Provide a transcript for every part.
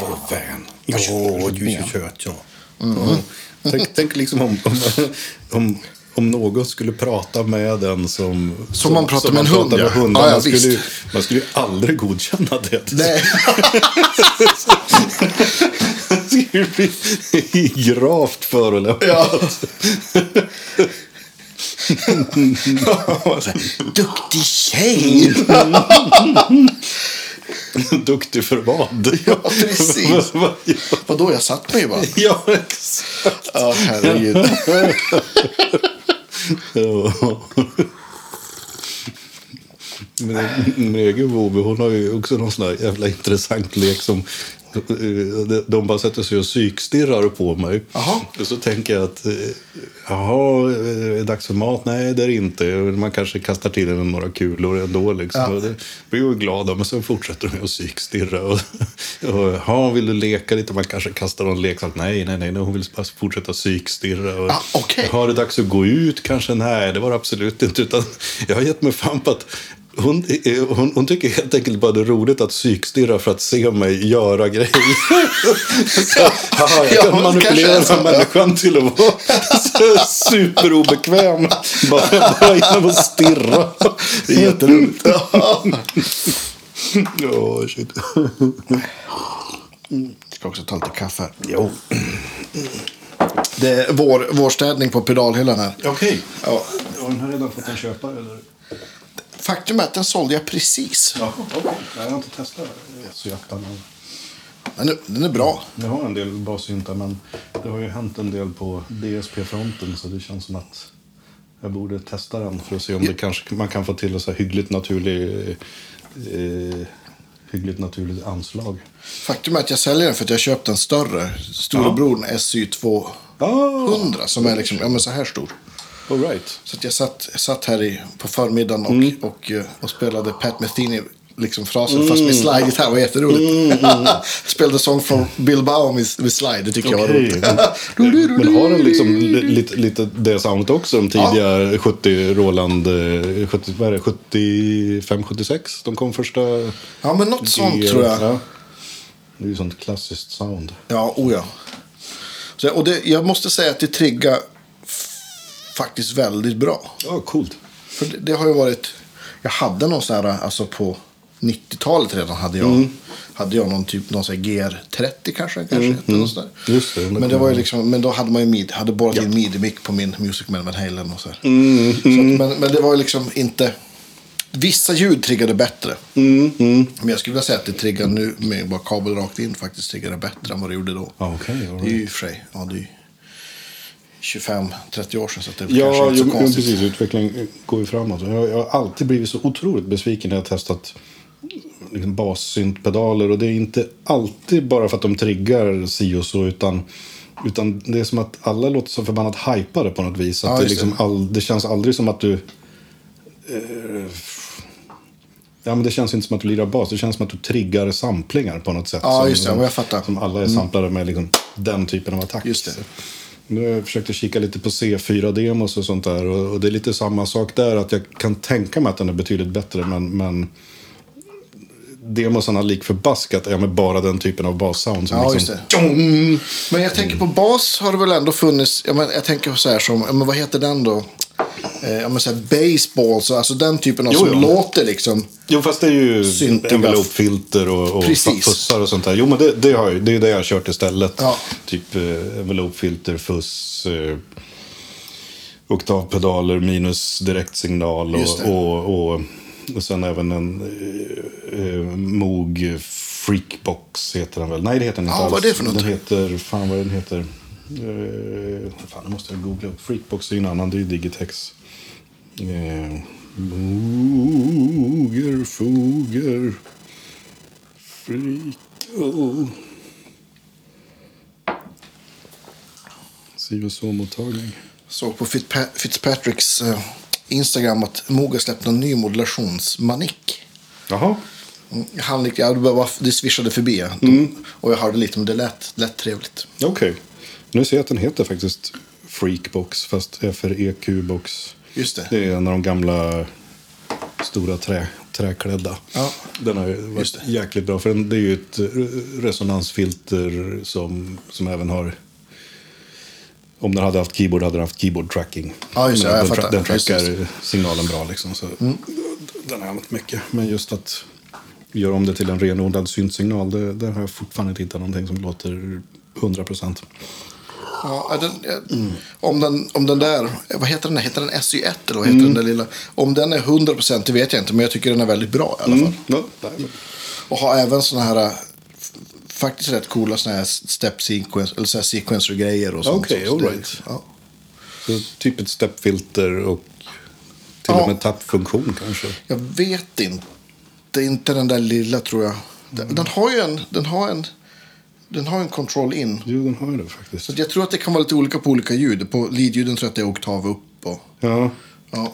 Vår vän. Ja, du är kött, ja. ja. Tänk, tänk liksom om, om, om, om någon skulle prata med den som... Som man pratar med en hund, med ja. Ja, ja, man, skulle, ju- man skulle ju aldrig godkänna det. Nej. Skulle bli gravt förolämpande. Ja. Duktig tjej! Duktig för vad? Ja, precis. Vadå, jag satt mig bara. ja, exakt. Ja, herregud. Ja. Min, min egen Bobe, hon har ju också någon sån här jävla intressant lek som de bara sätter sig och psykstirrar på mig. Jaha. Och så tänker jag att, eh, jaha, eh, är det dags för mat? Nej, det är det inte. Man kanske kastar till en några kulor ändå. Liksom. Ja. Och det blir ju glada, men sen fortsätter de att psykstirra. Och, och, jaha, vill du leka lite? Man kanske kastar någon leksak. Nej, nej, nej, hon vill bara fortsätta psykstirra. Och, Ah, okej. Har det dags att gå ut kanske? Nej, det var det absolut inte. Utan jag har gett mig fan på att hon, eh, hon, hon tycker helt enkelt bara det är roligt att psykstirra för att se mig göra grejer. Så, haha, jag Ja, kan det manipulera så, människan till att vara så superobekväm. Bara, bara genom att stirra. Det är jätteroligt. Ja, shit. Ska också ta lite kaffe här. Jo. Det är vår, vårstädning på pedalhyllan här. Okej. Ja. Har den här redan fått en köpare? Eller? Faktum är att den sålde jag precis. Ja, okej. Jag har inte testat så Den är, den är bra. Jag har en del bassyntar men det har ju hänt en del på DSP-fronten så det känns som att jag borde testa den för att se om det kanske, man kan få till en så här hyggligt naturlig eh, hyggligt naturligt anslag. Faktum är att jag säljer den för att jag köpt en större. Storebror SY 200 Ah, som är liksom, ja men så här stor. All right. Så jag satt, satt här i, på förmiddagen och, Mm. och, eh, och spelade Pat Metheny liksom frasen fast med slide-gitarr. Det var jätteroligt. Mm, spelade sång från Bilbao med, med slide. Det tycker jag var roligt. Men har den liksom li- lite, lite det soundet också? De tidiga 70 Roland, eh, 70, vad är det, 75, 76? De kom första... Ja men något sånt tror jag. Ja. Det är ju sånt klassiskt sound. Ja, oh ja. Så, och det, jag måste säga att det triggar faktiskt väldigt bra. Ja, coolt. För det, det har ju varit... Jag hade någon sån här, alltså på 90-talet redan hade jag, Mm. hade jag någon typ, någon sån här GR30 kanske, kanske där. Mm, Just det, Men det var ju liksom, men då hade man ju mid, hade borrat in midi-mic på min Music Man Van Halen och så. här. Mm, så att, men, men det var ju liksom inte... Vissa ljud triggade bättre. Mm, Men jag skulle vilja säga att det triggar nu med bara kabel rakt in faktiskt triggar det bättre än vad det gjorde då. Ja, okej, all Det är right. ju i och för sig, ja det är 25-30 år sedan så det Ja, kanske inte så jo, konstigt. precis. Utvecklingen går ju framåt. Jag, jag har alltid blivit så otroligt besviken när jag testat liksom bassyntpedaler. Och det är inte alltid bara för att de triggar si och så, utan, utan det är som att alla låter så förbannat hypade på något vis. Att Ja, det, liksom all, det känns aldrig som att du... Eh, ja, men det känns inte som att du lirar bas. Det känns som att du triggar samplingar på något sätt. Ja, just det. som, Jag fattar. Mm. Som alla är samplade med liksom, den typen av attack. Just det. Nu har jag försökt att kika lite på C4-demos och sånt där. Och, och det är lite samma sak där. Att jag kan tänka mig att den är betydligt bättre. Men, men demosarna lik förbaskat är med bara den typen av bassound. Som Ja, liksom, det. Men jag tänker på bas har det väl ändå funnits, jag, men, jag tänker så här som, men vad heter den då? Eh, men så här baseball, så, alltså den typen av Jo, som jo. låter liksom. Jo, fast det är ju envelopefilter och, och fussar och sånt där. Jo, men det, det, har jag, det är det jag har kört istället. Ja. Typ eh, envelopefilter, fuss, eh, oktavpedaler minus direktsignal och, och, och, och sen även en eh, eh, Moog Freakbox heter den väl. Nej, det heter den inte Ja, alls. vad är det för något? Den heter, fan vad den heter. Eh, fan, det måste jag googla upp. Freakbox är ju en annan, det är ju Digitex. Eh, Moger, foger, freak, oh. Si och så-mottagning. Såg på Fitzpa- Fitzpatricks eh, Instagram att Moog har släppt en ny modulationsmanik. Jaha. Mm, Han, gick- ja, det, swishade förbi. ja. Och jag hörde lite, men det lät, lät trevligt. Okej. Nu ser jag att den heter faktiskt Freakbox, fast är för EQ-box. Just det. Det är en av de gamla stora trä, träklädda. Ja. Den har varit jäkligt bra. För den, det är ju ett resonansfilter som, som även har... Om den hade haft keyboard hade den haft keyboard tracking. Ja, just det. Men Jag den, fattar. den trackar Precis. Mm. signalen bra liksom. Så Den har jag använt mycket. Men just att göra om det till en renodlad syntsignal, det, där har jag fortfarande inte hittat någonting som låter 100 procent. Ja, den, om, den, om den där, vad heter den? där? Heter den SY1 eller vad heter den där lilla? Om den är 100% det vet jag inte, men jag tycker den är väldigt bra i alla fall. Ja, nej, men- Och har även såna här, eh, faktiskt rätt coola såna här step sequence, eller så här sequencer-grejer och sånt. Okej, Så all det- right. Ja. Så typ ett stepfilter och till Ja. och med tappfunktion kanske. Jag vet inte. Det är inte den där lilla tror jag. Den, den har ju en, den har en, den har en control in. Jo, den har ju det faktiskt. Så jag tror att det kan vara lite olika på olika ljud. På leadljuden tror jag att det är oktav upp. Och, Ja, ja.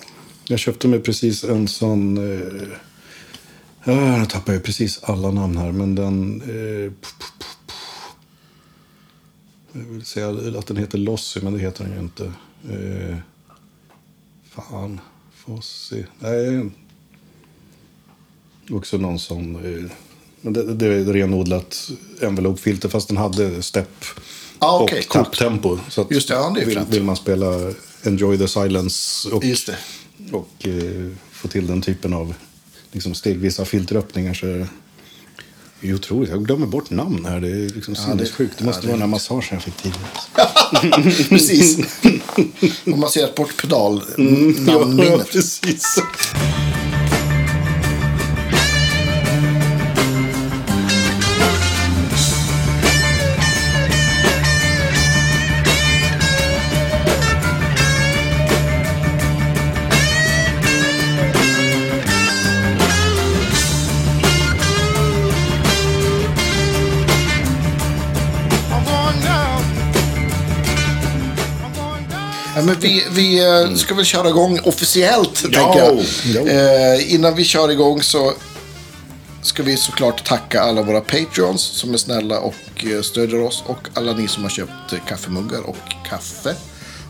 jag köpte mig precis en sån... Eh, ja, nu tappar jag precis alla namn här, men den... Eh, jag vill säga att den heter Lossy, men det heter den ju inte. Eh, fan, Fossi. Nej. Också någon sån... Eh, det, det är renodlat envelope-filter, fast den hade step Ah, okej, och coolt. tapptempo. Så att Just det, ja, det vill, vill man spela Enjoy the Silence och, och eh, få till den typen av liksom, stegvisa filteröppningar så är det det är otroligt. Jag glömmer bort namn här. Det är liksom det- sinnessjukt. Det måste ja, det vara den här massagen jag fick tidigare. Precis. Om man ser bort pedal, Mm. ja, namnminnet. precis. Men vi vi eh, ska väl köra igång officiellt, Ja, tänker jag. ja. Eh, innan vi kör igång så ska vi såklart tacka alla våra Patreons som är snälla och eh, stödjer oss. Och alla ni som har köpt eh, kaffemuggar och kaffe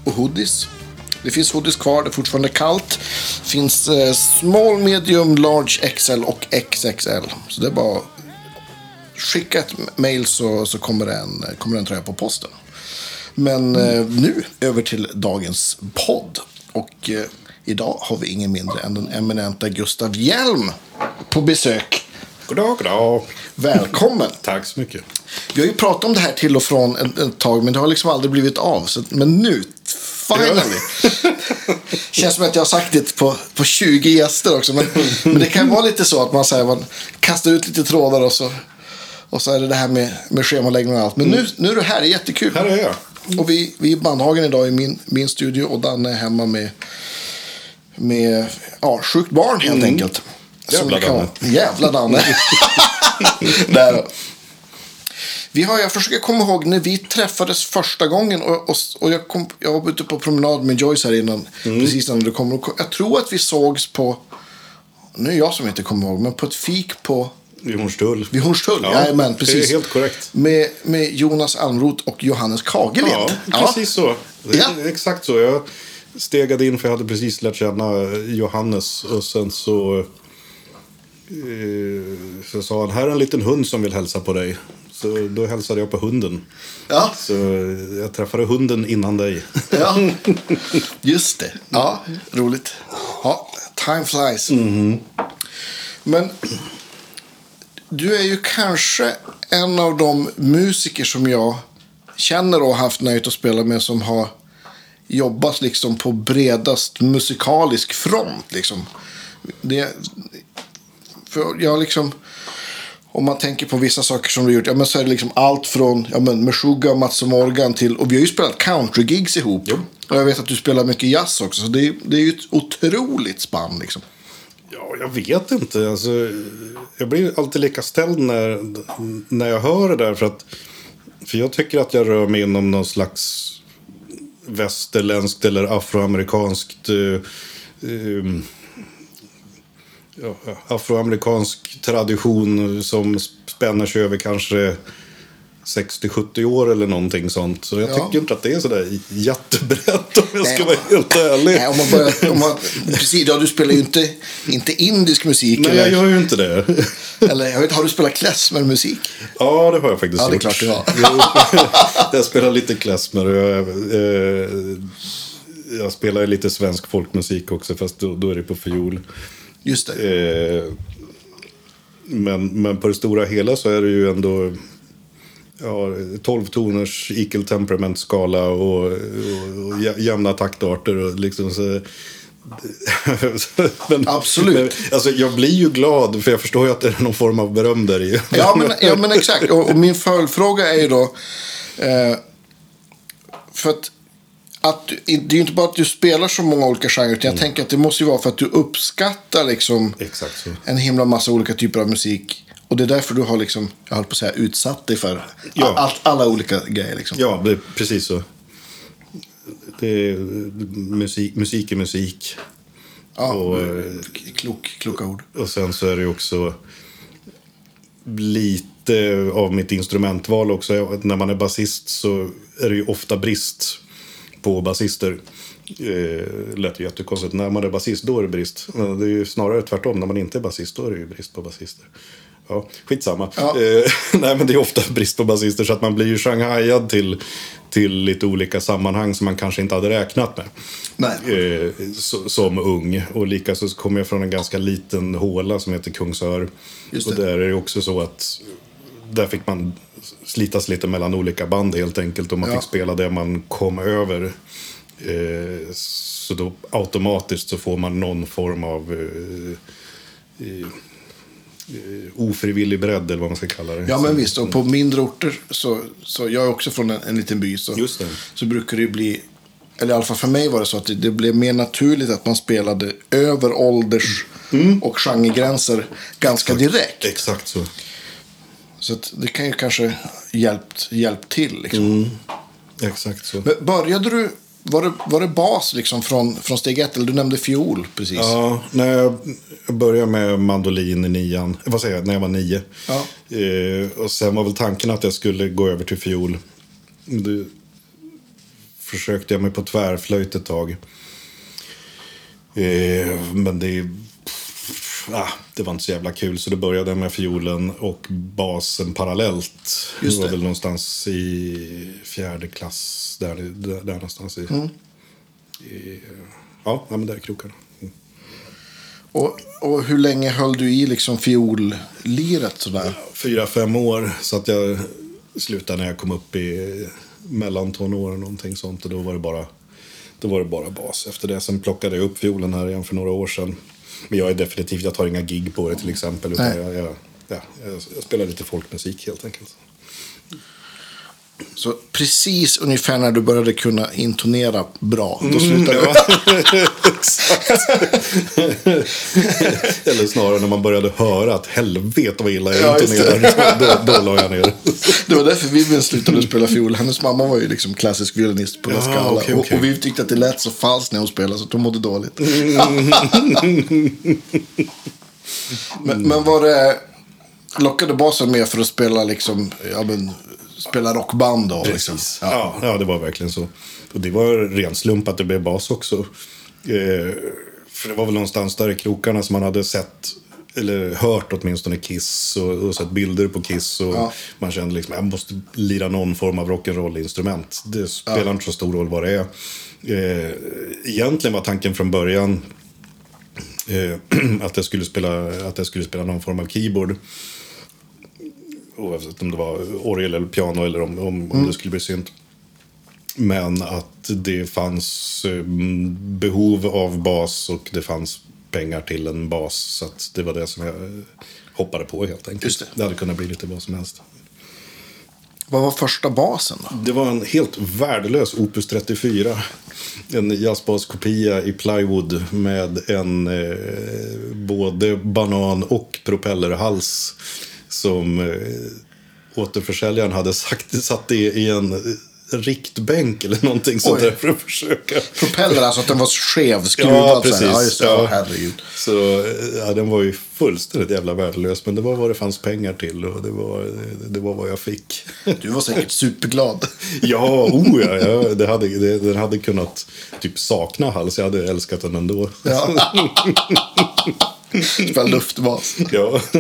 och hoodies. Det finns hoodies kvar, det är fortfarande kallt. Det finns eh, small, medium, large, XL och XXL. Så det är bara skicka ett mail så, så kommer, det en, kommer det en tröja på posten. Men eh, nu över till dagens podd. Och eh, idag har vi ingen mindre än den eminenta Gustav Hjelm på besök. Goddag, goddag. Välkommen! Tack så mycket. Vi har ju pratat om det här till och från ett, ett tag, men det har liksom aldrig blivit av. Så, men nu, finally! Känns som att jag har sagt det på, på 20 gäster också. Men, men det kan vara lite så att man, säger, man kastar ut lite trådar och så, och så är det det här med, med schemaläggning och allt. Men nu, nu är du här, det är jättekul. Här är jag. Och vi, vi är i Bandhagen idag i min, min studio och Danne är hemma med, med ja, sjukt barn helt enkelt. Som Jävla Danne. Jävla Danne. Där. Vi har, jag försöker komma ihåg när vi träffades första gången och, och, och jag, kom, jag var ute på promenad med Joyce här innan. Precis innan du kom. Jag tror att vi sågs på, nu är jag som inte kommer ihåg, men på ett fik på Vid Hornstull. vid Hornstull. Ja, Jajamän, precis. Det är helt korrekt. Med, med Jonas Almroth och Johannes Kagelind. Ja, precis så. Det är Ja. Exakt så. Jag stegade in för jag hade precis lärt känna Johannes. Och sen så, eh, så sa han, här är en liten hund som vill hälsa på dig. Så då hälsade jag på hunden. Ja. Så jag träffade hunden innan dig. Ja, just det. Ja, roligt. Ja, time flies. Men du är ju kanske en av de musiker som jag känner och har haft nöjet att spela med som har jobbat liksom på bredast musikalisk front. Liksom. Det, för jag liksom, om man tänker på vissa saker som du har gjort, ja, men så är det liksom allt från ja, men Meshuggah, Mats och Morgan till, och vi har ju spelat country-gigs ihop. Och jag vet att du spelar mycket jazz också, så det är, det är ju ett otroligt spann liksom. Ja, jag vet inte. Alltså, jag blir alltid lika ställd när, när jag hör det där. För, att, för jag tycker att jag rör mig inom någon slags västerländskt eller afroamerikanskt... uh, uh, ja, afroamerikansk tradition som spänner sig över kanske 60-70 år eller någonting sånt. Så jag Ja. tycker inte att det är sådär jättebrett om jag Nej, ska vara helt ärlig. Nej, om man börjar, om man, precis, ja, du spelar ju inte, inte indisk musik. Nej, eller, jag gör ju inte det. eller jag vet, har du spelat klezmermusik? Ja, det har jag faktiskt Ja, det är gjort. klart du har. Jag spelar lite klezmer och jag, eh, jag spelar lite svensk folkmusik också, fast då, då är det på fiol. Just det. Eh, men, men på det stora hela så är det ju ändå ja, 12 toners equal temperament skala och, och, och jä- jämna taktarter. Och liksom så, men, Absolut. Men, alltså, jag blir ju glad för jag förstår ju att det är någon form av beröm där i. Ja, men, ja, men exakt. Och, och min följdfråga är ju då... Eh, för att, att det är ju inte bara att du spelar så många olika genrer. Utan jag tänker att det måste ju vara för att du uppskattar liksom en himla massa olika typer av musik. Och det är därför du har liksom, jag höll på att säga, utsatt dig för Ja. allt, alla olika grejer. Liksom. Ja, det är precis så. Det är, musik, musik är musik. Ja, Och, eh, klok, kloka ord. Och sen så är det också lite av mitt instrumentval också. Jag- När man är basist så är det ju ofta brist på basister. Eh, lät ju jättekonstigt. När man är basist då är det brist. Men det är ju snarare tvärtom. När man inte är basist då är det ju brist på basister. Ja, skitsamma. Ja. Eh, nej, men det är ofta brist på basister så att man blir ju shanghajad till, till lite olika sammanhang som man kanske inte hade räknat med. Nej. Eh, so, som ung. Och likaså så kommer jag från en ganska liten håla som heter Kungsör. Och där är det också så att där fick man slitas lite mellan olika band helt enkelt. Och man Ja. fick spela det man kom över. Eh, så då automatiskt så får man någon form av eh, eh, ofrivillig bredd eller vad man ska kalla det. Ja, men visst. Och på mindre orter, så, så jag är också från en, en liten by, så, så brukar det ju bli, eller i alla fall för mig var det så att det, det blev mer naturligt att man spelade över ålders och genregränser ganska direkt. Exakt så. Så att det kan ju kanske hjälpt, hjälpt till. Liksom. Exakt så. Men började du, var det, var det bas liksom från, från steg ett? Eller du nämnde fiol precis. Ja, när jag började med mandolin i nian, vad säger jag, när jag var nio. Ja. Eh, och sen var väl tanken att jag skulle gå över till fiol. Det försökte jag mig på tvärflöjt ett tag. Eh, men det, ah, det var inte så jävla kul så då började jag med fiolen och basen parallellt. Just det var väl någonstans i fjärde klass, där, där, där någonstans. I, Mm. i, ja, ja, men där i krokarna. Mm. Och, och hur länge höll du i liksom fiolliret sådär? fyra, fem år. Så att jag slutade när jag kom upp i mellantonåren någonting sånt. Och då var det bara, då var det bara bas. Efter det sen plockade jag upp fiolen här igen för några år sedan. Men jag är definitivt, jag tar inga gig på det till exempel. Utan jag, jag, ja, jag, jag spelar lite folkmusik helt enkelt. Så precis ungefär när du började kunna intonera bra, då Mm, slutade du. Eller snarare när man började höra att helvete vad illa jag Ja, intonerar. Då, då la jag ner. Det var därför Vivian slutade spela fiol. Hennes mamma var ju liksom klassisk violinist på La Ja, Scala. Och, okej. och vi tyckte att det lät så falskt när hon spelade så att hon mådde dåligt. men, men var det... Lockade basen med för att spela liksom, ja men, spela rockband då? Liksom. Precis. Ja. Ja, det var verkligen så. Och det var ren slump att det blev bas också. Eh, för det var väl någonstans där i krokarna som man hade sett, eller hört åtminstone Kiss och, och sett bilder på Kiss. Och Ja. Man kände liksom jag måste lira någon form av rock'n'roll-instrument. Det spelar inte så stor roll vad det är. Eh, egentligen var tanken från början eh, att, jag skulle spela, att jag skulle spela någon form av keyboard oavsett om det var orgel eller piano eller om, om, om det skulle bli synt. Men att det fanns eh, behov av bas och det fanns pengar till en bas. Så det var det som jag eh, hoppade på helt enkelt. Just det. det hade kunnat bli lite vad som helst. Vad var första basen då? Det var en helt värdelös Opus 34. En jazzbaskopia i plywood med en eh, både banan och propellerhals. Som eh, återförsäljaren hade sagt, satt i, i en riktbänk eller någonting sånt där för att försöka. Propeller, alltså att den var skevskruvad. Ja, så här. precis. Ja, just det. Ja. Ja, herregud. Så ja, den var ju fullständigt jävla värdelös. Men det var vad det fanns pengar till och det var, det, det var vad jag fick. Du var säkert superglad. Ja, oh ja, ja det hade, det, den hade kunnat typ sakna hals. Jag hade älskat den ändå. Ja. Spela luftbas. Ja,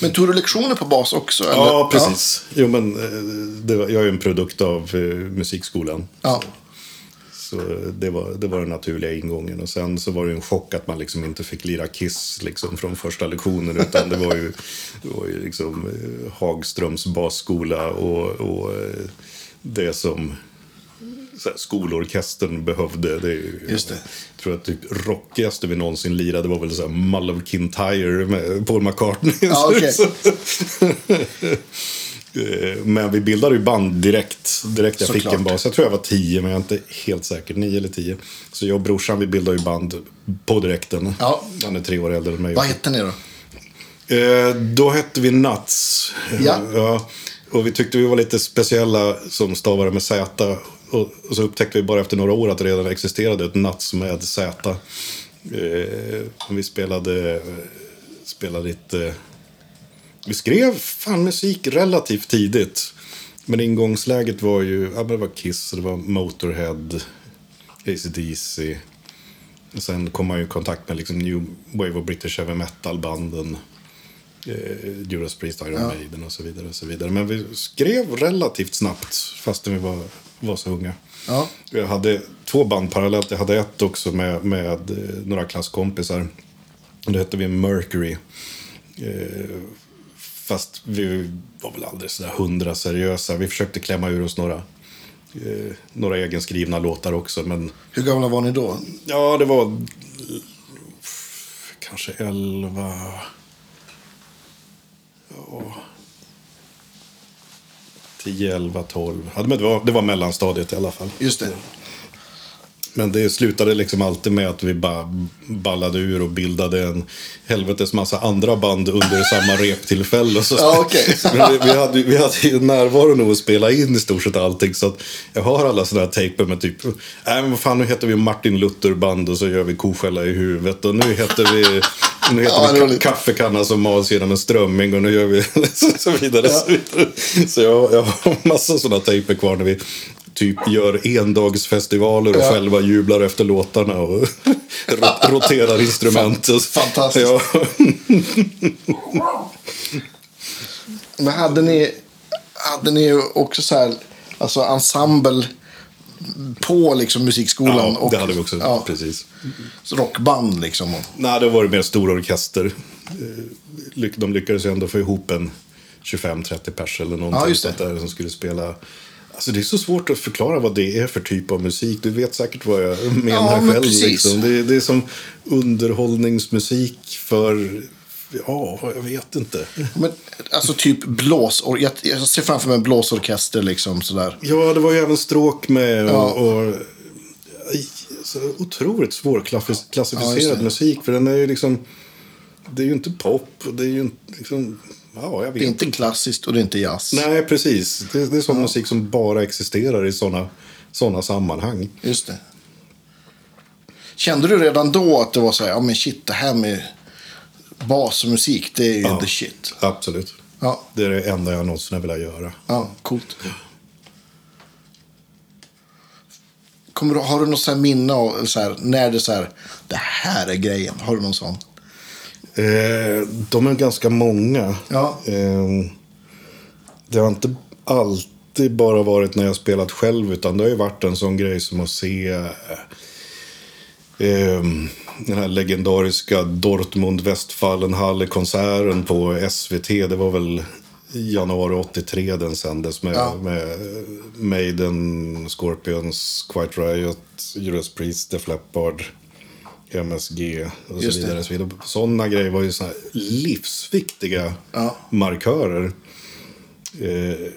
Men tog du lektioner på bas också? Eller? ja precis. Jo, men eh, det var, jag är en produkt av eh, musikskolan. Ja. Så det var, det var den naturliga ingången. Och sen så var det en chock att man liksom inte fick lira Kiss liksom från första lektionen. Utan det var ju, det var ju liksom eh, Hagströms basskola och, och eh, det som så här, skolorkestern behövde. Det Just det. Jag tror att typ rockigaste vi någonsin lirade var väl så här Mull of Kintyre med Paul McCartney. Ja, okej. Eh, Men vi bildade ju band direkt. Direkt jag fick Såklart. en bas. Jag tror jag var tio, men jag är inte helt säker. Nio eller tio. Så jag och brorsan, vi bildade ju band på direkten. Ja. Han är tre år äldre än mig. Vad hette ni då? Eh, då hette vi Nuts. Ja. ja. Och vi tyckte vi var lite speciella som stavare med Z. Och, och så upptäckte vi bara efter några år att det redan existerade ett Nuts med Z. Eh, vi spelade, spelade lite... Vi skrev fan musik relativt tidigt. Men ingångsläget var ju, ja men det var Kiss, det var Motorhead, AC/DC. Och sen kom man ju i kontakt med liksom New Wave of British Heavy Metal-banden. Eh, Judas Priest, Iron Ja. Maiden och så vidare. och så vidare. Men vi skrev relativt snabbt fastän vi var, var så unga. Ja. Jag hade två band parallellt. Jag hade ett också med, med eh, några klasskompisar. Det hette vi Mercury. Eh, fast vi var väl aldrig sådär hundra seriösa. Vi försökte klämma ur oss några, eh, några egenskrivna låtar också. Men Hur gamla var ni då? ja, det var kanske elva... Ja. 10, 11, 12. Ja, det, var, det var mellanstadiet i alla fall. Just det. Men det slutade liksom alltid med att vi bara ballade ur och bildade en helvetes massa andra band under samma reptillfälle. Så, Ja. Men vi, vi, hade, vi hade ju närvaro nog att spela in i stort sett allting. Så jag har alla sådana här tejper med typ, nej men vad fan nu heter vi Martin Luther band och så gör vi koskälla i huvudet. Och nu heter vi, nu heter Ja, vi roligt. ka- kaffekanna som mals genom en strömming och nu gör vi så, vidare. Så, vidare. så jag, jag har massa sådana tejper kvar när vi typ gör endagsfestivaler och Ja. själva jublar efter låtarna och ro- roterar instrument. Fantastiskt. Ja. Men hade ni, hade ni också så här, alltså ensemble på liksom musikskolan? ja, det hade vi också. Ja, Precis. rockband liksom. Nej, det var mer stor orkester. Eh, De lyckades ändå få ihop en 25-30 pers eller någonting Ja, just det. där som skulle spela. Alltså det är så svårt att förklara vad det är för typ av musik. Du vet säkert vad jag menar Ja, men själv. Liksom. Det, är- det är som underhållningsmusik för... Ja, jag vet inte. men, alltså typ blås, jag, jag ser framför mig en blåsorkester liksom sådär. Ja, det var ju även stråk med och... Ja. och så otroligt svårklassificerad Ja, musik. För den är ju liksom... Det är ju inte pop. Det är ju inte liksom... Ja, jag vet Det är inte klassiskt och det är inte jazz. Nej, precis. Det, det är sån musik som bara existerar i såna, såna sammanhang. Just det. Kände du redan då att det var så här, ja men shit, det här med bas och musik, det är ju Ja. the shit. Absolut. Ja, Det är det enda jag någonsin har velat göra. ja coolt. Kommer du, har du något så minne av så här, när det är så här, det här är grejen? Har du någon sån? Eh, de är ganska många. Ja. Eh, det har inte alltid bara varit när jag spelat själv, utan det har ju varit en sån grej som att se eh, den här legendariska Dortmund Westfalenhalle-konserten på SVT. Det var väl januari 83 den sändes med, Ja. med Maiden, Scorpions, Quiet Riot, Judas Priest, Def Leppard, MSG och Just så vidare. Så vidare. Sådana grejer var ju såna livsviktiga Ja. markörer. Eh,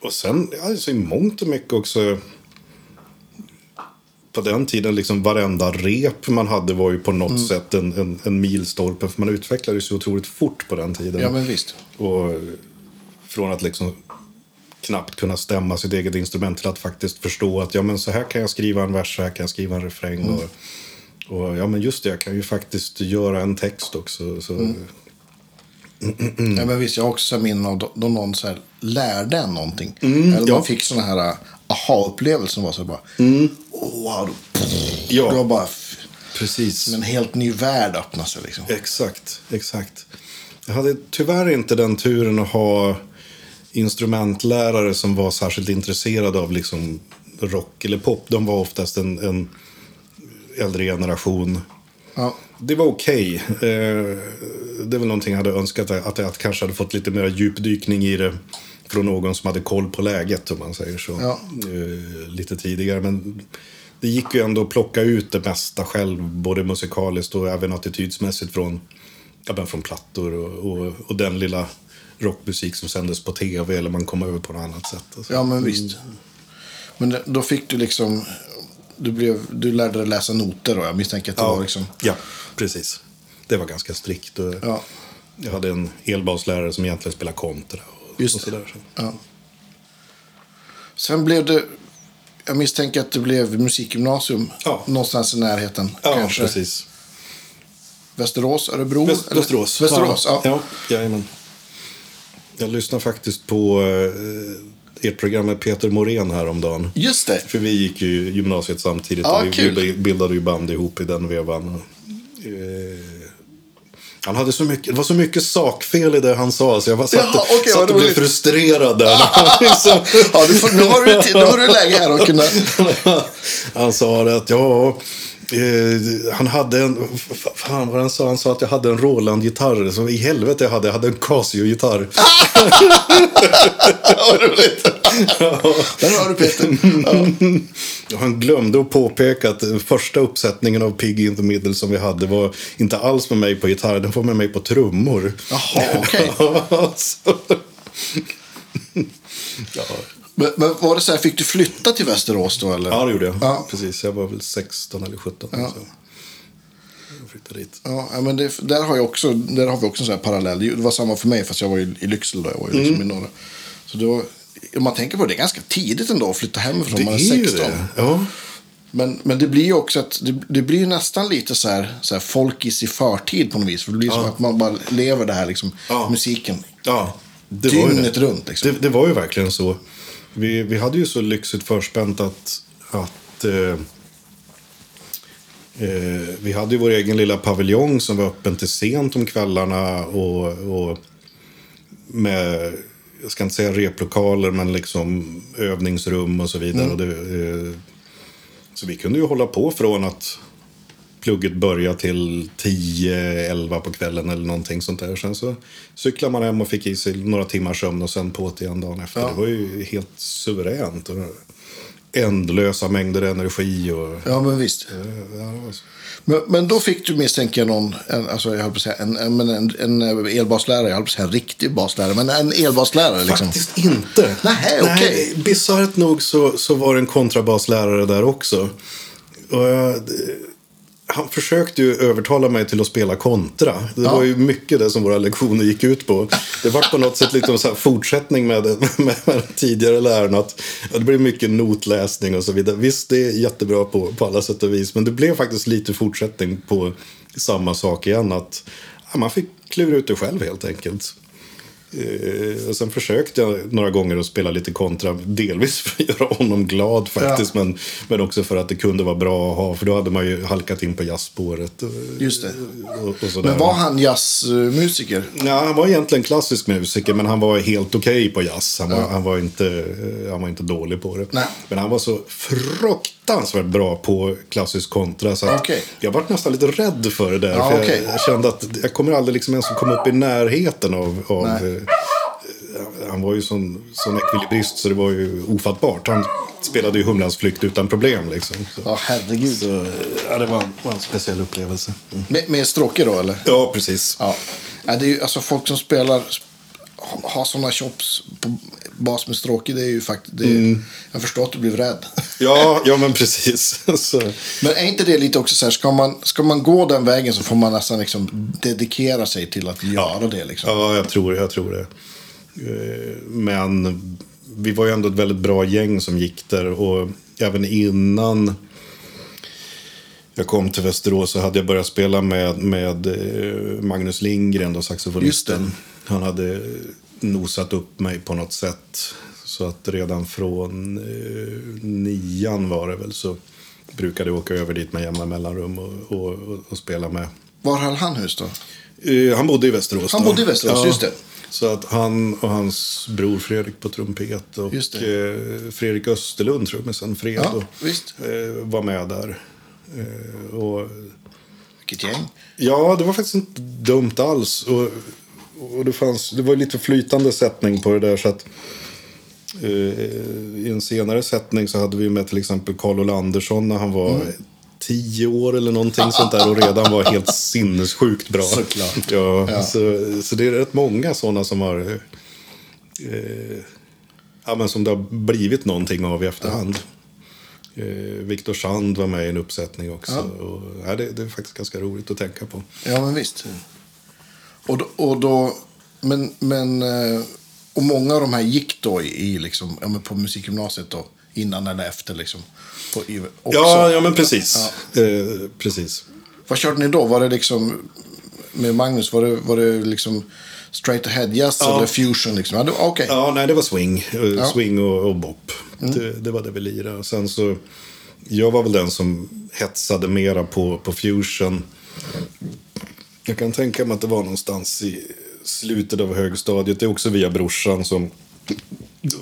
och sen, alltså i mångt och mycket också. På den tiden, liksom varenda rep man hade var ju på något Mm. sätt en, en, en milstolpe. För man utvecklades så otroligt fort på den tiden. Ja, men visst. Och från att liksom knappt kunna stämma sitt eget instrument till att faktiskt förstå att ja, men så här kan jag skriva en vers, så här kan jag skriva en refräng. Mm. Och, och ja, men just det, jag kan ju faktiskt göra en text också. Så, Mm. Ja, men visst, jag har också minnen av då, då någon så här lärde en någonting. Eller Mm, ja. Mm. man fick såna här uh, aha-upplevelser. var så bara, wow, då, Ja. var bara Precis. en helt ny värld öppnade sig. Liksom. Exakt, exakt. Jag hade tyvärr inte den turen att ha instrumentlärare som var särskilt intresserade av liksom rock eller pop. De var oftast en, en äldre generation. Ja. Det var okej. Eh, det är väl någonting jag hade önskat att jag kanske hade fått lite mer djupdykning i det från någon som hade koll på läget om man säger så. Ja. Eh, lite tidigare. Men det gick ju ändå att plocka ut det mesta själv. Både musikaliskt och även attitydsmässigt från, ja, från plattor och, och, och den lilla rockmusik som sändes på tv eller man kom över på något annat sätt. Alltså. ja, men visst. Men då fick du liksom, du, blev, du lärde dig läsa noter då. Jag misstänker att det var liksom, ja, precis. Det var ganska strikt. Och ja, Jag hade en elbaslärare som egentligen spelade kontra. Och, Just och sådär. Så. ja. Sen blev det, jag misstänker att det blev musikgymnasium Ja. någonstans i närheten. Ja, kanske. precis. Västerås, Örebro? Väst? Västerås. Västerås, ja. ja. jajamän. Jag lyssnade faktiskt på eh, ert program med Peter Morén häromdagen. Just det. För vi gick ju gymnasiet samtidigt Ja, och vi, kul. bildade ju band ihop i den vevan. Eh, han hade så mycket, det var så mycket sakfel i det han sa så jag bara satt, Jaha, okej, satt och blev frustrerad där. Liksom. Ja, du får, nu, har du, nu har du läge här att kunna... han sa det att ja, eh, han hade en, fan vad han sa, han sa att jag hade en Roland-gitarr. Så i helvete jag hade, jag hade en Casio-gitarr. Vad roligt. Där har du Peter. Ja. Han glömde att påpeka att den första uppsättningen av Pig in the Middle som vi hade var inte alls med mig på gitarr, den var med mig på trummor. Jaha, okej. Så- ja. Men, men var det så här, fick du flytta till Västerås då eller? ja, det gjorde jag. Ja. Precis, jag var väl 16 eller 17. Så. Jag flyttade dit. Ja, ja, men det, där, har jag också, där har vi också en sån här parallell. Det var samma för mig fast jag var ju i Lycksele då. Jag var ju liksom Mm. i norra. Så var, om man tänker på det, det är ganska tidigt ändå att flytta hemifrån. Det man är är ju 16. det. Ja. Men, men det blir ju också att det, det blir nästan lite så här, så här folkis i förtid på något vis. För det blir som Ja. att man bara lever det här liksom, Ja. musiken. Ja, det var ju Dygnet det. runt liksom. Det, det var ju verkligen så. Vi, vi hade ju så lyxigt förspänt att, att eh, eh, vi hade ju vår egen lilla paviljong som var öppen till sent om kvällarna. Och, och med, jag ska inte säga replokaler, men liksom övningsrum och så vidare. Och det, eh, så vi kunde ju hålla på från att plugget började till 10-11 på kvällen eller någonting sånt där. Sen så cyklade man hem och fick i sig några timmars sömn och sen på igen dagen efter. Ja. Det var ju helt suveränt. Och ändlösa mängder energi och... Ja, men visst. Ja, var så. Men, men då fick du misstänker jag någon, en, alltså jag höll på att säga, en, en, en, en elbaslärare, jag höll på att säga en riktig baslärare, men en elbaslärare liksom. Faktiskt inte. Nej, okej. Bisarrt nog så, så var det en kontrabaslärare där också. Och jag, han försökte ju övertala mig till att spela kontra. Det Ja. var ju mycket det som våra lektioner gick ut på. Det var på något sätt liksom så fortsättning med, med, med tidigare läraren. Att, det blev mycket notläsning och så vidare. Visst, det är jättebra på, på alla sätt och vis. Men det blev faktiskt lite fortsättning på samma sak igen. Att ja, man fick klura ut det själv helt enkelt. Eh, och sen försökte jag några gånger att spela lite kontra. Delvis för att göra honom glad faktiskt. Men, men också för att det kunde vara bra att ha. För då hade man ju halkat in på jazzspåret. Just det. Och, och. Men var han jazzmusiker? Ja, han var egentligen klassisk musiker, men han var helt okej på jazz. Han var, han, var inte, eh, han var inte dålig på det. Nej. Men han var så fruktansvärt bra på klassisk kontra. Så Okej. Jag var nästan lite rädd för det där. Ja, för okej. jag, jag kände att jag kommer aldrig liksom ens att komma upp i närheten av... av eh, han var ju sån, sån ekvilibrist så det var ju ofattbart. Han spelade ju Humlans flykt utan problem. Liksom. Så, Ja, herregud. så, ja, det var, var en speciell upplevelse. Mm. Med, med stråke då, eller? Ja, precis. Ja. ja. Det är ju, alltså folk som spelar, ha- har sådana chops på bas med stråke, det är ju faktiskt, Mm. jag förstår att du blir rädd. Ja, ja men precis. Så, Men är inte det lite också så här, ska man, ska man gå den vägen så får man nästan liksom dedikera sig till att göra det liksom. Ja, jag tror, jag tror det. Eh, Men vi var ju ändå ett väldigt bra gäng som gick där. Och även innan jag kom till Västerås så hade jag börjat spela med, med eh, Magnus Lindgren, då, saxofonisten. Han hade nosat upp mig på något sätt. Så att redan från eh, nian var det väl så brukade jag åka över dit med jämna mellanrum och, och, och, och spela med. Var höll han hus då? Eh, han bodde i Västerås. Han då. bodde i Västerås, just det. Så att han och hans bror Fredrik på trumpet och eh, Fredrik Österlund, trummisen, Fred, Ja, och, visst. eh, var med där. Eh, och, Vilket gäng. ja, det var faktiskt inte dumt alls. Och, och det, fanns, det var lite flytande sättning på det där. så att eh, I en senare sättning så hade vi med till exempel Carl Olandersson när han var Mm. tio år eller någonting sånt där och redan var helt sinnessjukt bra. Såklart. Ja, Ja. Så, så det är rätt många sådana som har eh, ja, men som det har blivit någonting av i efterhand. Eh, Viktor Sand var med i en uppsättning också. Ja. Och, ja, det, det är faktiskt ganska roligt att tänka på. Ja, men visst. Och då, och då men, men, eh, och många av de här gick då i, liksom, ja, men på musikgymnasiet då, innan eller efter liksom. På, också. Ja, ja, men precis. Eh, precis. Vad körde ni då? Var det liksom, med Magnus, var det, var det liksom straight ahead jazz Ja. eller fusion liksom? Ja, det- Okej. Ja, nej, det var swing. Eh, Ja. Mm. Swing och, och bop. Det, det var det vi lirade. Och Sen så, jag var väl den som hetsade mera på, på fusion. Jag kan tänka mig att det var någonstans i slutet av högstadiet. Det är också via brorsan som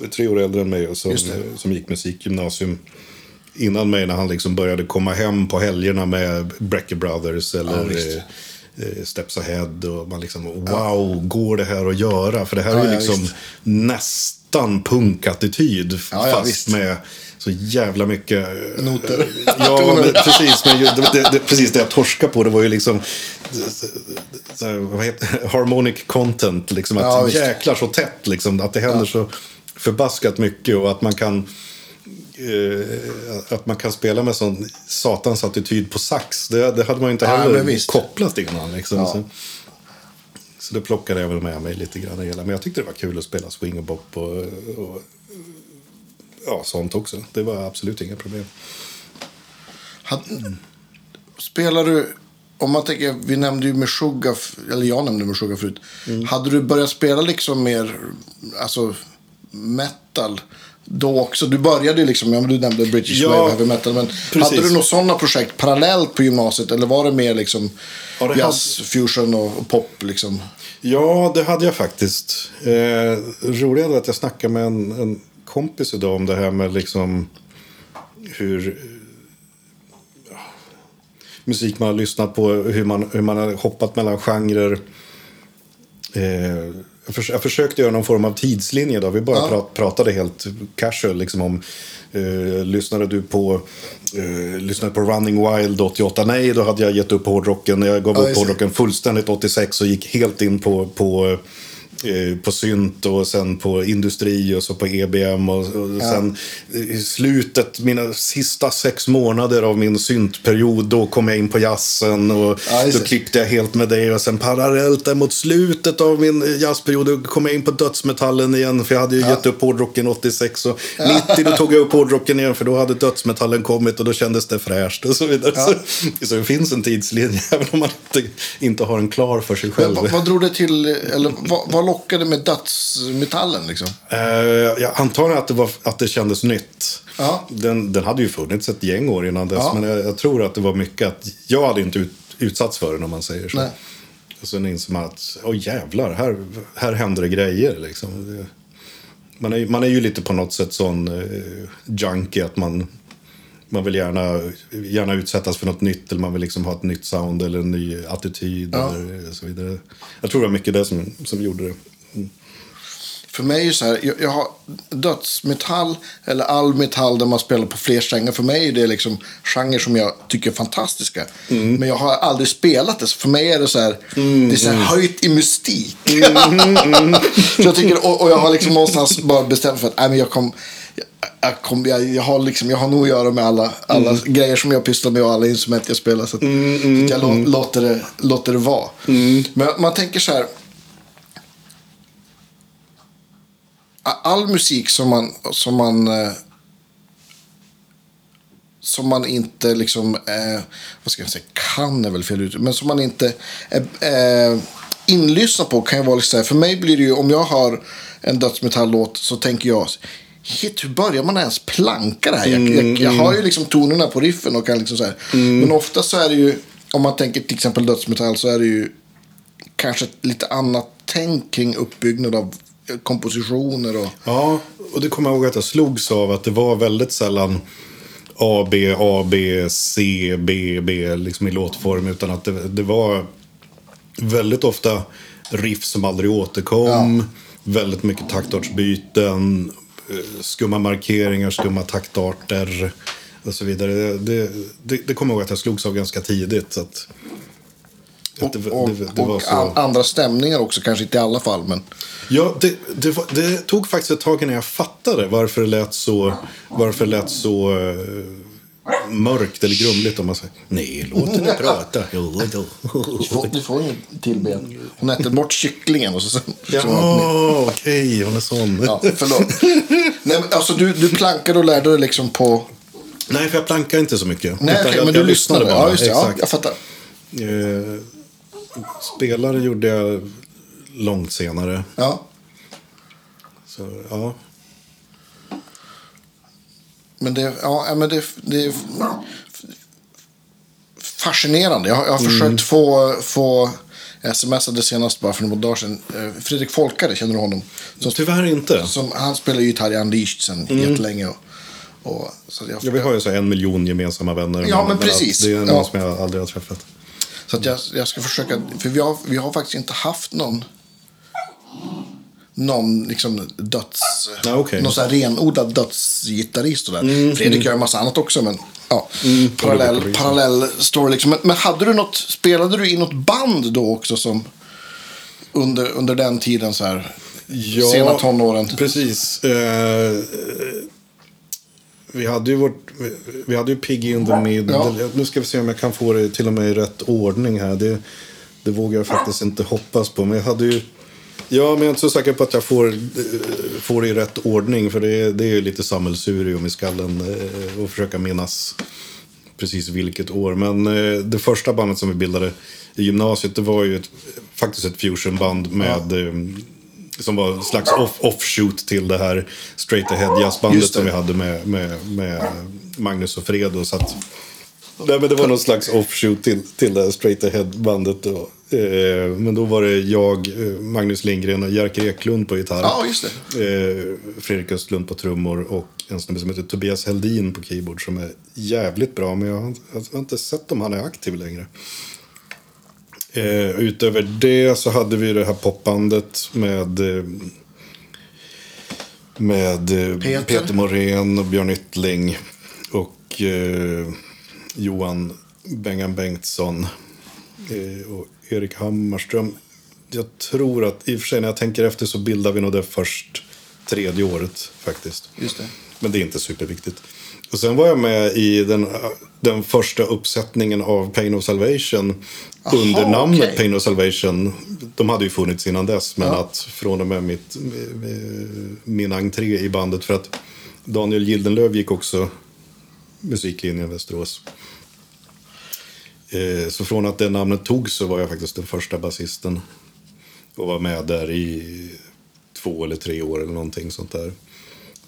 är tre år äldre än mig och som, som gick musikgymnasium. Innan mig när han liksom började komma hem på helgerna med Brecker Brothers eller visst. eh, eh, Steps Ahead. Och man liksom, wow, går det här att göra? För det här Ja, är ja, liksom visst. nästan punkattityd. Ja, ja, fast med så jävla mycket... eh, Noter. Ja, Toner. men precis. Men det, det, det, precis det jag torskade på det var ju liksom... Så här, vad heter, harmonic content. Liksom, att Ja, jäklar så tätt. Liksom, att det händer så förbaskat mycket. Och att man kan... Eh, att man kan spela med sån satans attityd på sax. Det, det hade man ju inte Ja, heller visst. kopplat innan. Liksom. Ja. Så, så det plockade jag väl med mig lite grann. i hela. Men jag tyckte det var kul att spela swing och bop och, och ja, sånt också. Det var absolut inga problem. Spelar du, om man tänker, vi nämnde ju Meshuggah, eller jag nämnde Meshuggah förut. Mm. Hade du börjat spela liksom mer, alltså metal då också? Du började ju liksom, ja, du nämnde British Ja, Wave Heavy Metal. Men precis. hade du några sådana projekt parallellt på gymnasiet? Eller var det mer liksom Ja, det jazz, fusion och, och pop liksom? Ja, det hade jag faktiskt. Eh, roligt att jag snackade med en, en kompis idag om det här med liksom hur ja, musik man har lyssnat på, hur man, hur man har hoppat mellan genrer. Eh, jag, förs- jag försökte göra någon form av tidslinje då. Vi bara Ja. prat, pratade helt casual liksom om eh, lyssnade du på eh, lyssnade på Running Wild 88? Nej, då hade jag gett upp hårdrocken. Jag gav Ja, upp hårdrocken fullständigt 86 och gick helt in på, på, på synt och sen på industri och så på EBM. Och, och sen i slutet, mina sista sex månader av min syntperiod, då kom jag in på jazzen och Ja, då klippte jag helt med det. Och sen parallellt där mot slutet av min jazzperiod, då kom jag in på dödsmetallen igen. För jag hade ju gett upp hårdrocken 86 och 90 då tog jag upp hårdrocken igen för då hade dödsmetallen kommit och då kändes det fräscht och så vidare. Så, så det finns en tidslinje även om man inte, inte har en klar för sig Men, själv. vad, vad drog det till, eller vad, vad lockade med dödsmetallen liksom? Eh, jag antar att det, var, att det kändes nytt. Ja. Den, den hade ju funnits ett gäng år innan dess. Ja. Men jag, jag tror att det var mycket att jag hade inte ut, utsatts för det om man säger så. Nej. Och sen inser man att, åh jävlar, här, här händer det grejer. Liksom. Man, är, man är ju lite på något sätt sån eh, junkie att man, man vill gärna, gärna utsättas för något nytt. Eller man vill liksom ha ett nytt sound eller en ny attityd. Ja. Eller så vidare. Jag tror det var mycket det som, som gjorde det. För mig är det så här, jag, jag har dödsmetall eller all metall där man spelar på fler strängar. För mig är det liksom genrer som jag tycker är fantastiska. Mm. Men jag har aldrig spelat det. Så för mig är det så här, det är så här höjt i mystik. Mm, så jag tycker, och, och jag har liksom någonstans bara bestämt för att nej, men jag kom, jag, kom, jag, jag, har liksom, jag har nog att göra med alla, alla Mm. grejer som jag pysslar med och alla instrument jag spelar. Så att, så att jag lå, låter, det, låter det vara. Mm. Men man tänker så här. all musik som man, som man, eh, som man inte liksom, eh, vad ska jag säga, kan är väl fel ut, men som man inte är eh, inlyssnad på kan ju vara så här, för mig blir det ju, om jag har en dödsmetalllåt så tänker jag, Hit, hur börjar man ens planka det här? Jag, jag, jag har ju liksom tonerna på riffen och kan liksom så här. Men ofta så är det ju, om man tänker till exempel dödsmetall så är det ju kanske ett lite annat tänk kring uppbyggnad av kompositioner och... Ja, och det kommer jag ihåg att jag slogs av att det var väldigt sällan A, B, A, B, C, B, B liksom i låtform. Utan att det, det var väldigt ofta riff som aldrig återkom. Väldigt mycket taktartsbyten, skumma markeringar, skumma taktarter och så vidare. Det, det, det, det kommer jag ihåg att jag slogs av ganska tidigt. Så att, Och, och, och så- an- andra stämningar också, kanske inte i alla fall. Men Ja, det, det, var, det tog faktiskt ett tag innan jag fattade varför det lät så, varför det lät så eh, mörkt eller grumligt om man säger. Nej, låt henne prata. Du får, du får ingen tillben. Hon äter bort kycklingen och så... Ja, okej, hon är sån. ja, förlåt. Nej, men alltså du, du plankade och lärde dig liksom på... Nej, för jag plankar inte så mycket. Nej, okej, jag- men du jag lyssnade bara. Ja, just det. Ja, jag fattar. Eh, spelare gjorde jag långt senare. Ja. Så, ja. Men det, ja, men det, det är fascinerande. Jag, har- jag har försökt få, få smsade senast bara för några dagar sedan. Eh, Fredrik Folkare, känner du honom? Som, Tyvärr inte. som, han spelar ju gitarr i Unleashed sedan jättelänge. Och, och, så jag, Ja, vi har ju så en miljon gemensamma vänner. Ja, men precis. Det är någon Ja. som jag aldrig har träffat. Så jag, jag ska försöka, för vi har, vi har faktiskt inte haft någon någon liksom döds... Ja, okej. Någon sån här renodlad dödsgitarrist och där. Fredrik gör en massa annat också, men ja. Mm, Parallell, parallell story liksom. Men, men hade du något, spelade du i något band då också som under, under den tiden så här? Ja, Sena tonåren? Precis. Eh, vi hade ju vårt... Vi hade ju Piggy in the Mid. Ja. Nu ska vi se om jag kan få det till och med i rätt ordning här. Det, det vågar jag faktiskt inte hoppas på. Men jag hade ju... Ja, men jag är inte så säker på att jag får, eh, får det i rätt ordning. För det är, det är ju lite sammelsurium i skallen. eh, Och försöka minnas precis vilket år. Men eh, det första bandet som vi bildade i gymnasiet det var ju ett, faktiskt ett fusionband med eh, som var en slags off, offshoot till det här straight ahead jazzbandet som vi hade med, med, med Magnus och Fredo. Så att, nej, men det var någon slags offshoot till, till det här straight ahead bandet. Då. Eh, men då var det jag, eh, Magnus Lindgren och Jerker Eklund på gitarr. Ja, just det. Eh, Fredrik Östlund på trummor och en snubbe som heter Tobias Heldin på keyboard som är jävligt bra. Men jag har, jag har inte sett om han är aktiv längre. Eh, utöver det så hade vi det här popbandet med eh, med eh, Peter. Peter. Morén och Björn Yttling och eh, Johan Bengan Bengtsson eh, och Erik Hammarström. Jag tror att, i och för sig när jag tänker efter så bildar vi nog det först tredje året faktiskt. Just det. Men det är inte superviktigt. Och sen var jag med i den, den första uppsättningen av Pain of Salvation. Aha, under namnet okej. Pain of Salvation. De hade ju funnits innan dess. Men Ja. att från och med mitt, min entré i bandet. För att Daniel Gildenlöv gick också musiklinjen Västerås. Eh, Så från att det namnet togs så var jag faktiskt den första basisten. Och var med där i två eller tre år eller någonting sånt där.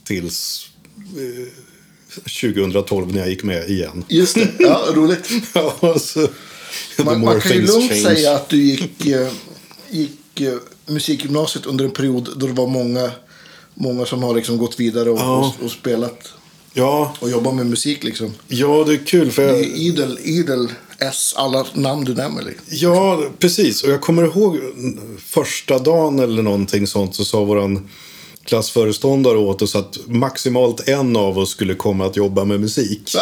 Tills eh, 2012 när jag gick med igen. Just det. Ja, roligt. Ja, så, Man, man kan ju lugnt change. säga att du gick, eh, gick eh, musikgymnasiet under en period då det var många, många som har liksom gått vidare och, Ja. och, och spelat Ja, och jobbat med musik. Liksom. ja, det är kul. För Det jag, är idel, idel S, alla namn du nämner. liksom. Ja, precis. Och jag kommer ihåg första dagen eller någonting sånt så sa våran klassföreståndare åt oss att maximalt en av oss skulle komma att jobba med musik.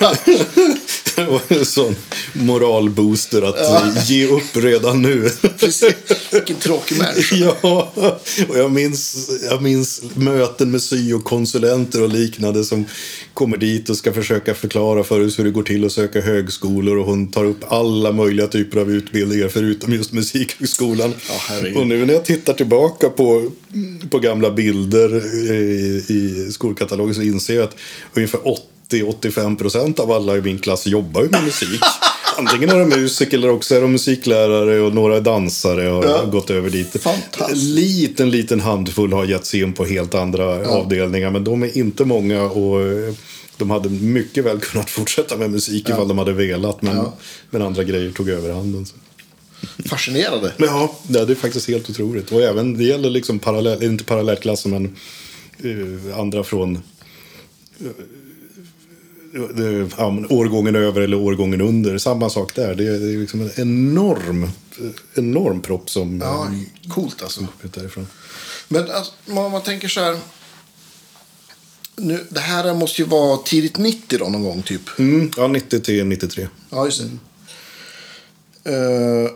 Var en sån moralbooster att ge upp redan nu. Precis. Vilken tråkig människa. Ja, och jag minns, jag minns möten med syokonsulenter och liknande som kommer dit och ska försöka förklara för oss hur det går till att söka högskolor och hon tar upp alla möjliga typer av utbildningar förutom just musikhögskolan. Ja, och nu när jag tittar tillbaka på, på gamla bilder i, i skolkatalogen så inser jag att ungefär 80-85 procent av alla i min klass jobbar ju med musik. Antingen är de musiker eller också är de musiklärare och några är dansare och Ja. har gått över dit. En liten, liten handfull har gett sig in på helt andra avdelningar. Men de är inte många och eh, de hade mycket väl kunnat fortsätta med musik ifall de hade velat. Men, Ja. men andra grejer tog över handen. Så. Fascinerande. Ja, det är faktiskt helt otroligt. Och även, det gäller liksom parallell, inte parallellklassen men eh, andra från eh, ja, årgången över eller årgången under. Samma sak där. Det är, det är liksom en enorm, enorm propp som Ja, eh, coolt alltså. därifrån. Men alltså, om man tänker så här. Nu, det här måste ju vara tidigt 90 då någon gång typ. Mm, ja, 90 till 93. Ja, just det. Eh,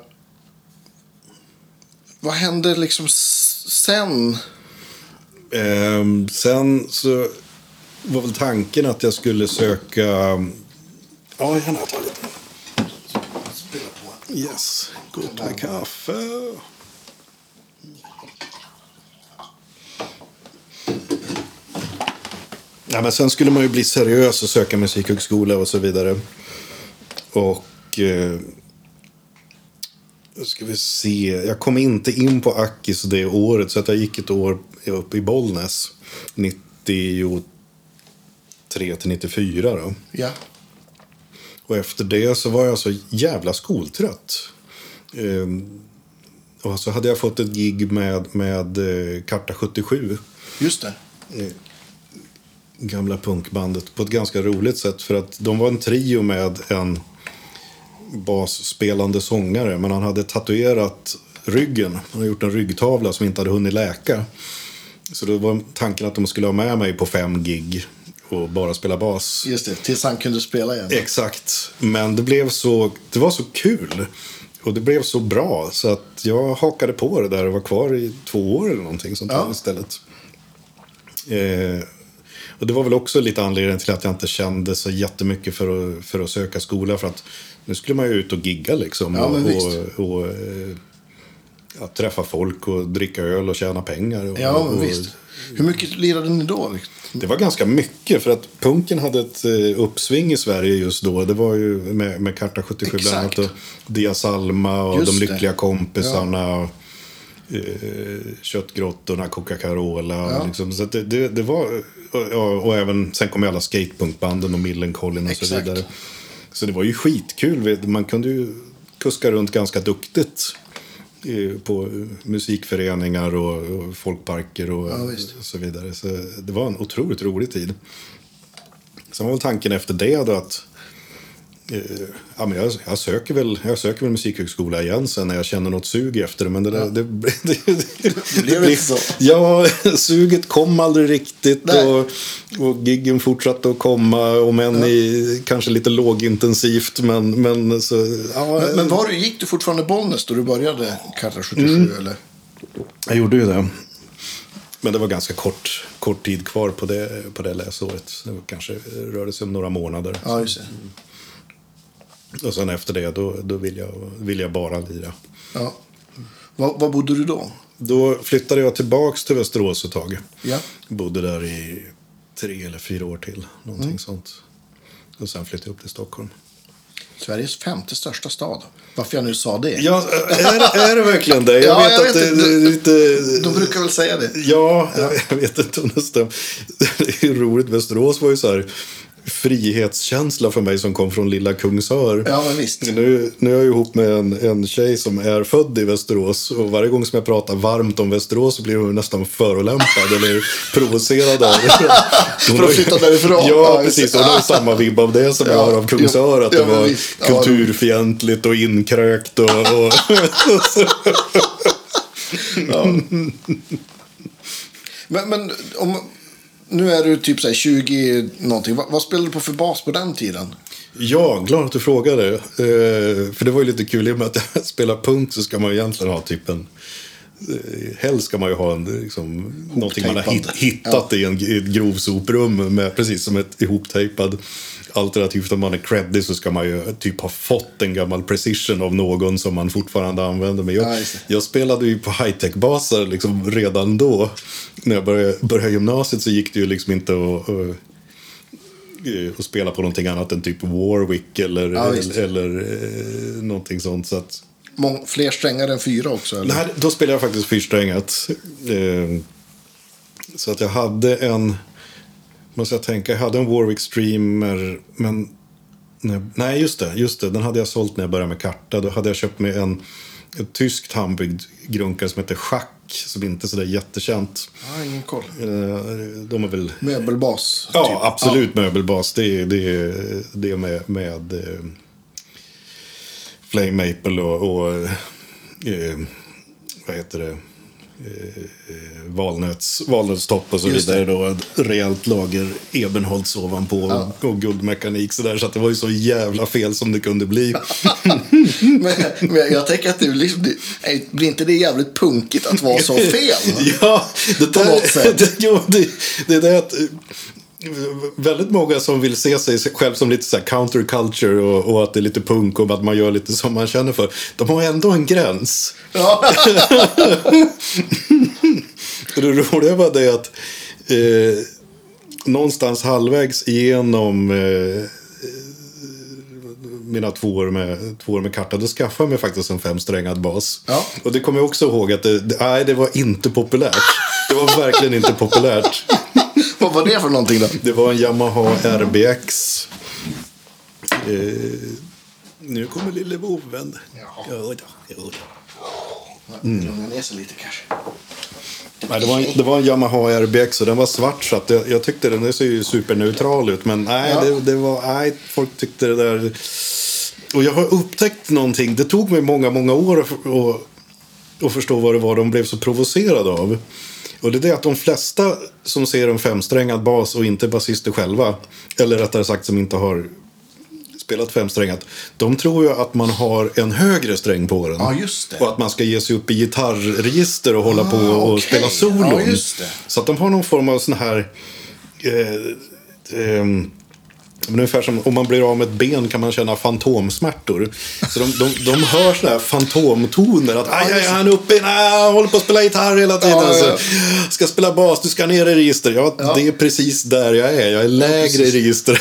vad hände liksom sen? Ehm, sen så var väl tanken att jag skulle söka... Ja, gärna ta lite. Yes, gott med kaffe. Ja, men sen skulle man ju bli seriös och söka musikhögskola och så vidare. Och... Eh, nu ska vi se. Jag kom inte in på Akis det året så att jag gick ett år upp i Bollnäs. 93 till 94 då. Ja. Och efter det så var jag så jävla skoltrött. Ehm, och så hade jag fått ett gig med, med eh, Karta 77. Just det. Gamla punkbandet. På ett ganska roligt sätt. För att de var en trio med en basspelande sångare. Men han hade tatuerat ryggen. Han hade gjort en ryggtavla som inte hade hunnit läka. Så då var tanken att de skulle ha med mig på fem gig. Och bara spela bas. Just det. Tills han kunde spela igen. Exakt. Men det blev så, det var så kul. Och det blev så bra. Så att jag hakade på det där och var kvar i två år eller någonting sånt Ja. istället. Eh, och det var väl också lite anledningen till att jag inte kände så jättemycket för att, för att söka skola. För att nu skulle man ju ut och gigga liksom. Ja, och, och, och eh, ja, träffa folk och dricka öl och tjäna pengar. Och, Ja, men och, visst. Hur mycket lirade ni då? Det var ganska mycket för att punken hade ett eh, uppsving i Sverige just då. Det var ju med, med Karta 77 bland annat. Exakt. Och Dia Salma och Just De det. Lyckliga Kompisarna. Och, eh, Köttgrottorna, Coca-Cola. Ja. Liksom. Så det, det, det var... Och, och, även, sen kom ju alla skatepunkbanden och Millencolin och så Exakt. vidare. Så det var ju skitkul. Man kunde ju kuska runt ganska duktigt på musikföreningar och, folkparker och, Ja, så vidare. Så det var en otroligt rolig tid. Sen var väl tanken efter det då att eh, ja, men jag, jag, söker väl, jag söker väl musikhögskola igen sen när jag känner något sug efter det. Men det, där, det, det, det, blev inte så. Ja, suget kom aldrig riktigt. Nej. Och, och giggen fortsatte att komma. Om än i, kanske lite lågintensivt. Men, men så... Ja, Men, men var du, gick du fortfarande Bollnäs då du började Karta 77? Mm. Eller? Jag gjorde ju det. Men det var ganska kort, kort tid kvar på det, på det läsåret. Det kanske rörde sig om några månader. Ja, just det. Och sen efter det, då, då vill, jag, vill jag bara lira. Ja. Var, var bodde du då? Då flyttade jag tillbaks till Västerås ett tag. Ja. Bodde där i tre eller fyra år till. Någonting sånt. Och sen flyttade jag upp till Stockholm. Sveriges femte största stad. Varför jag nu sa det? Ja, är, är det verkligen det? Jag Ja, vet jag att vet det inte. är lite... De brukar väl säga det? Ja, jag vet inte om det stämmer. Det är roligt. Västerås var ju så här frihetskänsla för mig som kom från lilla Kungsör. Ja, men visst. Nu, nu är jag ihop med en, en tjej som är född i Västerås. Och varje gång som jag pratar varmt om Västerås så blir hon nästan förolämpad eller provocerad För att flytta därifrån. Ja, Ja, precis. Hon har samma vibb av det som jag Ja, har av Kungsör. Att ja, det var visst. Ja, kulturfientligt och inkrökt. Och, och Men, men om, nu är du typ så här 20 någonting. Vad, vad spelade du på för bas på den tiden? Ja, glad att du frågade. Eh, för det var ju lite kul, i och med att jag spelar punk så ska man ju egentligen ha typ en... Eh, helst ska man ju ha en, liksom, någonting man har hit, hittat i, en, i ett grovsoprum, med, precis som ett ihoptejpad. Alternativt om man är creddig så ska man ju typ ha fått en gammal precision av någon som man fortfarande använder. Men jag, Ja, jag spelade ju på high-tech-basar liksom redan då. När jag började, började gymnasiet så gick det ju liksom inte att... att eh, och spela på någonting annat än typ Warwick eller, Ja, eller, eller eh, någonting sånt. Så att, Mång, fler strängar än fyra också? Eller? Nej, då spelade jag faktiskt fyrsträngat. Eh, så att jag hade en, måste jag tänka, jag hade en Warwick Streamer, men nej, just det, just det, den hade jag sålt när jag började med karta. Då hade jag köpt mig en, ett tyskt handbyggd grunkare som heter Schack, som inte är sådär jättekänt. Ja, ingen koll. Eh, de är väl Möbelbas? Ja, typ. absolut möbelbas. Det är det, det med, med eh, Flame Maple och, och eh, vad heter det? Eh, valnöts, valnötstopp och så Just det. vidare. Då, ett rejält lager Ebenholts ovanpå Ja. och, och guldmekanik. Så, där, så att det var ju så jävla fel som det kunde bli. Men, men jag, jag tänker att det, liksom, det, blir inte det jävligt punkigt att vara så fel? ja, det På något sätt. Det, jo, det, det är det att väldigt många som vill se sig själv som lite så här counterculture och, och att det är lite punk och att man gör lite som man känner för. De har ändå en gräns. Ja. Det roliga var det att eh, någonstans halvvägs igenom eh, mina två år med, två år med karta, då skaffade jag mig faktiskt en femsträngad bas. Ja. Och det kommer jag också ihåg att det, det, nej, det var inte populärt. Det var verkligen inte populärt. Vad var det för någonting då? Det var en Yamaha RBX. Eh, nu kommer lille. Jaha. Ja, då, ja, då. Lugna ner sig lite kanske. Nej, det, var en, det var en Yamaha RBX och den var svart så att jag, jag tyckte den ser ju superneutral ut. Men nej, Ja. det, det var, nej, folk tyckte det där... Och jag har upptäckt någonting. Det tog mig många, många år att, att, att förstå vad det var de blev så provocerade av. Och det är det att de flesta som ser en femsträngad bas och inte basister själva, eller rättare sagt som inte har spelat femsträngat, de tror ju att man har en högre sträng på den. Ja, just det. Och att man ska ge sig upp i gitarrregister och hålla på Ah, och okej. spela solon. Ja. Så att de har någon form av sån här... Eh, ehm, men ungefär som om man blir av med ett ben kan man känna fantomsmärtor. Så de, de, de hör sådana här fantomtoner. Att aj, aj, han är uppe, nej, håller på att spela gitarr hela tiden. Ja, ja. Så, ska spela bas, du ska ner i register. Ja, Ja. det är precis där jag är. Jag är lägre i register.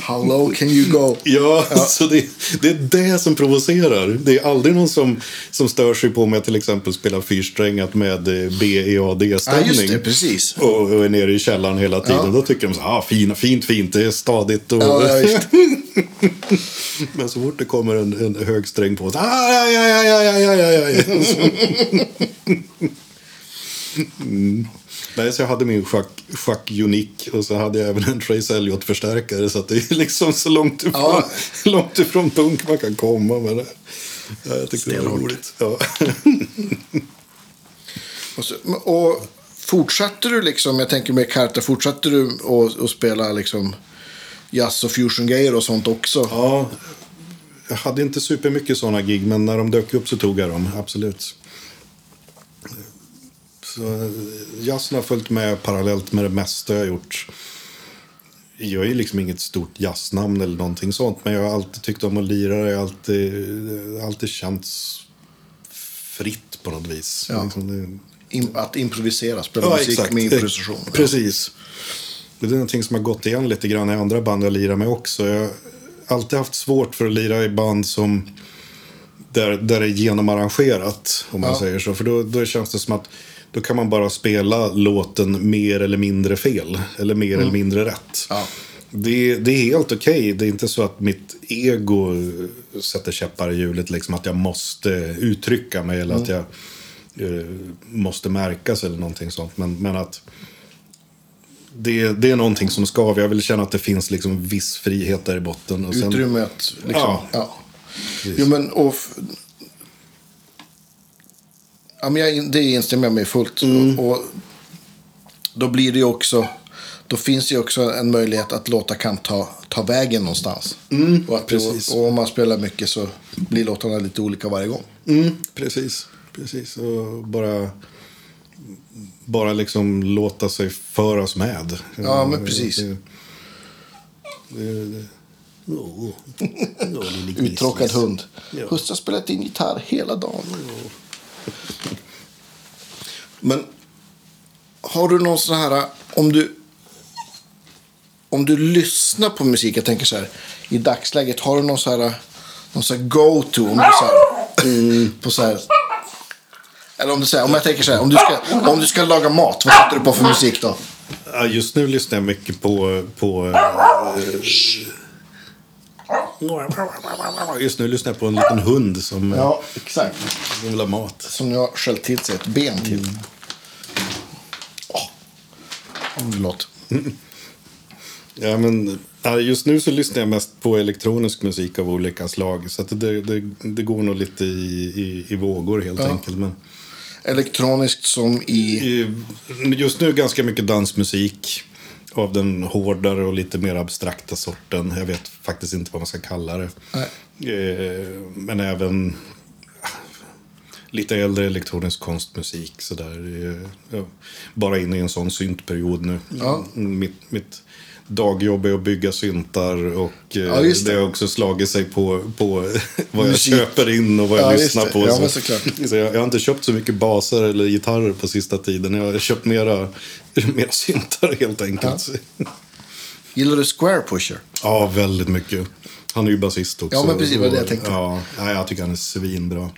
How low can you go? Ja, så det, det är det som provocerar. Det är aldrig någon som, som stör sig på jag till exempel spelar fyrsträngat med eh, Ja, BEAD-stämning. just det, precis. och, och är nere i källaren hela tiden. Ja. Då tycker de så ah, fina, fint, fint, det är stadigt. Och... Ja, Men så fort det kommer en, en hög sträng på så... Aj, aj, aj, aj, aj, aj, aj. Mm. Nej, så jag hade min schack, schack Unique och så hade jag även en Trace Elliot-förstärkare så det är liksom så långt ifrån, ja. långt ifrån punk man kan komma med det. Ja, jag tyckte Stenhårt. det var roligt. Ja. och, så, och fortsatte du liksom, jag tänker med Karta, fortsatte du att spela liksom jazz och fusion-grejer och sånt också? Ja, jag hade inte supermycket sådana gig, men när de dök upp så tog jag dem, absolut. Så jazzen har följt med parallellt med det mesta jag har gjort. Jag är liksom inget stort jazznamn eller någonting sånt, men jag har alltid tyckt om att lira. Jag har alltid, alltid känts fritt på något vis. Ja. Liksom det, att improvisera, spela musik med improvisation. Eh, Precis. Det är någonting som har gått igen lite grann i andra band jag lirar med också. Jag har alltid haft svårt för att lira i band som där, där det är genomarrangerat, om man Ja. säger så. För då, då känns det som att då kan man bara spela låten mer eller mindre fel. Eller mer eller mindre rätt. Mm. Ja. Det, det är helt okej. Det är inte så att mitt ego sätter käppar i hjulet. Liksom att jag måste uttrycka mig eller att jag eh, måste märkas eller någonting sånt. Men, men att det, det är någonting som skaver. Jag vill känna att det finns liksom viss frihet där i botten. Och sen, Utrymme att liksom, Ja. ja. Jo, men och... Ja, men jag, det instämmer jag med fullt. Mm. Och, och då blir det ju också... då finns det ju också en möjlighet att låtar kan ta, ta vägen någonstans. och, att, precis. och, och om man spelar mycket så blir låtarna lite olika varje gång. Mm, precis, precis. Och bara, bara liksom låta sig föras med. Ja, men precis. Det, det, det. Oh, oh, Uttråkad hund. Ja. Husse har spelat in gitarr hela dagen. Men har du någon sån här, om du, om du lyssnar på musik, jag tänker så här, i dagsläget, har du någon så här, någon så här go-to? Mm, på så här, eller om du säger, om jag tänker så här, om du ska, om du ska laga mat, vad sätter du på för musik då? Ja, just nu lyssnar jag mycket på... på eh, just nu lyssnar jag på en liten hund som, Ja, exakt. som vill ha mat. Som jag sköljt till sig ett ben till. Åh. Förlåt. Ja, men, just nu så lyssnar jag mest på elektronisk musik av olika slag. Så det, det, det går nog lite i, i, i vågor helt Ja. enkelt. Men, Elektroniskt som i... just nu ganska mycket dansmusik. Av den hårdare och lite mer abstrakta sorten. Jag vet faktiskt inte vad man ska kalla det. Nej. Eh, men även ah, lite äldre elektronisk konstmusik. Sådär. Eh, ja, bara inne i en sån syntperiod nu. Ja. Mitt, mitt dagjobb är att bygga syntar. Och eh, Ja, det. det har också slagit sig på, på vad jag Musik. köper in och vad jag Ja, lyssnar på. Ja, så, så jag, jag har inte köpt så mycket baser eller gitarrer på sista tiden. Jag har köpt mera, mera syntar helt enkelt. Ja. Gillar du Square Pusher? väldigt mycket. Han är ju basist också. Ja, men precis, vad det jag tänkte. Ja, ja, jag tycker han är svinbra.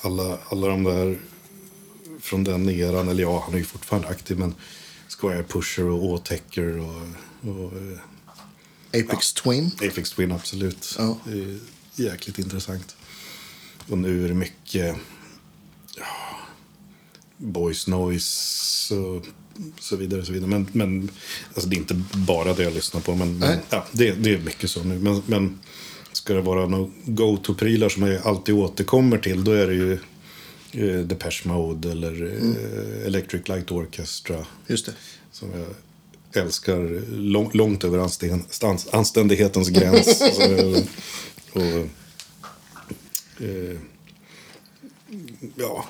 Alla, alla de där från den eran, eller ja, han är ju fortfarande aktiv, men Square Pusher och Åtäcker och, och eh, Apex Twin? Apex Twin, absolut. Ja. Det är jäkligt intressant. Och nu är det mycket ja, Boys Noise och så vidare. Så vidare. Men, men alltså, det är inte bara det jag lyssnar på. Men, men ja, det, det är mycket så nu. Men, men ska det vara några go-to-prylar som jag alltid återkommer till, då är det ju eh, Depeche Mode eller eh, Electric Light Orchestra. Just det. Som jag älskar lång, långt över ansten, stans, anständighetens gräns. Så, och, eh, ja.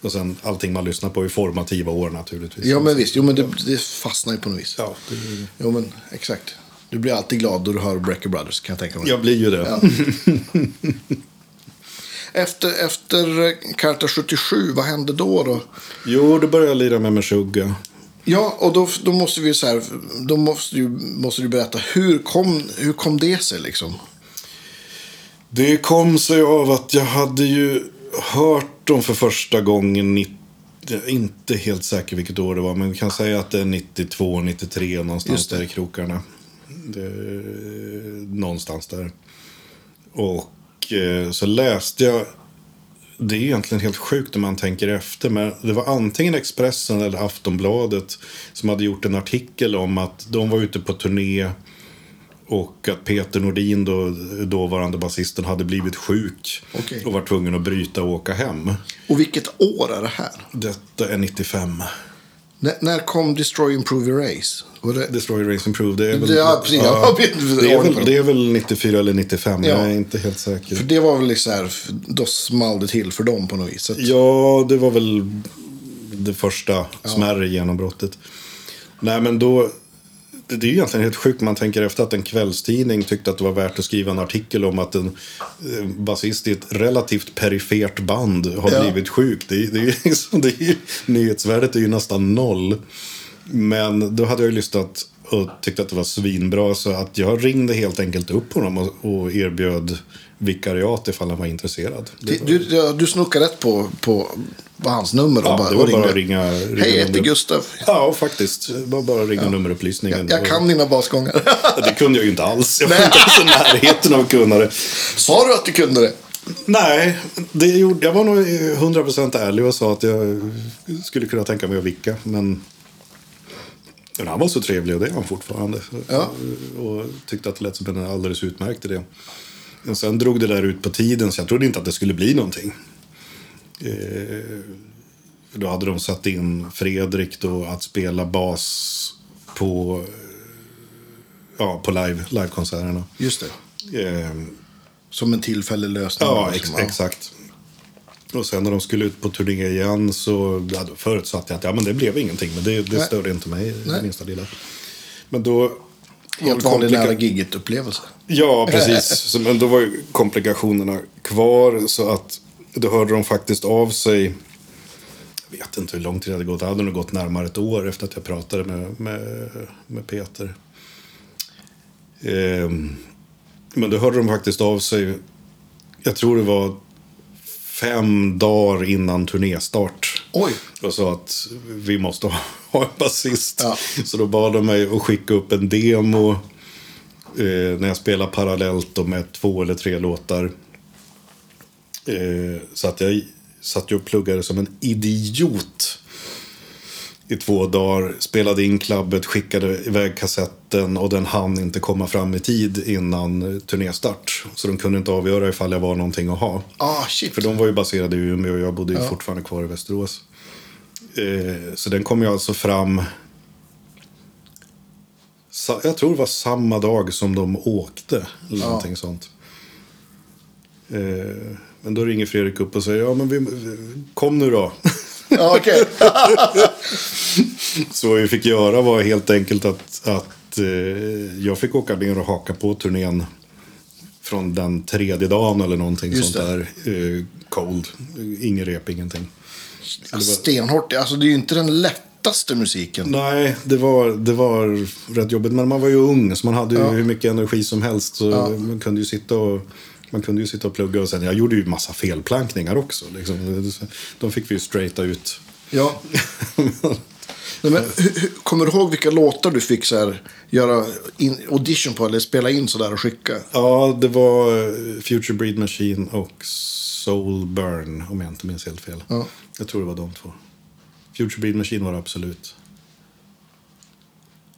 Och sen allting man lyssnar på i formativa år naturligtvis. Ja, men visst. Jo, men det, det fastnar ju på något vis. Ja, det, Jo, men exakt. Du blir alltid glad då du hör Brecker Brothers, kan jag tänka mig. jag blir ju det. Ja. Efter, efter eh, Karta 77, vad hände då? då? Jo, då började jag lira med Meshuggah. Ja, och då, då måste vi så här, då måste du, måste du berätta, hur kom, hur kom det sig liksom? Det kom sig av att jag hade ju hört dem för första gången. 90, jag är inte helt säker vilket år det var, men vi kan säga att det är 92, 93 någonstans där i krokarna. Det, någonstans där. Och så läste jag, det är egentligen helt sjukt när man tänker efter, men det var antingen Expressen eller Aftonbladet som hade gjort en artikel om att de var ute på turné och att Peter Nordin, då, dåvarande basisten, hade blivit sjuk Okej. och var tvungen att bryta och åka hem. Och vilket år är det här? Detta är 95. N- när kom Destroy Improve Erase? Det... Destroy Race Improve, det är väl... Ja, precis. Vet inte. det, är väl, det är väl 94 eller 95, Ja. jag är inte helt säker. För det var väl liksom så här, då small det till för dem på något vis. Att, Ja, det var väl det första smärre genombrottet. Nej, men då... Det är ju egentligen helt sjukt man tänker efter att en kvällstidning tyckte att det var värt att skriva en artikel om att en eh, basist i ett relativt perifert band har Ja. blivit sjuk. Det, är- det, är liksom, det är nyhetsvärdet är ju nästan noll. Men då hade jag ju lyssnat och tyckte att det var svinbra så att jag ringde helt enkelt upp honom och, och erbjöd vikariat ifall han var intresserad. Du, du, du snokade rätt på, på, på hans nummer och Ja, bara, det var och bara att ringa. ringa Hej, jag heter Gustav. Ja, faktiskt. Det var bara att ringa nummerupplysningen. Jag, jag kan dina basgångar. Det kunde jag ju inte alls. Jag var inte ens i närheten av att kunna det. Sa du att du kunde det? Nej, det gjorde, jag var nog 100% ärlig och sa att jag skulle kunna tänka mig att vicka. Men, men han var så trevlig och det är han fortfarande. Ja. Och tyckte att det lät som en alldeles utmärkt idé. Men sen drog det där ut på tiden så jag trodde inte att det skulle bli någonting. Eh, då hade de satt in Fredrik då att spela bas på, ja, på live, livekonserterna. Just det. Eh, Som en tillfällig lösning. Ja, liksom. ex exakt. Och sen när de skulle ut på turné igen så ja, förutsatte jag att ja, men det blev ingenting. Men det, det störde inte mig i Nej. det minsta lilla. Men då... Helt vanlig nära giget-upplevelse. Ja, precis. Men då var ju komplikationerna kvar. Så att då hörde de faktiskt av sig. Jag vet inte hur lång tid det hade gått. Det hade nog gått närmare ett år efter att jag pratade med, med, med Peter. Ehm, men då hörde de faktiskt av sig. Jag tror det var fem dagar innan turnéstart. Oj. Och sa att vi måste ha, ha en basist. Ja. Så då bad de mig att skicka upp en demo. Eh, när jag spelar parallellt då med två eller tre låtar. Eh, så att jag satt ju och pluggade som en idiot. I två dagar. Spelade in klabbet, skickade iväg kassetten och den hann inte komma fram i tid innan eh, turnéstart. Så de kunde inte avgöra ifall jag var någonting att ha. Ah, shit. För de var ju baserade i Umeå och jag bodde ju fortfarande kvar i Västerås. Eh, så den kom ju alltså fram... Jag tror det var samma dag som de åkte. Eller Ja. någonting sånt. Eh, men då ringer Fredrik upp och säger ja men vi, kom nu då. Ja, okej. Så vad vi fick göra var helt enkelt att, att eh, jag fick åka ner och haka på turnén från den tredje dagen eller någonting Just sånt där. Eh, cold. Ingen rep, ingenting. Stenhårt. Alltså, det är ju inte den lättaste musiken. Nej, det var, det var rätt jobbigt. Men man var ju ung, så man hade ju Ja. hur mycket energi som helst. Så Ja. man kunde ju sitta och... Man kunde ju sitta och plugga och sen, jag gjorde ju massa felplankningar också. Liksom. De fick vi ju straighta ut. Ja. Nej, men, kommer du ihåg vilka låtar du fick så här, göra in, audition på eller spela in sådär och skicka? Ja, det var eh, Future Breed Machine och Soul Burn, om jag inte minns helt fel. Ja. Jag tror det var de två. Future Breed Machine var det absolut.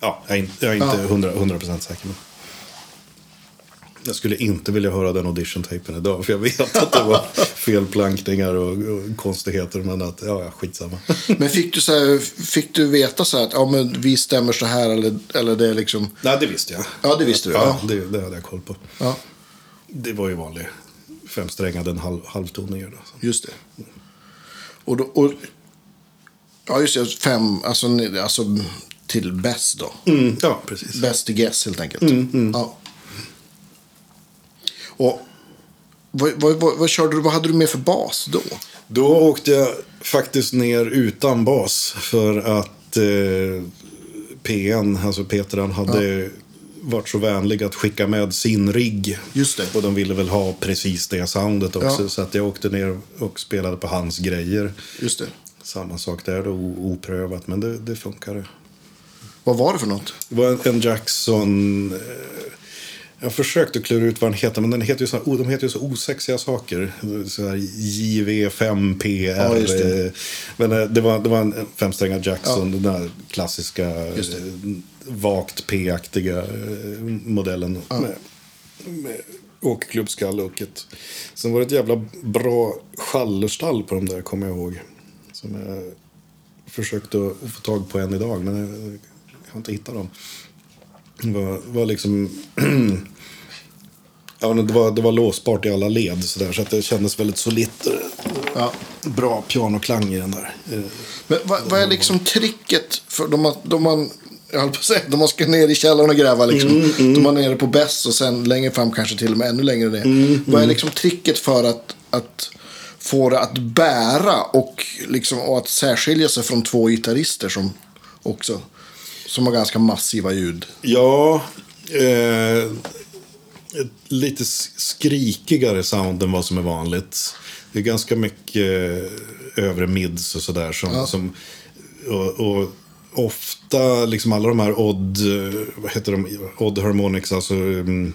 Ja, jag är inte, jag är inte Ja. hundra 100% säker. Men. Jag skulle inte vilja höra den audition-tapen idag. För jag vet att det var felplankningar och, och konstigheter. Men att, ja, ja, skitsamma. Men fick du, så här, fick du veta så här att ja, men vi stämmer så här eller, eller det är liksom... Nej, det visste jag. Ja, det visste du. Ja, Ja. det, det hade jag koll på. Ja, Det var ju vanlig femsträngad, en halv, halvtoning. Just det. Och, då, och Ja, just det. Fem, alltså, alltså till bäst då. Mm, ja, precis. Bäst till guess helt enkelt. Mm, Ja. Och vad, vad, vad, vad körde du, vad hade du med för bas då? Då åkte jag faktiskt ner utan bas för att eh, PN, alltså Peter, han hade varit så vänlig att skicka med sin rigg. Just det. Och de ville väl ha precis det soundet också. Ja. Så att jag åkte ner och spelade på hans grejer. Just det. Samma sak där då, oprövat, men det, det funkade. Vad var det för något? Det var en, en Jackson... Eh, jag försökte klura ut vad den heter, men den heter ju så, oh, de heter ju så osexiga saker. Så här JV5PR. Ja, det. Men eh, det var, det var en femsträngad Jackson, den där klassiska, eh, vagt P-aktiga eh, modellen. Med, med åkklubbskalle och ett... Sen var det ett jävla bra schallerstall på de där, kommer jag ihåg. Som jag försökte få tag på än idag, men jag har inte hittat dem. Var, var liksom... ja, det, var, det var låsbart i alla led så, där, så att det kändes väldigt solitt. Ja. Bra pianoklang i den där. Men vad, vad är liksom tricket för de, man- de man, jag höll på att säga, de man ska ner i källaren och gräva liksom. De man är nere på bäst och sen längre fram kanske till och med ännu längre ner. Vad är liksom tricket för att, att få det att bära och, liksom, och att särskilja sig från två gitarrister som också som har ganska massiva ljud. Ja, eh, lite skrikigare sound än vad som är vanligt. Det är ganska mycket eh, övre mids och sådär. Som, som, och, och ofta, liksom alla de här odd, eh, vad heter de, odd harmonics, alltså um,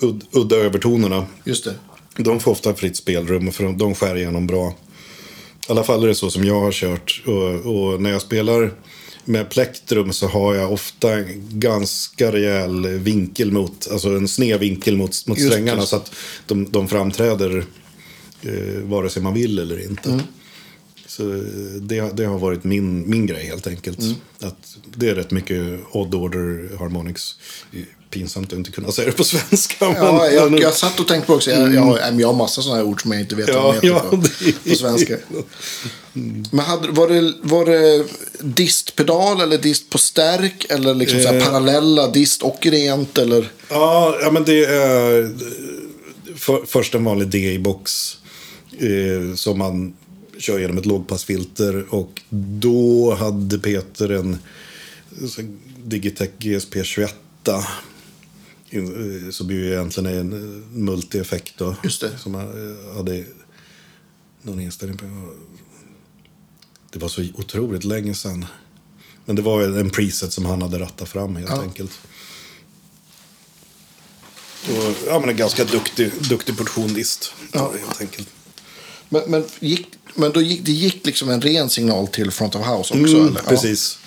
ud, udda övertonerna. Just det. De får ofta fritt spelrum för de, de skär igenom bra. I alla fall är det så som jag har kört. Och, och när jag spelar med plektrum så har jag ofta en ganska rejäl vinkel mot, alltså en sned vinkel mot, mot strängarna. Så att de, de framträder eh, vare sig man vill eller inte. Mm. Så det, det har varit min, min grej helt enkelt. Mm. Att det är rätt mycket odd order harmonics. Pinsamt att inte kunna säga det på svenska. Ja, men- jag, men- jag satt och tänkte på också. Jag, jag, har, jag har massa sådana här ord som jag inte vet vad Ja, de heter ja, på, på svenska. Men hade, var, det, var det distpedal eller dist på stärk? Eller liksom så Eh. parallella dist och rent? Eller? Ja, ja men det är för, först en vanlig DI-box eh, som man kör genom ett lågpassfilter. Och då hade Peter en Digitech GSP 21. in- eh, Som ju egentligen är en eh, multi-effekt då. Just det. Som eh, hade någon inställning på. Det var så otroligt länge sedan. Men det var en preset som han hade rattat fram helt Ja. enkelt. Och, ja, men en ganska duktig, duktig portion dist. Ja. Helt enkelt. Men, men, gick, men då gick, det gick liksom en ren signal till front of house också? Mm, eller? Ja, precis.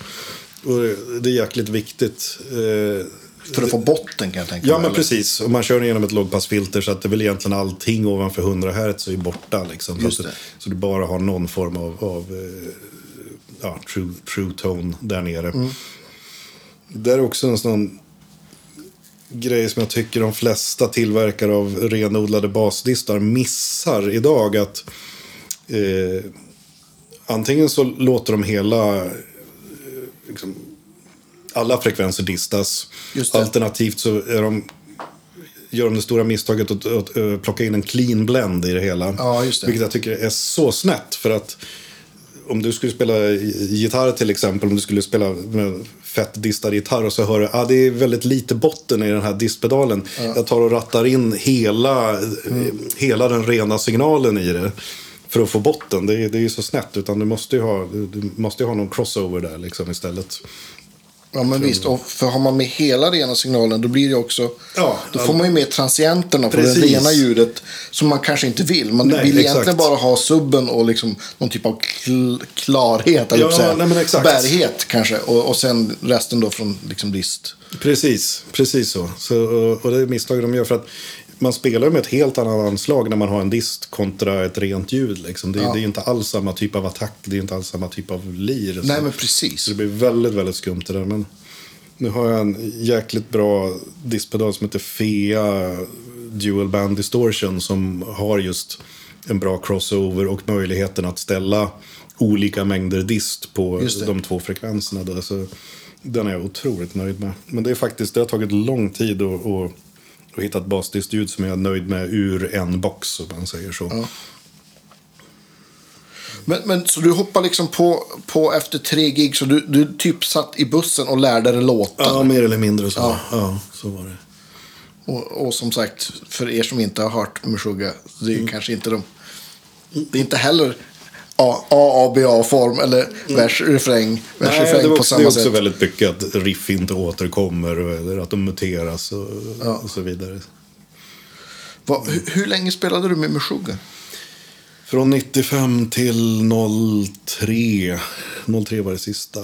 Och det- är jäkligt viktigt. Eh, för att få botten kan jag tänka Ja, mig, men eller? precis. Och man kör igenom ett lågpassfilter så att det är väl egentligen allting ovanför 100 Hz är borta. Liksom, så, Just att, det. så du bara har någon form av, av eh, ja, true, true tone där nere. Mm. Det är också en sån grej som jag tycker de flesta tillverkare av renodlade basdistar missar idag. att eh, Antingen så låter de hela eh, liksom, alla frekvenser distas. Alternativt så är de, gör de det stora misstaget att, att, eh, plocka in en clean blend i det hela. Ja, just det. Vilket jag tycker är så snett. För att om du skulle spela gitarr till exempel, om du skulle spela med fett distad gitarr och så hör du att ah, det är väldigt lite botten i den här distpedalen. Jag tar och rattar in hela, Mm. eh, hela den rena signalen i det. För att få botten. Det är, det är ju så snett. Utan du måste ju ha, du, du måste ju ha någon crossover där liksom istället. Ja, men visst. Och för har man med hela rena signalen, då blir det också... Ja, då får man ju med transienterna på det rena ljudet. Som man kanske inte vill. Man Nej, vill exakt. egentligen bara ha subben och liksom någon typ av kl- klarhet. Eller Ja, säga. nej. Bärighet kanske. Och, och sen resten då från liksom dist. Precis, precis så. så och, och det är misstag de gör. för att man spelar ju med ett helt annat anslag när man har en dist kontra ett rent ljud. Liksom. Det, Ja. det är ju inte alls samma typ av attack, det är inte alls samma typ av lir. Nej, så, men precis. så det blir väldigt, väldigt skumt det där. Men nu har jag en jäkligt bra distpedal som heter Fea Dual Band Distortion som har just en bra crossover och möjligheten att ställa olika mängder dist på de två frekvenserna. Då. Så den är jag otroligt nöjd med. Men det är faktiskt, det har tagit lång tid att, att, att hitta ett basdistljud som jag är nöjd med ur en box, om man säger så. Ja. Men, men så du hoppar liksom på, på efter tre gig. Så du, du typ satt i bussen och lärde dig låtar. Ja, mer eller mindre så. Ja. Ja. så var det. Och, och som sagt, för er som inte har hört Meshuggah, det är Mm. kanske inte de... Det är inte heller A, A, B, A-form eller vers, refräng, vers, Mm. Nej, refräng det, var på också, det är samma också sätt. väldigt mycket att riff inte återkommer eller att de muteras och, Ja. och så vidare. Va, hur, hur länge spelade du med Meshuggah? Från 95 till 03. 03 var det sista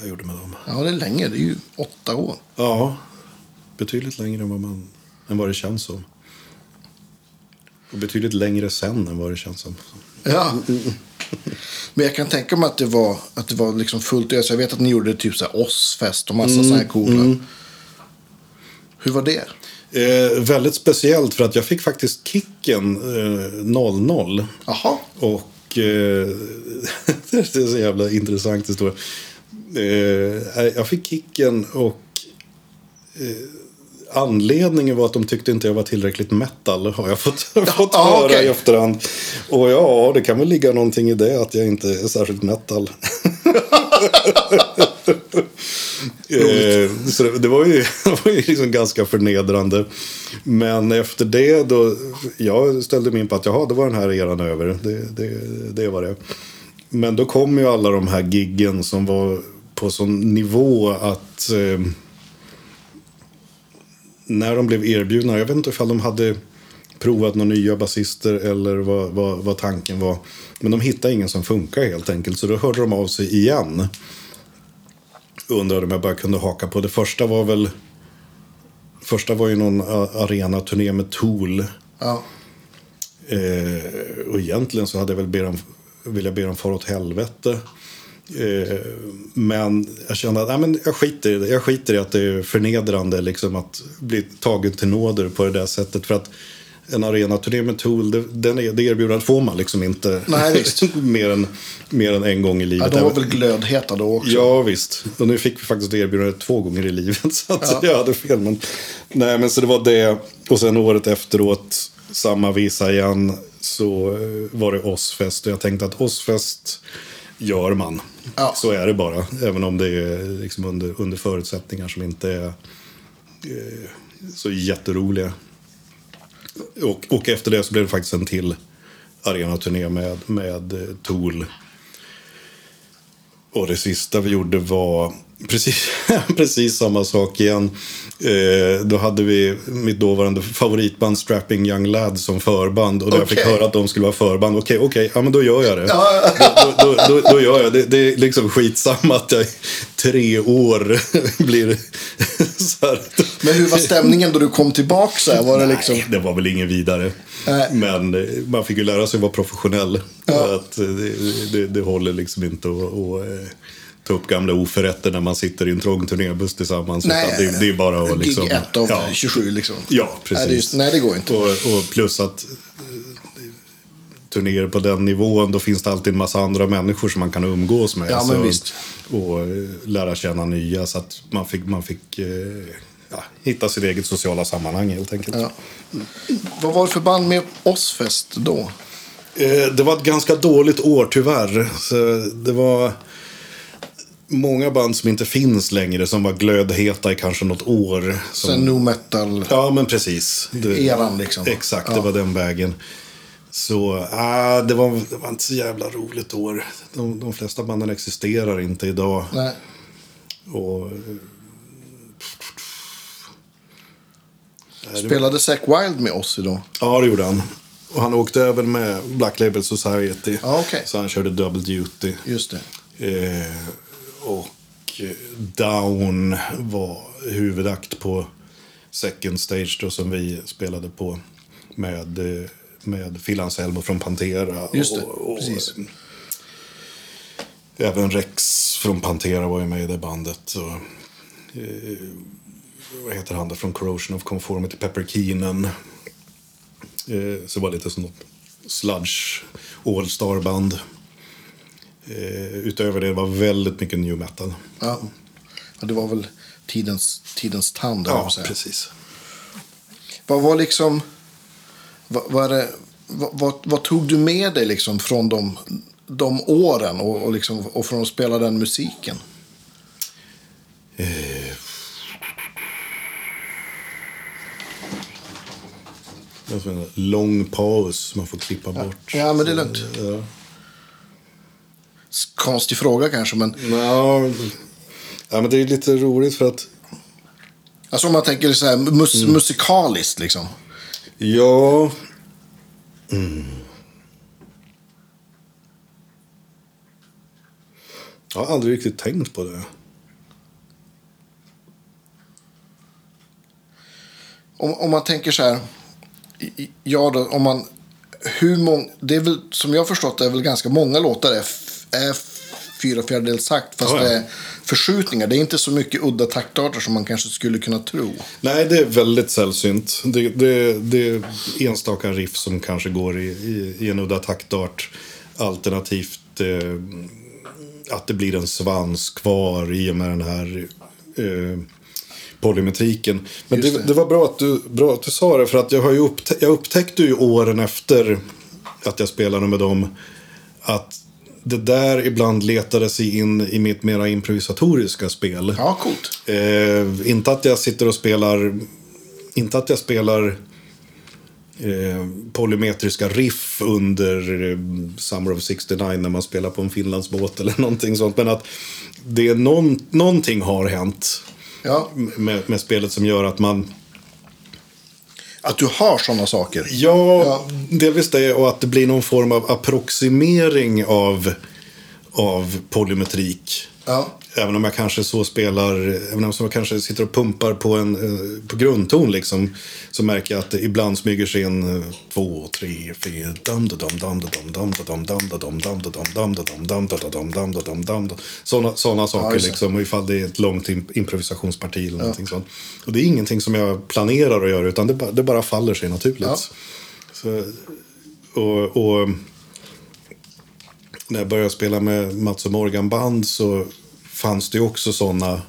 jag gjorde med dem. Ja, det är länge. Det är ju åtta år. Ja, betydligt längre än vad, man, än vad det känns som. Och betydligt längre sen än vad det känns som. Ja. Men jag kan tänka mig att det var, att det var liksom fullt ös. Jag vet att ni gjorde typ så här Ozzfest och massa Mm, sådana här coola. Hur var det? Eh, väldigt speciellt för att jag fick faktiskt kicken eh, 00. Jaha. Och eh, det är så jävla intressant historia. Eh, jag fick kicken och eh, anledningen var att de tyckte inte jag var tillräckligt metal. Har jag fått, fått ja, höra okej. i efterhand. Och ja, det kan väl ligga någonting i det att jag inte är särskilt metal. Eh, så det, det var ju, det var ju liksom ganska förnedrande. Men efter det då, jag ställde mig in på att jaha, då var den här eran över. Det, det, det var det. Men då kom ju alla de här giggen som var på sån nivå att eh, när de blev erbjudna, jag vet inte ifall de hade provat några nya basister eller vad, vad, vad tanken var. Men de hittade ingen som funkar helt enkelt, så då hörde de av sig igen. Undrade om jag bara kunde haka på. Det första var väl... Första var ju någon arenaturné med Tool. Ja. Eh, och egentligen så hade jag väl be dem vill jag be dem fara åt helvete. Eh, men jag kände att nej, men jag, skiter i det. jag skiter i att det är förnedrande liksom, att bli tagen till nåder på det där sättet. För att en arenaturné med Tool, det, den är, det erbjudandet får man liksom inte Nej, visst. mer, än, mer än en gång i Ja, livet. de var väl glödheta då också. Ja, visst. Och nu fick vi faktiskt det erbjudandet två gånger i livet. Så att Ja. jag hade fel. Men, nej, men så det var det. Och sen året efteråt, samma visa igen, så eh, var det Ozzfest. Och jag tänkte att Ozzfest gör man. Ja. Så är det bara. Även om det är liksom under, under förutsättningar som inte är eh, så jätteroliga. Och, och efter det så blev det faktiskt en till arenaturné med, med eh, Tool. Och det sista vi gjorde var precis, precis samma sak igen. Eh, då hade vi mitt dåvarande favoritband Strapping Young Lads som förband. Och då jag fick höra att de skulle vara förband. Okej, okej, ja men då gör jag det. Då, då, då, då gör jag det. Det är liksom skitsamma att jag i tre år blir så här. Men hur var stämningen då du kom tillbaka? Så här? Var det liksom... Nej, det var väl ingen vidare. Nej. Men eh, man fick ju lära sig att vara professionell. Ja. Att eh, det, det, det håller liksom inte att, att eh, ta upp gamla oförrätter när man sitter i en trång turnébuss tillsammans. Nej, det, det är bara att liksom... Gig 1 av ja, 27 liksom. Ja, precis. Nej, det, nej, det går inte. Och, och plus att eh, turnéer på den nivån, då finns det alltid en massa andra människor som man kan umgås med. Ja, visst. Och eh, lära känna nya. Så att man fick, man fick eh, ja, hitta sitt eget sociala sammanhang helt enkelt. Ja. Vad var det för band med Ozzfest då? Det var ett ganska dåligt år tyvärr. Så det var många band som inte finns längre som var glödheta i kanske något år. Som... Sen no metal. Ja, men precis. Det... Eran, liksom. Exakt, Ja. det var den vägen. Så ah, det, var, det var inte så jävla roligt år. De, de flesta banden existerar inte idag. Nej. Och, Spelade Zack Wild med oss idag? Ja, det gjorde han. Och han åkte även med Black Label Society. Ja, okej. Så han körde double duty. Just det. Eh, och eh, Down var huvudakt på Second Stage då, som vi spelade på. Med, eh, med Phil Anselmo från Pantera. Just det, och, och, precis. Även Rex från Pantera var ju med i det bandet. Och, eh, vad heter han där från Corrosion of Conformity? Pepper Keenan. Eh, så det var lite som något sludge all-star-band. Eh, utöver det var väldigt mycket new metal. Ja. ja det var väl tidens, tidens tand, Ja, precis. Vad var liksom... Vad, vad, det, vad, vad, tog du med dig liksom från de, de åren och, och, liksom, och från att spela den musiken? Det är en lång paus man får klippa bort. Ja, men det är lugnt. Ja. Konstig fråga kanske, men Ja, ja, men det är lite roligt för att alltså om man tänker så här mus, Mm. musikaliskt liksom. Ja... Mm. Jag har aldrig riktigt tänkt på det. Om, om man tänker så här. Ja, då, om man... Hur många... Det är väl, som jag har förstått det, är väl ganska många låtar är, är fyra fjärdedels takt. Fast Ja, ja. det är förskjutningar. Det är inte så mycket udda taktarter som man kanske skulle kunna tro. Nej, det är väldigt sällsynt. Det, det, det är enstaka riff som kanske går i, i, i en udda taktart. Alternativt eh, att det blir en svans kvar i och med den här eh, polymetriken. Men det. det. var bra att, du, bra att du sa det, för att jag, har ju upptä- jag upptäckte ju åren efter att jag spelade med dem att det där ibland letade sig in i mitt mera improvisatoriska spel. Ja, coolt. Eh, inte att jag sitter och spelar... Inte att jag spelar eh, polymetriska riff under eh, Summer of 69 när man spelar på en Finlandsbåt eller någonting sånt. Men att det är någon, någonting har hänt Ja, med, med spelet som gör att man... att du har sådana saker. Ja, Ja. delvis det och att det blir någon form av approximering av, av polymetrik. Ja, även om jag kanske så spelar, även om jag kanske sitter och pumpar på en på grundton liksom, så märker jag att det ibland smyger sig in två, tre, fyra, dam da dam dam da dam dam dam da dam dam da dam dam da dam dam da dam dam sådana saker liksom, ifall det är ett långt improvisationsparti eller någonting sånt. Och det är ingenting som jag planerar att göra, utan det, bara, faller sig naturligt. Och, och när jag började spela med Mats och Morgan-band så fanns det också sådana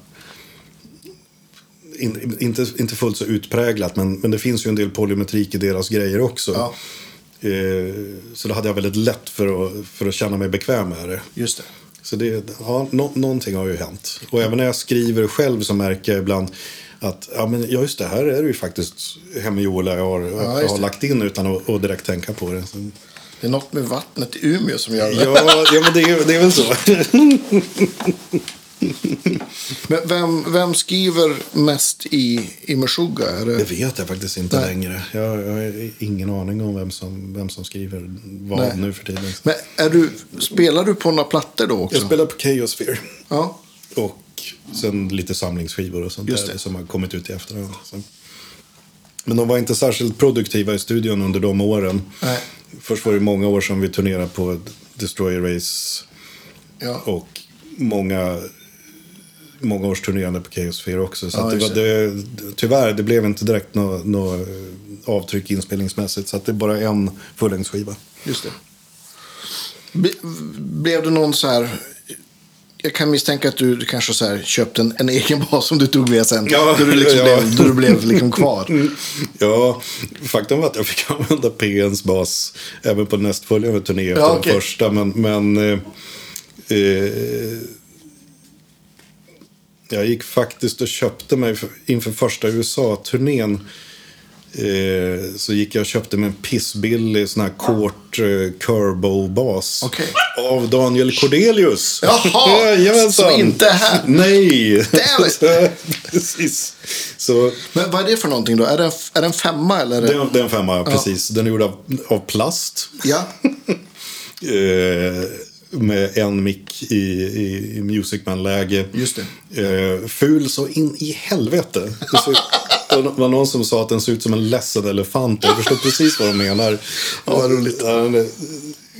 in, inte, inte fullt så utpräglat, men, men det finns ju en del polymetrik i deras grejer också. Ja. Eh, så då hade jag väldigt lätt för att, för att känna mig bekväm med det. Just det. Så det, ja, nå, någonting har ju hänt. Och även när jag skriver själv så märker jag ibland att ja, men, ja, just det, här är det ju faktiskt Hemme-Jola jag har, jag just har lagt in utan att, att direkt tänka på det. Så, Det är något med vattnet i Umeå som gör det. ja, ja, men det är, det är väl så. Men vem, vem skriver mest i, i Meshuggah? Är Det det... vet jag faktiskt inte Nej. längre. Jag, jag har ingen aning om vem som, vem som skriver vad Nej. nu för tiden. Men är du, spelar du på några plattor då också? Jag spelar på Chaosphere. Ja. Och sen lite samlingsskivor och sånt Just där det. som har kommit ut i efterhand. Men de var inte särskilt produktiva i studion under de åren. Nej. Först var det många år som vi turnerade på Destroyer Race Ja. och många, många års turnerande på Chaosphere också. Så Ja, det var, det, tyvärr, det blev inte direkt något nå avtryck inspelningsmässigt. Så att det är bara en fullängdsskiva. Just det. Ble- Blev det någon så här... Jag kan misstänka att du kanske så här köpte en, en egen bas som du tog med sen. Ja, då du liksom ja. blev, då du blev liksom kvar. Ja, faktum var att jag fick använda PNs bas även på nästföljande turné efter Ja, okej. den första. Men, men eh, eh, jag gick faktiskt och köpte mig för, inför första USA-turnén. Eh, så gick jag och köpte mig en pissbillig sån här kort eh, Curbo-bas. Okej. Av Daniel Cordelius. Jaha, Jajamensan. som inte är här. Nej. Precis. Så Men vad är det för någonting då? Är det en, är det en femma eller? Det är, det är en femma, precis. Den är gjord av, av plast. Ja. Eh, med en mick i, i, i Musicman-läge. Just det. Eh, ful så in i helvete. Det var någon som sa att den ser ut som en ledsen elefant. Jag förstår precis vad de menar. Ja, vad roligt.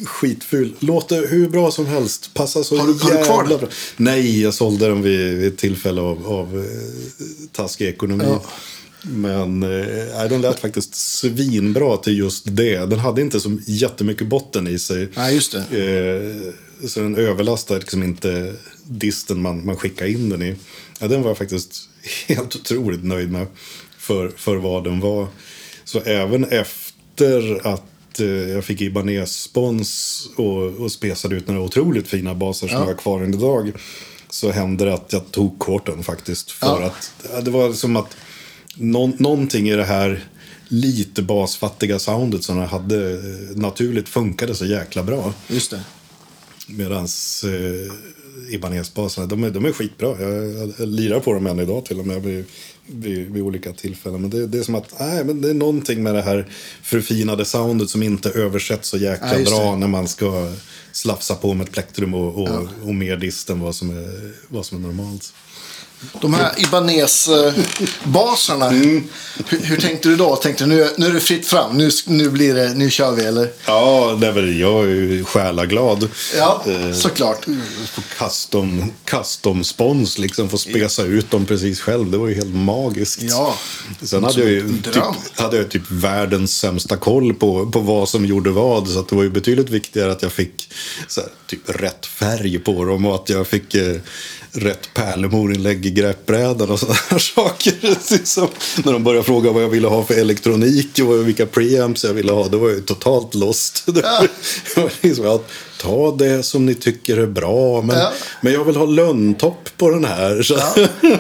Skitful. Låter hur bra som helst. Passar så Har du- har du kvar jävla den? Nej, jag sålde den vid, vid ett tillfälle av, av eh, taskig ekonomi. Ja. Men eh, den lät faktiskt svinbra till just det. Den hade inte så jättemycket botten i sig. Nej, just det. Eh, så den överlastar liksom inte disten man, man skickar in den i. Ja, den var jag faktiskt helt otroligt nöjd med för, för vad den var. Så även efter att eh, jag fick Ibanez-spons och, och spesade ut några otroligt fina baser som Ja. jag har kvar än idag. Så hände det att jag tog korten faktiskt. För Ja. att det var som att någon, någonting i det här lite basfattiga soundet som jag hade eh, naturligt funkade så jäkla bra. Just det. Medan eh, Ibanez-baserna, de är, de är skitbra. Jag, jag, lirar på dem än idag till och med vid, vid, vid olika tillfällen. Men det, det är som att nej, men det är någonting med det här förfinade soundet som inte översätts så jäkla Ja, bra när man ska slafsa på med ett plektrum och, och, och mer dist än vad som är, vad som är normalt. De här Ibanez-basarna. Mm. Hur, hur tänkte du då? Tänkte du nu, nu är det fritt fram. Nu, nu, blir det, nu kör vi eller? Ja, det väl, jag är ju själaglad. Ja, Eh, såklart. Få custom, custom spons, liksom få spesa ut dem precis själv. Det var ju helt magiskt. Ja. Sen hade jag ju typ, hade jag typ världens sämsta koll på, på vad som gjorde vad. Så det var ju betydligt viktigare att jag fick här, typ rätt färg på dem och att jag fick eh, rätt pärlemorinlägg i greppbrädan och sådana saker. Som när de började fråga vad jag ville ha för elektronik och vilka preamps jag ville ha. Det var jag ju totalt lost. Liksom att, ta det som ni tycker är bra, men, Ja. men jag vill ha lönntopp på den här. Så. Ja.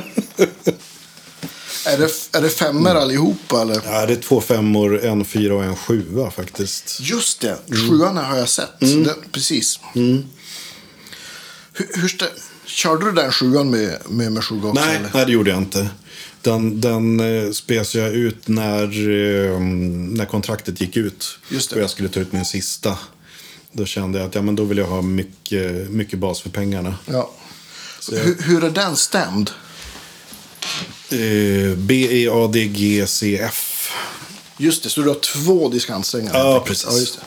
Är det, är det femmer allihopa eller? Ja, det är två femmor, en fyra och en sjua faktiskt. Just det, Mm. sjuan har jag sett. Den, precis. Hur, hur stä- körde du den sjuan med, med Meshuggah också? Nej, eller? nej, det gjorde jag inte. Den, den eh, spes jag ut när, eh, när kontraktet gick ut. Och jag skulle ta ut min sista. Då kände jag att ja, men då vill jag ha mycket, mycket bas för pengarna. Ja. Jag, Hur, hur är den stämd? eh, B-E-A-D-G-C-F. Just det, så du har två diskantsträngar? Ja, precis. Ja.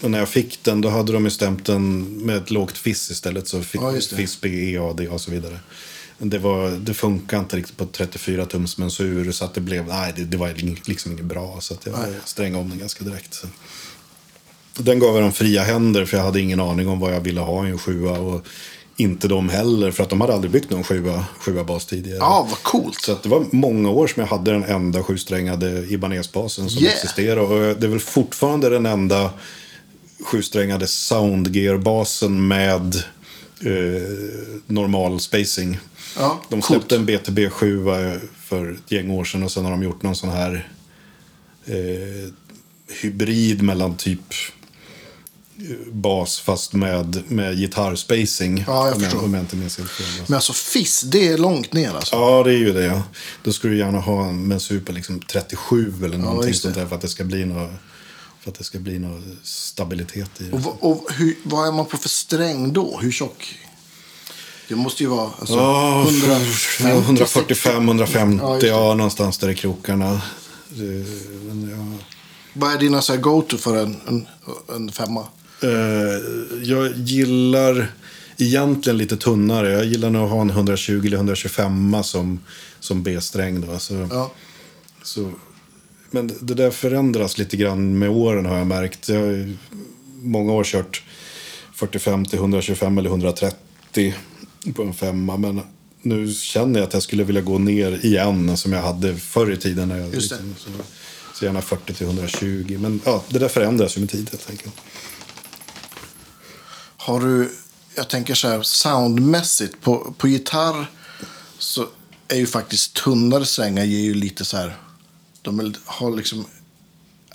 Och när jag fick den då hade de ju stämt den med ett lågt fiss istället. Så fick Ja, fiss, B-E-A-D och så vidare. Det, var, det funkar inte riktigt på 34 tums mensur. Så att det blev, nej det, det var liksom inget bra. Så att jag Nej. strängade om den ganska direkt. Så. Den gav jag dem fria händer för jag hade ingen aning om vad jag ville ha i en sjua. Och inte de heller för att de hade aldrig byggt någon sjua, sjua bas tidigare. Ja, vad coolt. Så det var många år som jag hade den enda sjusträngade Ibanez-basen som Yeah. existerar. Och det är väl fortfarande den enda sjusträngade Soundgear-basen med eh, normal spacing. Ja, De coolt. släppte en BTB 7 för ett gäng år sedan och sen har de gjort någon sån här eh, hybrid mellan typ eh, bas fast med, med gitarrspacing. Ja, jag förstår. Om jag inte minns helt fel. Men alltså FIS, det är långt ner alltså. Ja, det är ju det. Ja. Då skulle du gärna ha en mensur på liksom 37 eller någonting det. sånt där för att det ska bli något, för att det ska bli något stabilitet i det. Och, och hur, vad är man på för sträng då? Hur tjock? Det måste ju vara alltså, 150, 145, 150, Ja, ja, någonstans där i krokarna. Det- ja. Vad är dina go-to för en, en, en femma? Eh, jag gillar egentligen lite tunnare. Jag gillar nog att ha en 120 eller 125 som, som B-sträng. Då. Så, Ja. så, men det där förändras lite grann med åren har jag märkt. Jag har många år kört 45 till 125 eller 130 på en femma. Men nu känner jag att jag skulle vilja gå ner igen som jag hade förr i tiden. När jag, liksom, så, så gärna 40 till 120. Men ja, det där förändras ju med tiden helt enkelt. Har du, jag tänker så här, soundmässigt, på, på gitarr så är ju faktiskt tunnare strängar ger ju lite så här, de har liksom,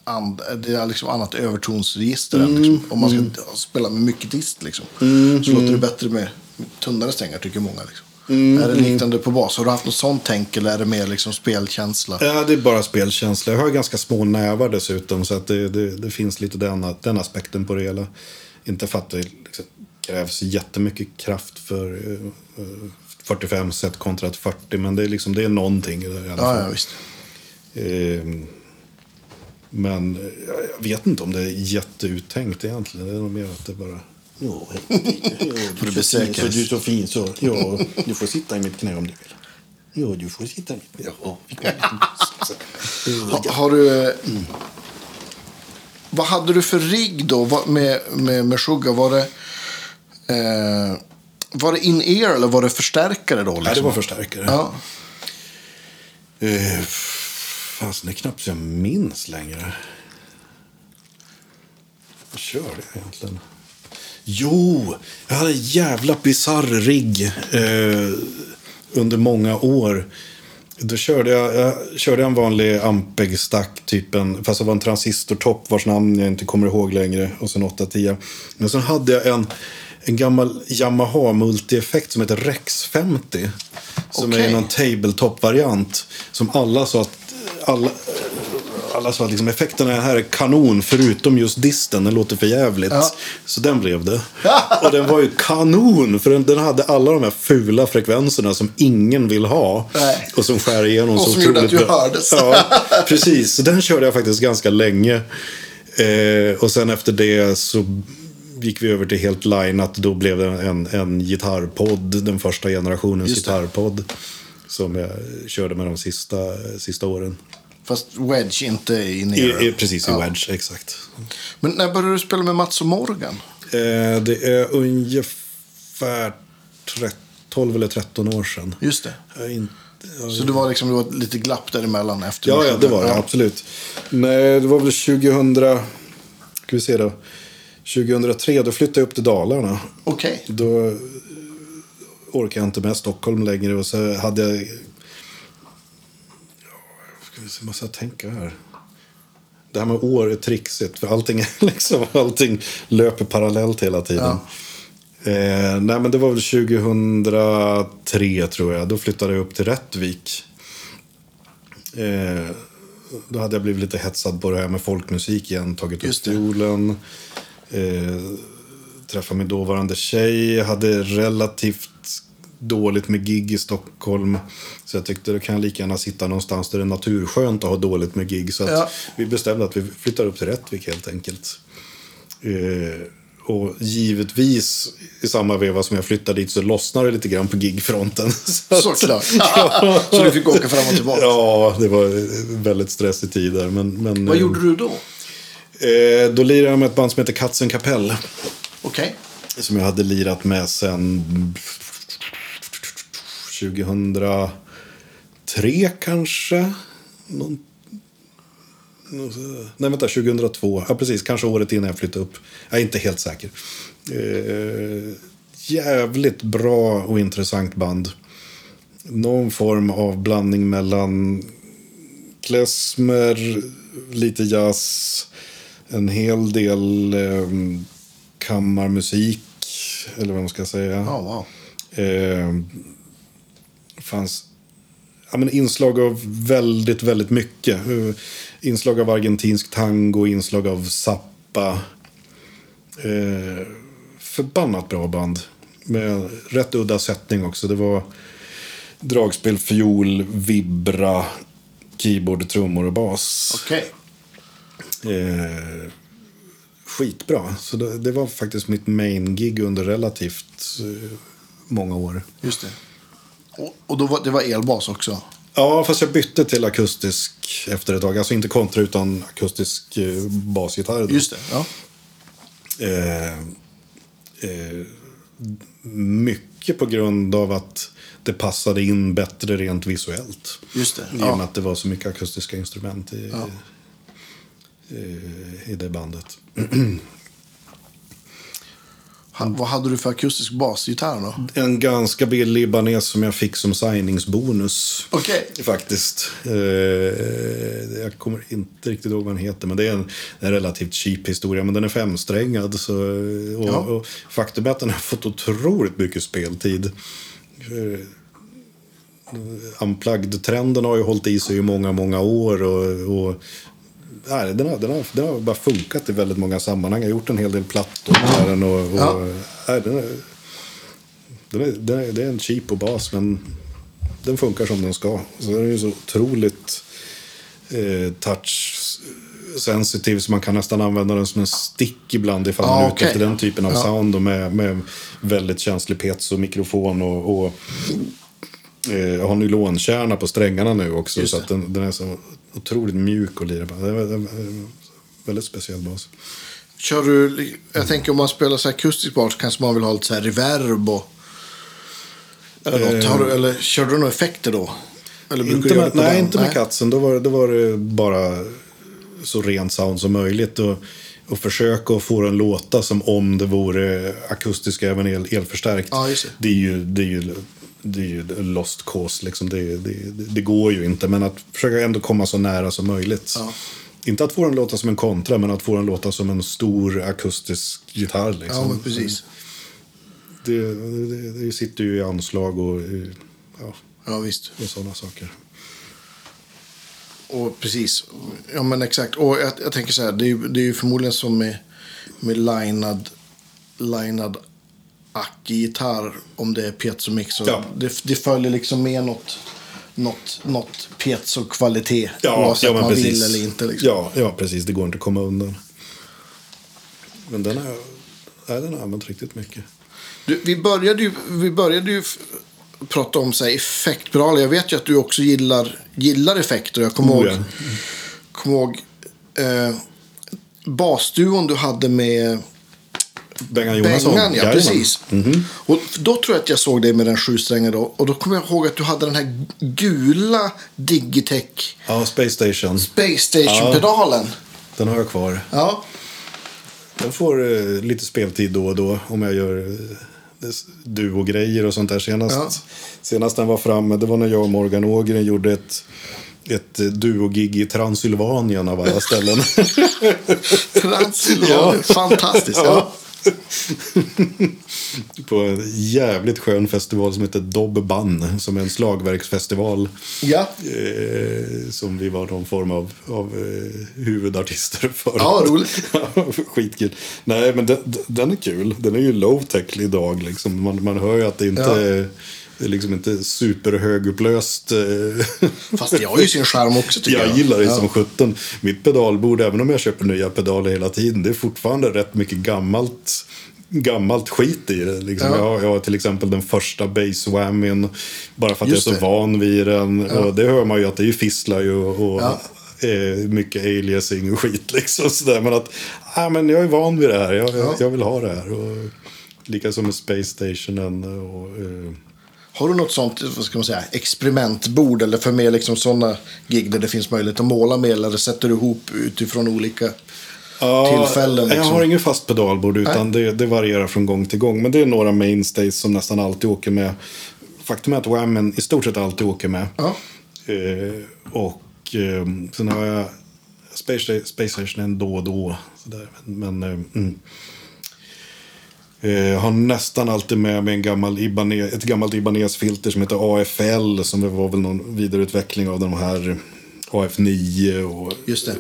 and, det är liksom annat övertonsregister än liksom, om man ska spela med mycket dist liksom. så låter det bättre med tunnare strängar tycker många liksom. Är det liknande på bas? Har du haft något sånt tänk eller är det mer liksom spelkänsla? Ja, det är bara spelkänsla. Jag har ganska små nävar dessutom. Så att det, det, det finns lite den, den aspekten på det hela. Inte för att det liksom krävs jättemycket kraft för eh, eh, 45 set kontra ett 40. Men det är, liksom, det är någonting i alla Ja, fall. ja visst. Ehm, men jag vet inte om det är jätteuttänkt egentligen. Det är nog mer att det bara... Ja, du. Så, du är så fin så. Ja, du får sitta i mitt knä om du vill. Ja, du får sitta i mitt knä. Ja, Ha, har du... eh, Vad hade du för rigg då med, med, med Sugar? Var det, eh, var det in-ear eller var det förstärkare då? Liksom? Ja, det var förstärkare. Ja. Eh, Fasen, det är knappt så jag minns längre. Vad körde jag egentligen? Jo, jag hade en jävla bisarr rigg eh, under många år. Då körde jag, jag körde en vanlig Ampeg-stack, typ en, fast det var en transistortopp vars namn jag inte kommer ihåg längre. Och sen 810. Men sen hade jag en, en gammal Yamaha multi-effekt som heter Rex 50. Som Okej. är någon tabletop-variant. Som alla sa att alla, alla sa att liksom, effekterna här är kanon förutom just disten. Den låter för jävligt. Ja. Så den blev det. Och den var ju kanon. För den, den hade alla de här fula frekvenserna som ingen vill ha. Nej. Och som skär igenom Och så som gjorde att otroligt du bra. hördes. Ja, precis. Så den körde jag faktiskt ganska länge. Eh, och sen efter det så gick vi över till helt lineat. Då blev det en, en gitarrpodd. Den första generationens Just gitarrpodd. Som jag körde med de sista, sista åren. Fast Wedge inte I, in-ear. i, precis, i Ja. Wedge. Exakt. Men när började du spela med Mats och Morgan? Eh, det är ungefär 13, 12 eller 13 år sedan. Just det. Jag inte, jag Så det var liksom det var lite glapp däremellan efter Ja, ja, det var det. Absolut. Nej, det var väl 2000... Ska vi se då. 2003, då flyttade jag upp till Dalarna. Okej. Då eh, orkade jag inte med Stockholm längre. Och så hade jag... Ja, ska vi se, måste jag tänka här. Det här med år är trixigt. För allting, liksom, allting löper parallellt hela tiden. Eh, nej, men det var väl 2003 tror jag. Då flyttade jag upp till Rättvik. Eh, då hade jag blivit lite hetsad på det här med folkmusik igen. Tagit upp fiolen. Eh, träffade min dåvarande tjej. Jag hade relativt dåligt med gig i Stockholm. Så jag tyckte det kan lika gärna sitta någonstans där det är naturskönt att ha dåligt med gig. Så Ja. vi bestämde att vi flyttar upp till Rättvik helt enkelt. Eh, och givetvis i samma veva som jag flyttade dit så lossnade det lite grann på gigfronten. Så Såklart. så du fick åka fram och tillbaka. Ja, det var väldigt stressig tid där. Men, men, Vad eh, gjorde du då? Eh, då lirade jag med ett band som heter Katzenkapell. Okej. Som jag hade lirat med sen 2003 kanske. Någon- Nej, vänta, 2002. Ja, precis. Kanske året innan jag flyttade upp. Jag är inte helt säker. Eh, jävligt bra och intressant band. Någon form av blandning mellan klezmer, lite jazz, en hel del eh, kammarmusik, eller vad man ska säga. Ja, wow. Eh, fanns ja, men inslag av väldigt, väldigt mycket. Eh, Inslag av argentinsk tango, inslag av zappa. Eh, förbannat bra band. Med rätt udda sättning också. Det var dragspel, fiol, vibra, keyboard, trummor och bas. Okej. Eh, skitbra. Så det, det var faktiskt mitt main-gig under relativt eh, många år. Just det. Och, och då var, det var elbas också? Ja, fast jag bytte till akustisk efter ett tag. Alltså inte kontra utan akustisk eh, basgitarr. då. Just det. Ja. Eh, eh, mycket på grund av att det passade in bättre rent visuellt. Just det. I och med Ja. att det var så mycket akustiska instrument i, Ja. I, i det bandet. Ha, vad hade du för akustisk basgitarr då? En ganska billig Ibanez som jag fick som signingsbonus. Okej. Faktiskt. Eh, jag kommer inte riktigt ihåg vad den heter. Men det är en, en relativt cheap historia. Men den är femsträngad. Så, och, Ja. och faktum är att den har fått otroligt mycket speltid. Eh, Unplugged-trenden har ju hållit i sig i många, många år. Och, och nej, den, har, den, har, den har bara funkat i väldigt många sammanhang. Jag har gjort en hel del plattor med den. Och, och, Ja. nej, den är, den är, den är, det är en cheap och bas, men den funkar som den ska. Så den är ju så otroligt eh, touch sensitive så man kan nästan använda den som en stick ibland ifall man Ja, är ute efter den typen av Ja. sound och med, med väldigt känslig piezo mikrofon och, och eh, har nylonkärna på strängarna nu också så att den, den är så otroligt mjuk att lira. Det en- en väldigt speciell bas. Kör du, jag tänker om man spelar så akustisk bas kanske man vill ha lite så här reverb och... Eller, något. Eh. Du, eller kör du några effekter då? Inte med, nej, den? inte med katzen. Då var, det- då var det bara så rent sound som möjligt. Och, och försöka att få den låta som om det vore akustisk även el, elförstärkt. Ja, det är ju, det är ju, det är ju lost cause. Liksom. Det, det, det, går ju inte. Men att försöka ändå komma så nära som möjligt. Ja. Inte att få den låta som en kontra, men att få den låta som en stor akustisk gitarr. Liksom. Ja, men precis. Det, det, det sitter ju i anslag och, ja, Ja, visst. och sådana saker. Och precis. Ja, men exakt. Och jag, jag tänker så här, det är, ju- det är ju förmodligen som med, med linad, linad ack-gitarr, om det är piezo-mix. Ja. Det, det följer liksom med något, något, något piezo-kvalitet. Ja, oavsett ja, man precis. vill eller inte. Liksom. Ja, ja, precis. Det går inte att komma undan. Men den har jag, den har använt riktigt mycket. Du, vi, började ju, vi började ju prata om så här, effektpedaler. Jag vet ju att du också gillar, gillar effekter. Jag kommer Oh, ihåg, ja. kommer ihåg eh, basduon du hade med Bengan Jonasson. Bengan, ja. Precis. Och då tror jag att jag såg dig med den sjusträngade. Och då kommer jag ihåg att du hade den här gula Digitech Ja, Space Station. Space Station-pedalen. Den har jag kvar. Ja. Den får eh, lite speltid då och då om jag gör eh, duo-grejer och sånt där. Senast, Ja. senast den var framme, det var när jag och Morgan Ågren gjorde ett ett eh, duo-gig i Transylvanien av alla ställen. Transylvanien. Ja. Fantastiskt. Ja. på en jävligt skön festival som heter Dobb Ban. Som är en slagverksfestival. Ja. Eh, som vi var någon form av, av eh, huvudartister för. Ja, roligt. Skitkul. Nej, men den, den är kul. Den är ju low-tech idag. Liksom. Man, man hör ju att det inte Ja. Det är liksom inte superhögupplöst. eh, Fast det har ju sin charm också tycker jag. jag gillar det ja. som sjutton. Mitt pedalbord, även om jag köper nya pedaler hela tiden, det är fortfarande rätt mycket gammalt gammalt skit i det. Liksom. Ja. Jag, har, jag har till exempel den första bass whammyn bara för att Just jag är så det. van vid den. Och det hör man ju att det är fisslar ju och, Ja. eh, mycket aliasing och skit. Liksom, sådär. Men att ah, men jag är van vid det här, jag, jag, jag vill ha det här. Och, Likaså med Space Stationen. Och, eh, Har du något sånt vad ska man säga, experimentbord eller för mer liksom sådana gig där det finns möjlighet att måla med eller sätter du ihop utifrån olika tillfällen? Jag Liksom? har ingen fast pedalbord utan det, det varierar från gång till gång. Men det är några mainstays som nästan alltid åker med. Faktum är att Whammen i stort sett alltid åker med. Ja. Eh, och eh, sen har jag Space, Space Station då och då. Sådär. Men, men eh, mm. Eh, har nästan alltid med mig en gammal Ibanez, ett gammalt Ibanez-filter som heter AFL. Som var väl någon vidareutveckling av de här AF9 och Just det.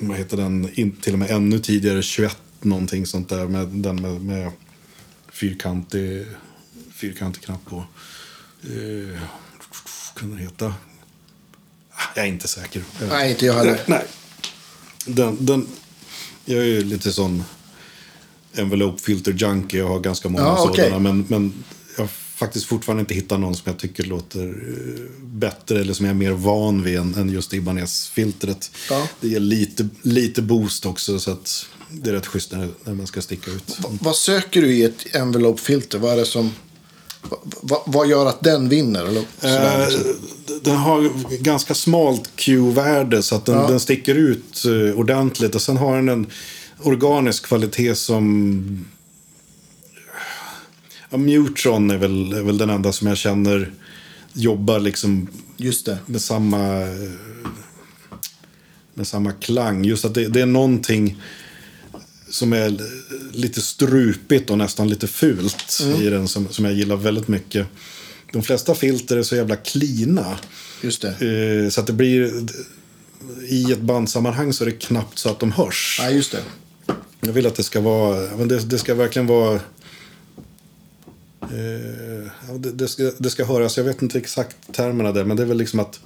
vad heter den, in, till och med ännu tidigare, 21 någonting sånt där. Med, den med, med fyrkantig, fyrkantig knapp på. Eh, kunde den heta? Ah, Jag är inte säker. Jag- Nej, inte jag heller. Nej. Den, den, jag är ju lite sån envelope filter junkie. Jag har ganska många Ja, sådana. okej. Men, men jag har faktiskt fortfarande inte hittat någon som jag tycker låter eh, bättre eller som jag är mer van vid än, än just Ibanez-filtret. Ja. Det ger lite, lite boost också så att det är rätt schysst när, när man ska sticka ut. Va- Vad söker du i ett envelope-filter? Vad är det som... va- va- vad gör att den vinner? Eller Eh, liksom? Den har ganska smalt Q-värde så att den, Ja. den sticker ut eh, ordentligt. Och sen har den en organisk kvalitet som... Ja, Mutron är väl, är väl den enda som jag känner jobbar liksom Just det. med samma, med samma klang. Just att det, det är någonting som är lite strupigt och nästan lite fult i den som, som jag gillar väldigt mycket. De flesta filter är så jävla klina. Just det. Eh, så att det blir... I ett bandsammanhang så är det knappt så att de hörs. Nej, just det. Jag vill att det ska vara... Men det, det ska verkligen vara... Eh, det, det, ska, det ska höras. Jag vet inte exakt termerna där. Men det är väl liksom att...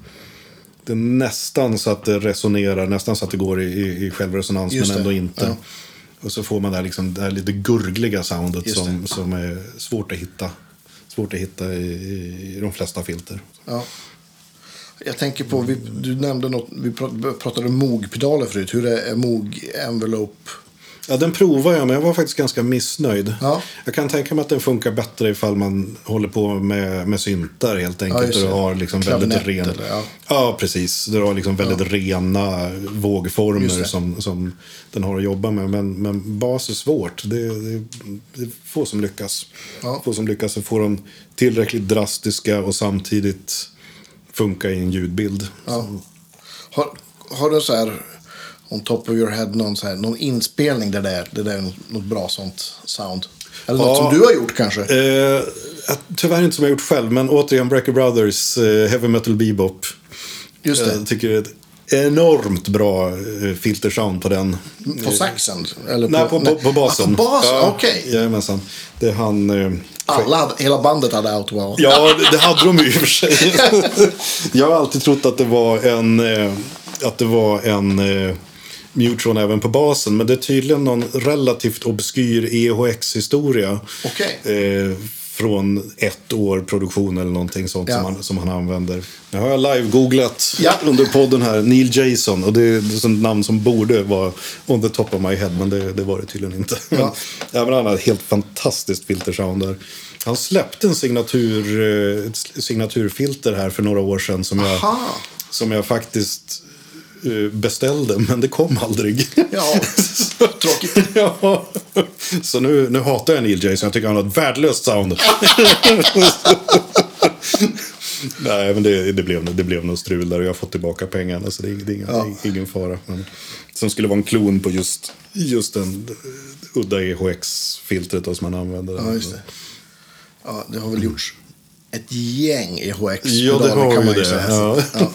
Det är nästan så att det resonerar. Nästan så att det går i, i, i självresonans. Just men ändå det, inte. ja. Och så får man det här, liksom, det här lite gurgliga soundet som, som är svårt att hitta. Svårt att hitta i, i, de flesta filter. Ja. Jag tänker på, vi, du nämnde något, vi prat- pratade Moog-pedaler förut. Hur är Moog Envelope? Ja, den provade jag, men jag var faktiskt ganska missnöjd. Ja. Jag kan tänka mig att den funkar bättre ifall man håller på med, med syntar helt enkelt. just och du har liksom väldigt ren... ja. ja. precis. Du har liksom väldigt rena vågformer som, som den har att jobba med. Men, men bas är svårt. Det, det, det är få som lyckas. Ja. Få som lyckas att få dem tillräckligt drastiska och samtidigt funka i en ljudbild. Ja. Har, har du så här, on top of your head, någon, så här, någon inspelning där det är, där det är något, bra sånt sound? Eller något Ja. som du har gjort kanske? Eh, tyvärr inte som jag gjort själv, men återigen Breaker Brothers, eh, Heavy Metal Bebop. Just det. Jag tycker det är ett enormt bra eh, filtersound på den. På saxen? Eller Nej, på, på, på basen. Ah, på basen, Ja, okej. Jajamensan. Det är han... Eh, Alla hela bandet hade Outwow. Ja, det, det hade de ju i och för sig. jag har alltid trott att det var en, eh, att det var en eh, Mutron även på basen. Men det är tydligen någon relativt obskyr EHX-historia. Okej. Eh, från ett år produktion eller någonting sånt Ja. som, han, som han använder. Nu har jag live-googlat Ja. under podden här, Neil Jason. Och det är ett namn som borde vara on the top of my head, men det, det var det tydligen inte. Men, Ja. ja, men han har ett helt fantastiskt filtersound där. Han släppte en signatur, eh, ett signaturfilter här för några år sedan som jag, som jag faktiskt beställde, men det kom aldrig. Ja, tråkigt. ja. Så nu, nu hatar jag Neil Jason. Jag tycker han har ett värdelöst sound. Nej, men det, det, blev, det blev något strul där och jag har fått tillbaka pengarna. Så det är, det är ingen, Ja. ingen fara. Men, som skulle vara en klon på just, just den udda EHX-filtret som man använder. Ja, just det. Ja, det har väl gjorts ett gäng EHX. Ja, det har ju det. Ja. Ja.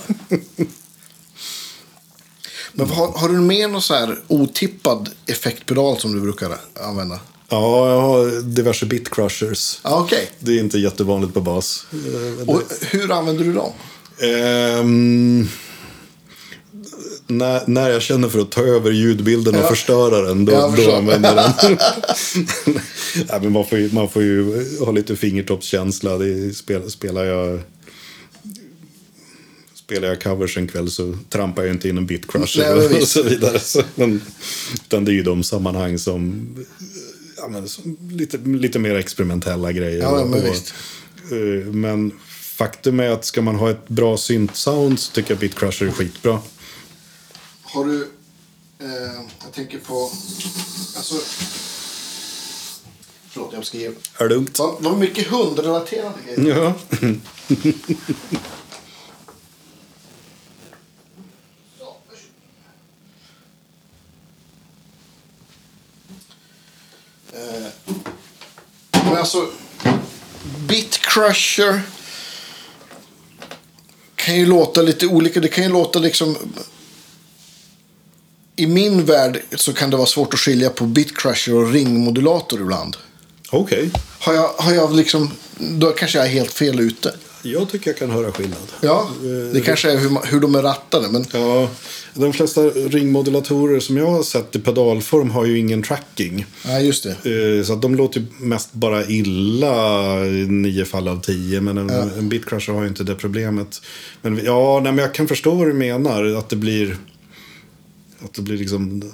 Men har, har du med någon så här otippad effektpedal som du brukar använda? Ja, jag har diverse bit crushers. Ja, okej. Det är inte jättevanligt på bas. Och hur använder du dem? Ehm, när, när jag känner för att ta över ljudbilden och Ja. förstöra den, då, Jag då använder jag den. Nej, men man, får ju, man får ju ha lite fingertoppskänsla. Det spel, spelar jag... Spelar jag covers en kväll så trampar jag inte in en men och, och så vidare. Så, men, utan det är ju de sammanhang som... Ja, men, som lite, lite mer experimentella grejer. Ja, men Och-. Eh, Men faktum är att ska man ha ett bra synt-sound så tycker jag Bitcrusher är skitbra. Har du... Eh, jag tänker på... Alltså... Förlåt, jag skrev. Är det lugnt? Vad mycket hundrelaterade grejer. Ja. Men alltså, Bitcrusher kan ju låta lite olika. Det kan ju låta liksom... I min värld så kan det vara svårt att skilja på Bitcrusher och ringmodulator ibland. Okej. Har jag, har jag liksom... Då kanske jag är helt fel ute. Jag tycker jag kan höra skillnad. Ja, det kanske är hur, hur de är rattade. Men Ja, de flesta ringmodulatorer som jag har sett i pedalform har ju ingen tracking. nej, just det. Eh, Så att de låter ju mest bara illa i nio fall av tio. Men en, en bitcrusher har ju inte det problemet. Men ja, nej, men jag kan förstå vad du menar. Att det blir, att det blir liksom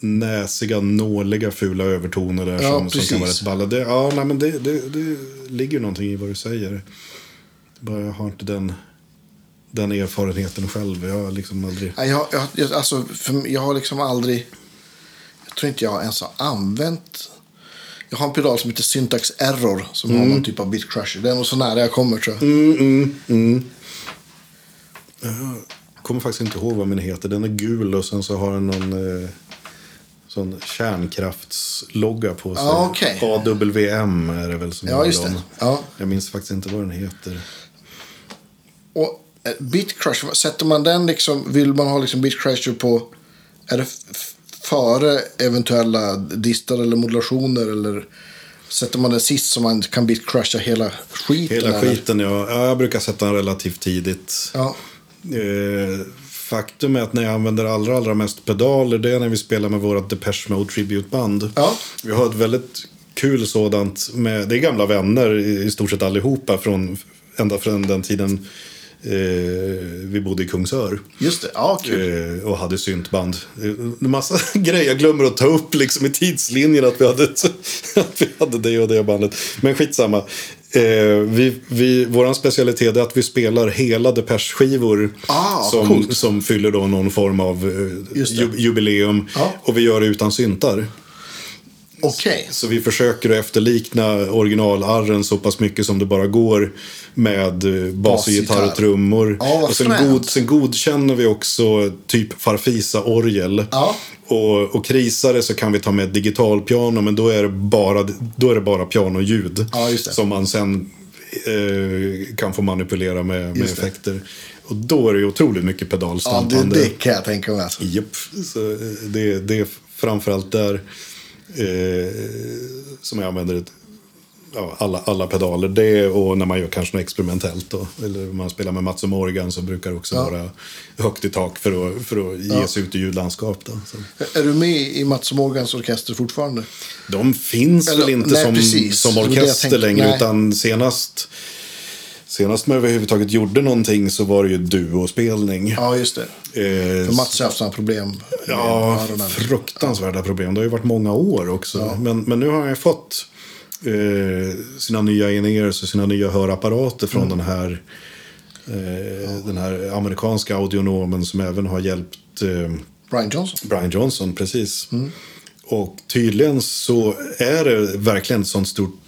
näsiga, nåliga, fula övertoner där Ja, som, som kan vara rätt balla. Det, ja, nej, men det, det, det ligger någonting i vad du säger. Bara jag har inte den, den erfarenheten själv. Jag har liksom aldrig... Jag, jag, jag, alltså, för, jag har liksom aldrig... Jag tror inte jag ens har använt... Jag har en pedal som heter Syntax Error som har någon typ av bitcrusher. Det är nog så nära jag kommer tror jag. Mm, mm, mm. Jag kommer faktiskt inte ihåg vad min heter. Den är gul och sen så har den någon eh, sån kärnkraftslogga på sig. Ja, okej. AWM är det väl som Ja, just det. Ja. Jag minns faktiskt inte vad den heter. Och eh, bitcrusher, sätter man den liksom... Vill man ha liksom bitcrusher på... Är det före eventuella distar eller modulationer eller... Sätter man den sist så man kan bitcrusha hela skiten? Hela eller? skiten, ja. ja. Jag brukar sätta den relativt tidigt. Ja. Eh, faktum är att när jag använder allra, allra mest pedaler det är när vi spelar med våra Depeche Mode Tribute-band. Ja. Vi har ett väldigt kul sådant. Med, det är gamla vänner i, i stort sett allihopa från, ända från den tiden vi bodde i Kungsör. Just det. Ja, kul. Eh, och hade syntband. Eh, En massa grejer jag glömmer att ta upp liksom i tidslinjen att vi hade, att vi hade det och det bandet. Men skitsamma. Eh, vi, vi, våran specialitet är att vi spelar hela Depeche-skivor Ah, som, coolt. som fyller då någon form av eh, jubileum. Ja. Och vi gör det utan syntar. Okej. Så vi försöker att efterlikna originalarren så pass mycket som det bara går med eh, bas och gitarr och trummor. Ja, och sen, god, sen godkänner vi också typ Farfisa-orgel. Ja. Och, och det så kan vi ta med digitalpiano men då är det bara, då är det bara pianoljud. Ja. Som man sen eh, kan få manipulera med, med effekter. Och då är det ju otroligt mycket Ja, pedalstampande. det, det kan jag tänka mig. Alltså. Japp, så eh, det, det är framförallt där eh, som jag använder ja, alla, alla pedaler. Det och när man gör kanske något experimentellt. Då. Eller om man spelar med Mats och Morgan så brukar det också Ja. vara högt i tak för att, för att ge sig ut i ljudlandskap. Då. Så. Är du med i Mats Morgans orkester fortfarande? De finns Eller, väl inte nej, som, precis. som orkester längre. Nej. Utan senast, senast man överhuvudtaget gjorde någonting så var det ju duospelning. Ja, just det. Eh, För Mats har haft sådana problem. Ja, fruktansvärda problem. Det har ju varit många år också. Men, men nu har ju fått eh, sina nya in-ears och sina nya hörapparater från Mm. den här eh, den här amerikanska audionomen som även har hjälpt eh, Brian Johnson. Brian Johnson, precis. Mm. Och tydligen så är det verkligen ett sånt stort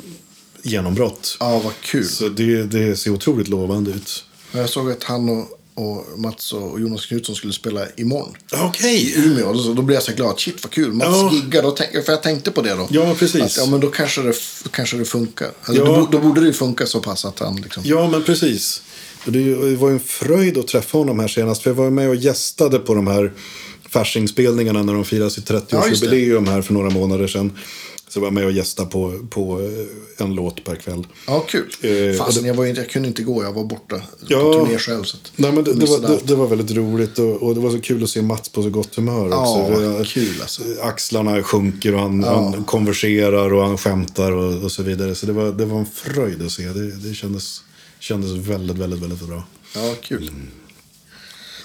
genombrott. Ja, vad kul. Så det, det ser otroligt lovande ut. Jag såg att han och och Mats och Jonas Knutsson skulle spela imorgon. Okej. I Umeå. Så då blev jag så glad. Shit vad kul. Mats Ja. giggar. Då tänk, för jag tänkte på det då. Ja, precis. Att, ja, men då kanske det, kanske det funkar. Alltså, Ja. då, då borde det ju funka så pass att han liksom... Ja, men precis. Det var ju en fröjd att träffa honom här senast. För jag var med och gästade på de här Fasching-spelningarna när de firade sitt Ja, just det. 30-årsjubileum här för några månader sedan. Så var jag med och gästade på, på eh, en låt per kväll. Ja, kul. Eh, Fasen, det- jag, var inte, jag kunde inte gå. Jag var borta på Ja. turné själv. Så Nej, men det, det, var, det, det var väldigt roligt och, och det var så kul att se Mats på så gott humör också. Ja, För jag- kul alltså. Axlarna sjunker och han, han konverserar och han skämtar och, och så vidare. Så det var, det var en fröjd att se. Det, det kändes, kändes väldigt, väldigt, väldigt bra. Ja, kul.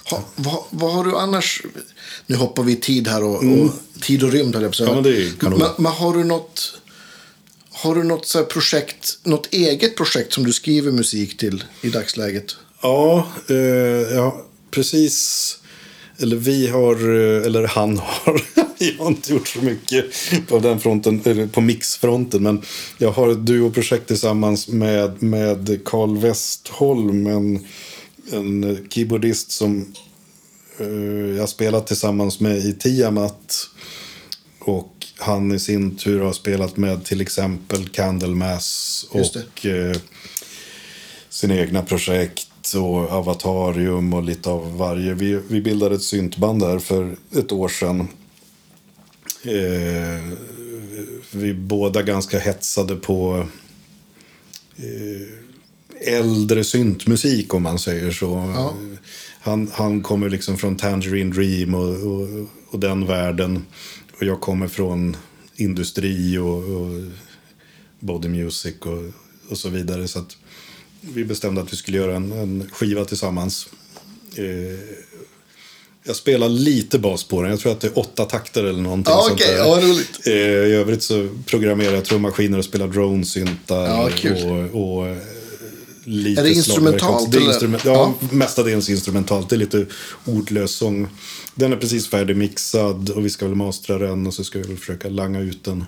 Ha, vad, vad har du annars... Nu hoppar vi i tid här och, och tid och rymd höll jag på. Mm. Ja, men det är kanon. men, men har du något... Har du något så projekt, något eget projekt som du skriver musik till i dagsläget? Ja, eh, ja, precis. Eller vi har, eh, eller han har. jag har inte gjort så mycket på den fronten, eller på mixfronten. Men jag har ett duoprojekt tillsammans med, med Carl Westholm. En, en keyboardist som eh, jag spelat tillsammans med i Tiamat. Och han i sin tur har spelat med till exempel Candlemass och eh, sina egna projekt och Avatarium och lite av varje. Vi, vi bildade ett syntband där för ett år sedan. Eh, vi båda ganska hetsade på eh, äldre syntmusik om man säger så. Ja. Han, han kommer liksom från Tangerine Dream och, och, och den världen. Och jag kommer från industri och, och body music och, och så vidare. Så att vi bestämde att vi skulle göra en, en skiva tillsammans. Eh, jag spelar lite bas på den. Jag tror att det är åtta takter eller någonting sånt okej. där. Roligt. Eh, I övrigt så programmerar jag trummaskiner och spelar drone-syntar. Kul. Och, och lite Är det instrumentalt. Det är instrument, ja, Ja. mestadels instrumentalt. Det är lite ordlös sång. Den är precis färdigmixad och vi ska väl mastra den och så ska vi väl försöka langa ut den.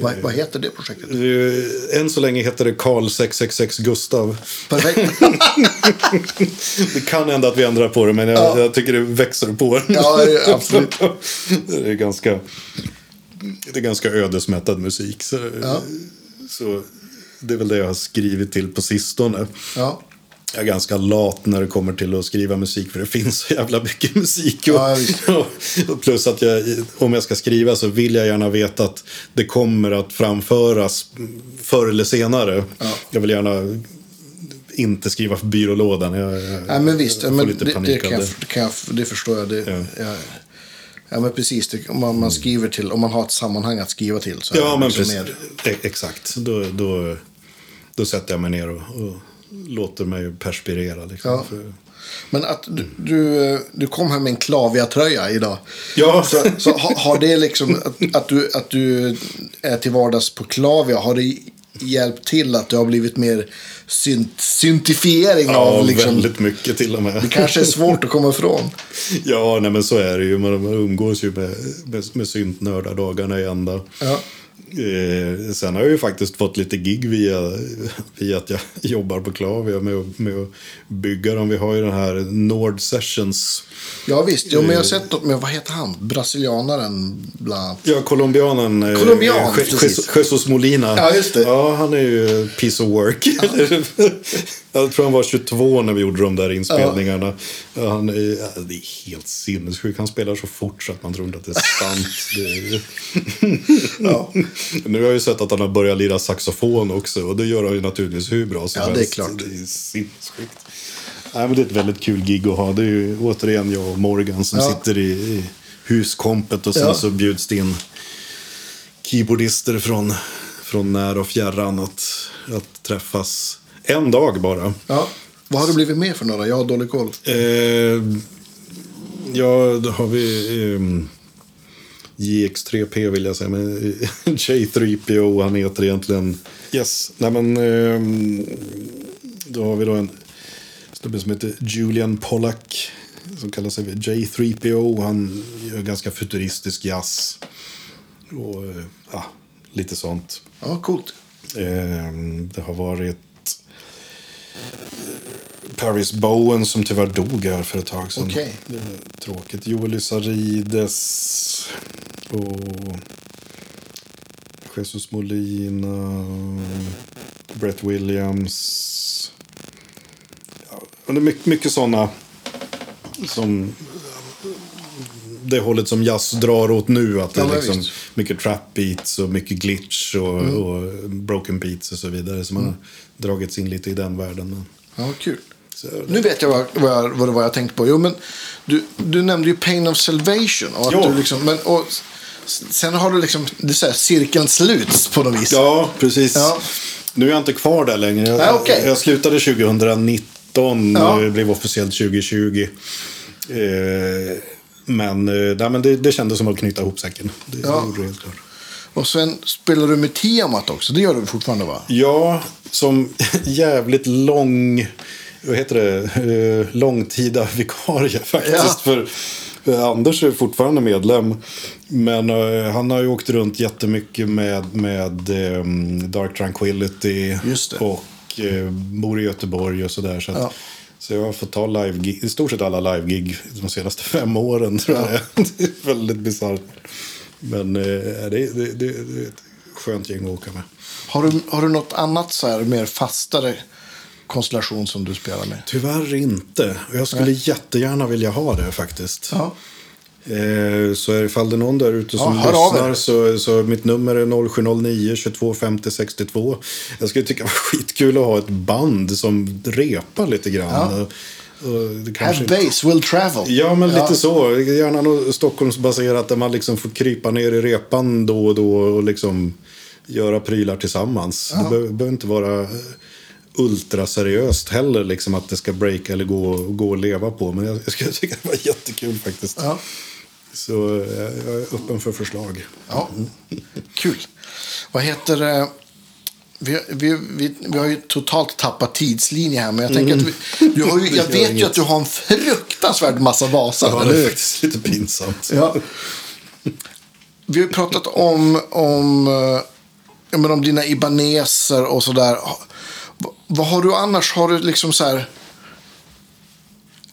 Vad, vad heter det projektet? Eh, Än så länge heter det Karl 666 Gustav. Perfekt. Det kan hända att vi ändrar på det, men jag, Ja. jag tycker det växer på. Ja, absolut. det är ganska, det är ganska ödesmättad musik. Så, Ja. så det är väl det jag har skrivit till på sistone. Ja. Jag är ganska lat när det kommer till att skriva musik för det finns så jävla mycket musik. Och, Ja, och plus att jag, om jag ska skriva så vill jag gärna veta att det kommer att framföras förr eller senare. Ja. Jag vill gärna inte skriva för byrålådan. Jag, jag, Nej, men visst. jag får Men lite det, panik det, kan jag, det. kan jag, det förstår jag. Det, Ja. ja. ja, men precis. Det, om man, man skriver till, om man har ett sammanhang att skriva till. Så är Ja, det men liksom precis. mer- E- Exakt. Då, då, då sätter jag mig ner och, och låter mig perspirera. Liksom, Ja. för, Men att du, du, du kom här med en Klavia-tröja idag. Ja. Så, så har, har det liksom, att, att, du, att du är till vardags på Klavia, har det hjälpt till att det har blivit mer synt, syntifiering ja, av liksom, väldigt mycket till och med. det kanske är svårt att komma ifrån. Ja, nej, men så är det ju. Man, man umgås ju med, med, med syntnördar dagarna i ända. Ja. Eh, sen har jag ju faktiskt fått lite gig via, via att jag jobbar på Klavia med, med att bygga dem. Vi har ju den här Nord Sessions. Ja visst, jo, men jag har sett något med, vad heter han? Brasilianaren annat. Ja, colombianen. eh, Colombian. Je- Jesus Molina. Ja, just det. Ja, han är ju piece of work. jag tror han var 22 när vi gjorde de där inspelningarna. Ja. Han är, det är helt sinnessjukt. Han spelar så fort så att man tror inte att det är sant. det är... Ja. Nu har jag ju sett att han har börjat lira saxofon också. Och det gör han ju naturligtvis hur bra som Ja, det är helst. klart. Det är sinnessjukt. Nej, men det är ett väldigt kul gig att ha. Det är ju återigen jag och Morgan som Ja. sitter i, i huskompet och sen Ja. så bjuds det in keyboardister från, från när och fjärran att, att träffas en dag bara. Ja. Vad har det blivit mer för några? Jag har dålig koll. Eh, ja, då har vi ehm, JX3P vill jag säga. Men eh, J3PO, han heter egentligen... Yes, nej men... ehm, då har vi då en snubbe som heter Julian Pollack. Som kallar sig för J3PO. Han gör ganska futuristisk jazz. Och eh, ja, lite sånt. Ja, coolt. Ehm, det har varit Paris Bowen som tyvärr dog här för ett tag sedan. Är tråkigt. Joel Sarides och Jesus Molina, Brett Williams. Ja, det är mycket, mycket sådana som det hållet som jazz drar åt nu. Att det Ja, är liksom visst. mycket trap beats och mycket glitch och, och broken beats och så vidare. Så man har dragits in lite i den världen. Ja, kul. så, Nu vet jag vad, vad, jag, vad det var jag tänkte på. Jo, men du, du nämnde ju Pain of Salvation. Och att Ja. du liksom, men, och, sen har du liksom, det så här, cirkeln sluts på något vis. Ja, precis. Ja. Nu är jag inte kvar där längre. Jag, Nej, okej. jag slutade 2019 Ja. och blev officiellt 2020. Eh, men, eh, nej, men det, det kändes som att knyta ihop säcken. Det Ja. det helt klart. Och sen spelar du med Tiamat också. Det gör du fortfarande va? Ja, som jävligt lång, vad heter det, eh, långtida vikarie faktiskt. Ja. För, för Anders är fortfarande medlem. Men eh, han har ju åkt runt jättemycket med, med eh, Dark Tranquility. Och eh, bor i Göteborg och sådär. Så, att, Ja. Så jag har fått ta live i stort sett alla live-gig de senaste fem åren. Tror jag. det är väldigt bisarrt. Men eh, det, det, det, är ett skönt gäng att åka med. Har du, har du något annat så här mer fastare konstellation som du spelar med? Tyvärr inte. Jag skulle jättegärna vilja ha det faktiskt. Ja. Eh, så ifall det är någon där ute som Ja, lyssnar så, så mitt nummer är 0709 22 50 62. Jag skulle tycka det var skitkul att ha ett band som repar lite grann. Ja. Det kanske base, will travel. Ja, men lite så. Gärna något Stockholmsbaserat där man liksom får krypa ner i repan då och då och liksom göra prylar tillsammans. Det behöver, behöver inte vara eh, ultraseriöst heller, liksom att det ska breaka eller gå, gå att leva på. Men jag, jag skulle tycka det var jättekul faktiskt. Ja. Så eh, jag är öppen för förslag. Ja, kul. Vad heter det? Vi, vi, vi, vi har ju totalt tappat tidslinje här, men jag tänker att vi, du har ju, jag vet ju att du har en fruktansvärd massa basar, Ja, det är faktiskt lite pinsamt. Ja. Vi har ju pratat om, om, eh, men om dina ibaneser och sådär. Va- Vad har du annars? Har du liksom så här...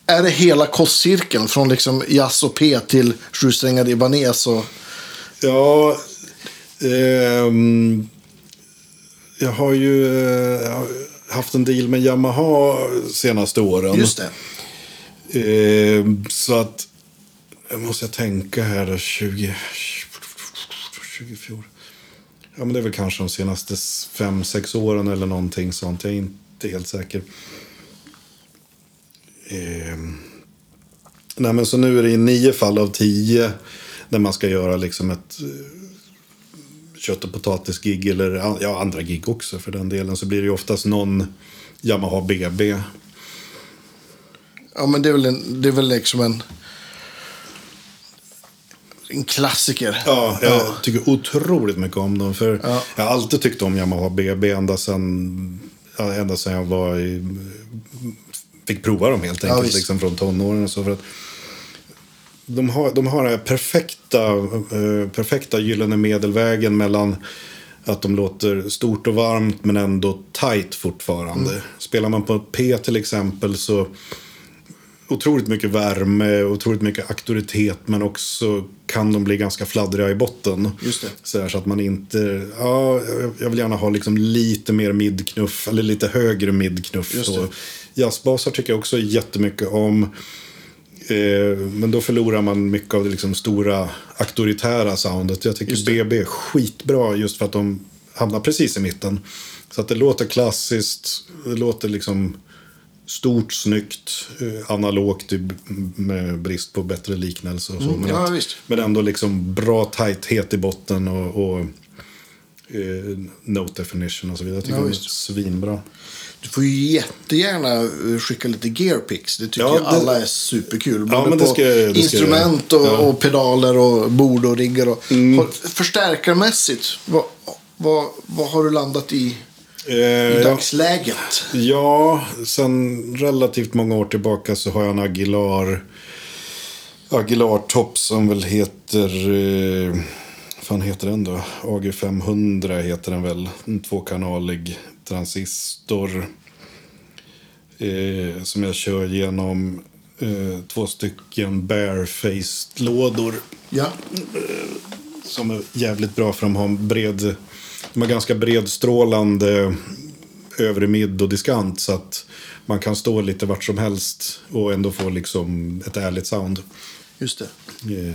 Är det hela kostcirkeln från liksom jazz och P till sjusträngad ibanes? Och, Ja, ehm, jag har ju eh, haft en deal med Yamaha senaste åren. just det. Ehm, så att, jag måste jag tänka här då, 20... 24. Ja, men det är väl kanske de senaste fem sex åren eller någonting sånt. Jag är inte helt säker. Ehm, nej, men så nu är det i nio fall av tio när man ska göra liksom ett eh, kött och potatis-gig eller ja, andra gig också för den delen så blir det ju oftast någon Yamaha BB. Ja, men det är väl, en, det är väl liksom en, en klassiker. Ja, jag tycker otroligt mycket om dem. För Ja. Jag har alltid tyckt om Yamaha BB ända sedan, ja, ända sedan jag var i, fick prova dem helt Ja, enkelt. visst. liksom från tonåren och så. För att de har, de har den perfekta, eh, perfekta gyllene medelvägen mellan att de låter stort och varmt men ändå tight fortfarande. Mm. Spelar man på P till exempel så otroligt mycket värme, otroligt mycket auktoritet men också kan de bli ganska fladdriga i botten. Just. Så, här, så att man inte... Ja, jag vill gärna ha liksom lite mer midknuff, eller lite högre midknuff. Just det. Så Jazzbasar tycker jag också jättemycket om. Eh, men då förlorar man mycket av det liksom stora auktoritära soundet. Jag tycker. BB är skitbra just för att de hamnar precis i mitten. Så att det låter klassiskt, det låter liksom stort, snyggt, eh, analogt i- med brist på bättre liknelse och så. Mm, men, ja, att- visst. men ändå liksom bra tajthet i botten och, och eh, note definition och så vidare. Jag tycker Ja, de är svinbra. Du får ju jättegärna eh, skicka lite gearpicks. Det tycker Ja, det- alla är superkul. Ja, Både men det ska- det ska- instrument och, ja. och pedaler och bord och riggar. Och, Mm. Förstärkarmässigt, vad, vad, vad har du landat i Eh, i ja, dagsläget? ja, sen relativt många år tillbaka så har jag en Aguilar, Aguilar Top som väl heter... Eh, vad fan heter den då? AG500 heter den väl. En tvåkanalig transistor. Eh, som jag kör genom eh, två stycken barefaced-lådor. Ja, Som är jävligt bra för de har en bred... De har ganska bredstrålande övre midd och diskant. Så att man kan stå lite vart som helst och ändå få liksom ett ärligt sound. just det.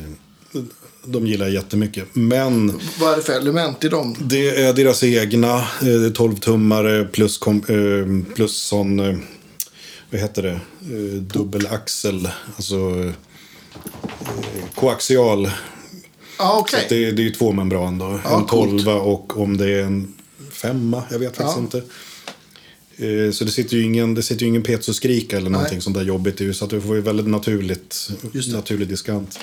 De gillar jag jättemycket. Men Vad är det för element i dem? det är deras egna. eh, Det är 12-tummare plus, kom, eh, plus sån... eh, Vad heter det? Dubbelaxel. Alltså koaxial. Ja, okej. Så att det, det är två membran då. Ja, en coolt. tolva och om det är en femma. Jag vet faktiskt Ja. inte. Så det sitter ju ingen, det sitter ju ingen petsoskrika eller någonting Nej. sånt där jobbigt i. Så att du får ju väldigt naturligt, det. naturlig diskant.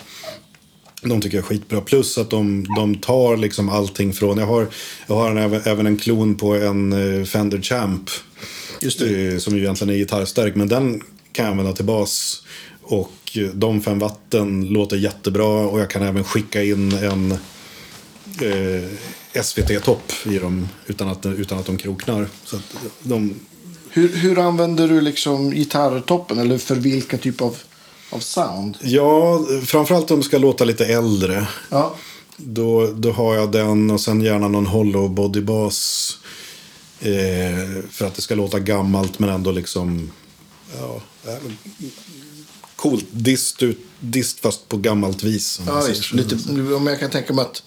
De tycker jag är skitbra. Plus att de, de tar liksom allting från... Jag har, jag har en, även, en klon på en eh, Fender Champ. Just det. eh, Som ju egentligen är gitarrstärk. Men den kan jag använda till bas. Och eh, de fem watten låter jättebra. Och jag kan även skicka in en eh, SVT-topp i dem. Utan att, utan att de kroknar. Så de, Hur, hur använder du liksom gitarrtoppen? Eller för vilka typ av, av sound? ja, framförallt om de ska låta lite äldre. Ja, Då, då har jag den och sen gärna någon hollow body bas. Eh, för att det ska låta gammalt men ändå liksom... Ja, coolt. Dist, ut, dist fast på gammalt vis. om ja så. Lite, om jag kan tänka mig att,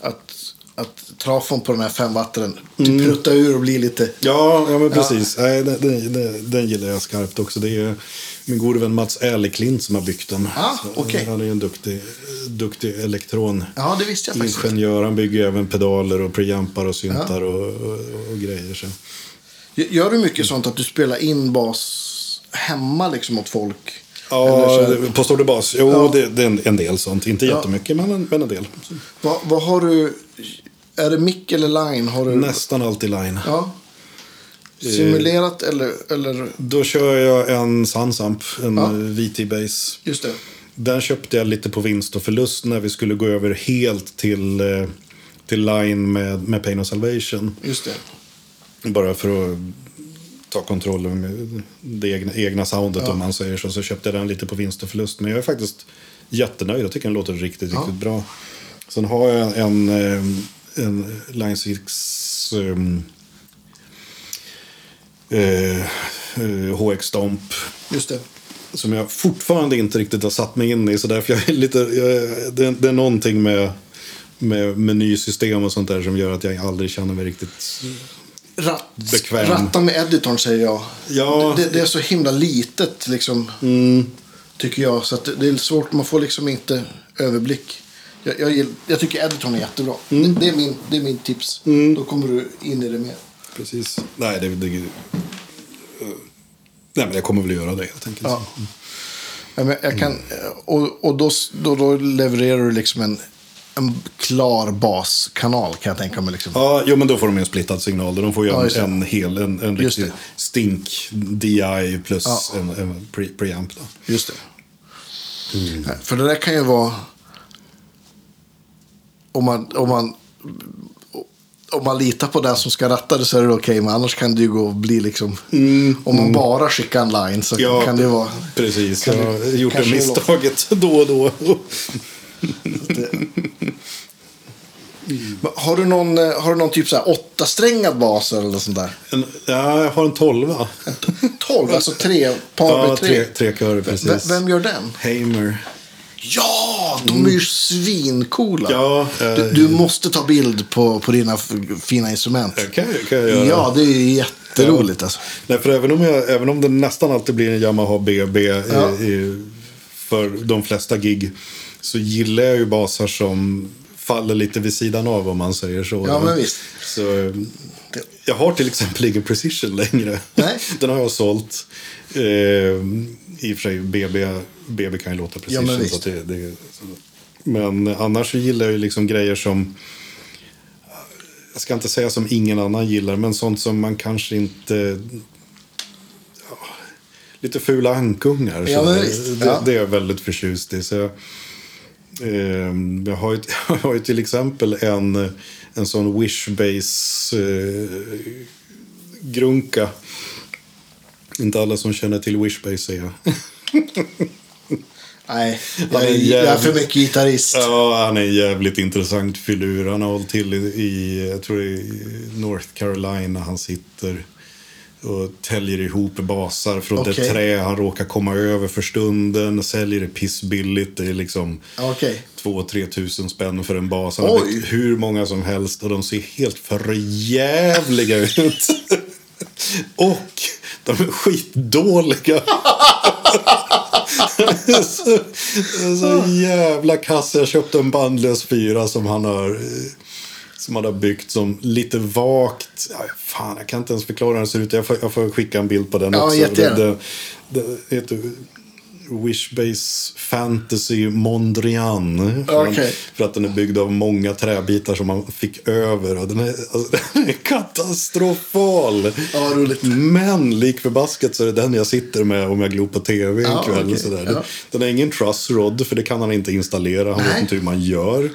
att, att trafon på den här femwattaren typ pruttar ur och blir lite... Ja, ja men precis. Nej, den, den, den, gillar jag skarpt också. Det är min gode vän Mats Erleklint som har byggt den. Ah, Så okej. Han är ju en duktig, duktig elektron. Ja, det visste jag. Ingenjör. Han bygger även pedaler och preampar och syntar och, och, och grejer. Så. Gör du mycket sånt att du spelar in bas hemma liksom åt folk? Ja, så på Store Bas. Jo, Ja. det, det är en, del sånt. Inte Ja. jättemycket, men en, men en del. Vad, vad har du? Är det mick eller line? Har du, nästan alltid line. Ja. Simulerat eller, eller? Då kör jag en Sunsamp, en Ja. ja. VT Base. Just det. Den köpte jag lite på vinst och förlust när vi skulle gå över helt till, eh, till line med, med Pain of Salvation. Just det. Bara för att ta kontroll över det egna, egna soundet om man säger så. Så köpte jag den lite på vinst och förlust. Men jag är faktiskt jättenöjd. Jag tycker den låter riktigt, Ja. riktigt bra. Sen har jag en, eh, en Line 6 um, eh, eh, HX Stomp. Just det. Som jag fortfarande inte riktigt har satt mig in i. Så därför jag är lite, jag, det, det är någonting med, med menysystem och sånt där som gör att jag aldrig känner mig riktigt Ratt, Bekväm. Ratta med editorn säger jag. Ja. Det, det är så himla litet liksom. Tycker jag. Så det är svårt. Man får liksom inte överblick. Jag, jag, jag tycker editorn är jättebra. Det, det, är min, det är min tips. Då kommer du in i det mer. Precis. Nej, det... det eh, nej, men jag kommer väl göra det helt enkelt. Ja. Men jag kan, och och då, då, då levererar du liksom en, en klar baskanal kan jag tänka mig. Liksom. Ja, jo, men då får de en splittad signal. De får ju Ja, en, en hel, en, en riktig stink DI plus Ja. en, en pre, preamp. Då. Just det. Ja, För det där kan ju vara... Om man, om man, om man litar på den som ska ratta det så är det okej. men annars kan det ju gå och bli liksom... om man bara skickar en line så Ja, kan det vara... Precis, kan jag det- har gjort det det misstaget då och då. Men Har du någon, eh, har du någon typ så här åttasträngad bas eller något sånt där? En, ja, jag har en tolva. Tolv, alltså tre, par Ja, med tre. tre, tre körer precis. V- vem gör den? Hamer. Ja, de är ju svincoola. Ja, eh, du, du måste ta bild på, på dina fina instrument. Kan, kan jag göra. Ja, det är jätteroligt alltså. Nej, för även om, jag, även om det nästan alltid blir en Yamaha BB Ja. i, i, för de flesta gig så gillar jag ju basar som faller lite vid sidan av om man säger så. Ja, men visst. Så, jag har till exempel ingen Precision längre. Nej. Den har jag sålt. Eh, I och för sig, BB, BB kan ju låta Precision. men så det, det. Men annars gillar jag ju liksom grejer som jag ska inte säga som ingen annan gillar, men sånt som man kanske inte... Ja, lite fula ankungar. Ja, det, Ja. det är jag väldigt förtjust i. Så jag, ehm, jag, har ju, jag har ju till exempel en, en sån Wishbase eh, grunka. Inte alla som känner till Wishbase är jag. Nej, jag är är, jag är för jävligt- mycket gitarrist. Ja, han är en jävligt intressant filur. Han har hållit till i, jag tror i North Carolina han sitter och täljer ihop basar från Okej. det trä han råkar komma över för stunden. Säljer det pissbilligt. Det är liksom Okej. 2-3 tusen spänn för en bas. Han har hur många som helst och de ser helt förjävliga ut. och de är skitdåliga. så, så jävla kass. Jag köpte en bandlös fyra som han har som han har byggt som lite vagt. Ja, fan, jag kan inte ens förklara hur den ser ut. Jag får, jag får skicka en bild på den Ja, också. jättegärna. Det, det, det Wishbase Fantasy Mondrian. För, Okej. för att den är byggd av många träbitar som man fick över. Och den, är, alltså, den är katastrofal. Ja. Men lik förbaskat så är det den jag sitter med om jag glor på tv en Ja, kväll. Och sådär. Ja. Den har ingen truss rod för det kan han inte installera. Han Nej. vet inte hur man gör.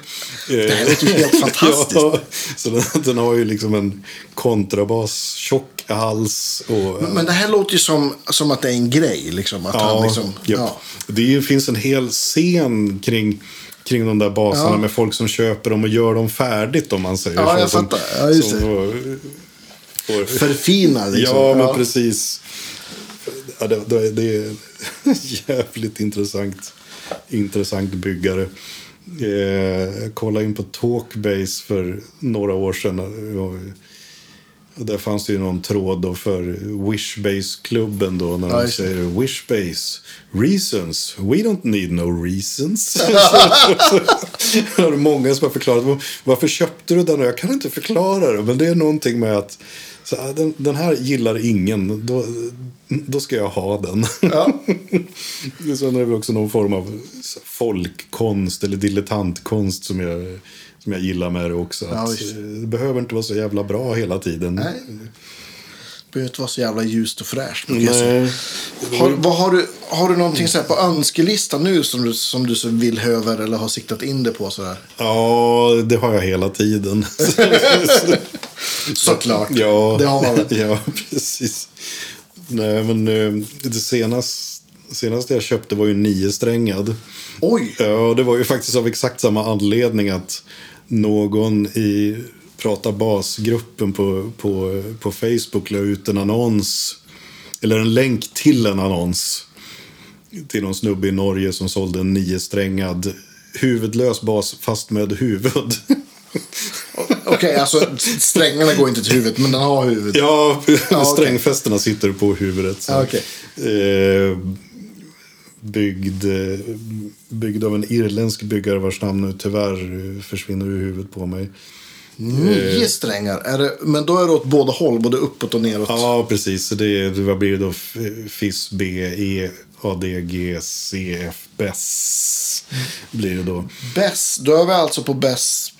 Det här låter helt fantastiskt. ja, så den, den har ju liksom en kontrabas, tjock hals och... Men det här låter ju som, som att det är en grej. Liksom, att han liksom, japp. Ja. Det finns en hel scen kring, kring de där basarna Ja. med folk som köper dem och gör dem färdigt om man säger Ja, så. jag Som- fattar. Ja, just som det. får- Förfina liksom. Ja, men precis. Ja, det, det, det är jävligt intressant, intressant byggare. Eh, jag kollade in på Talkbase för några år sedan. Där fanns det ju någon tråd då för Wishbase-klubben då. När de säger Wishbase, reasons, we don't need no reasons. det är många som har förklarat varför köpte du den och jag kan inte förklara det. Men det är någonting med att så, här, den, den här gillar ingen, då, då ska jag ha den. Ja. Sen är det väl också någon form av folkkonst eller dilettantkonst som jag, som jag gillar med det också. Ja, eh, det behöver inte vara så jävla bra hela tiden. Nej. Det behöver inte vara så jävla ljust och fräscht. Nej. Har, vad har, du, har du någonting så på önskelistan nu som du, som du så vill höver eller har siktat in det på? Så här? Ja, det har jag hela tiden. Såklart. ja, Det har man väl. Ja, precis. Nej, men eh, det senaste, senaste jag köpte var ju niosträngad. Oj! Ja, det var ju faktiskt av exakt samma anledning att någon i Prata Bas-gruppen på, på, på Facebook la ut en annons, eller en länk till en annons till någon snubbe i Norge som sålde en niosträngad huvudlös bas fast med huvud. Okej, alltså strängarna går inte till huvudet, men den har huvud. ja, Ja, strängfästena sitter på huvudet. Så. Okej. Eh, byggd, eh, byggd av en irländsk byggare vars namn nu tyvärr eh, försvinner ur huvudet på mig. Nio strängar. Är det, men då är det åt båda håll, både uppåt och neråt. Ja, precis. Så det, är- vad blir det då? FIS, B, E, A, D, G, C, F, BES. Blir det då. Bäst, då är vi alltså på bäst.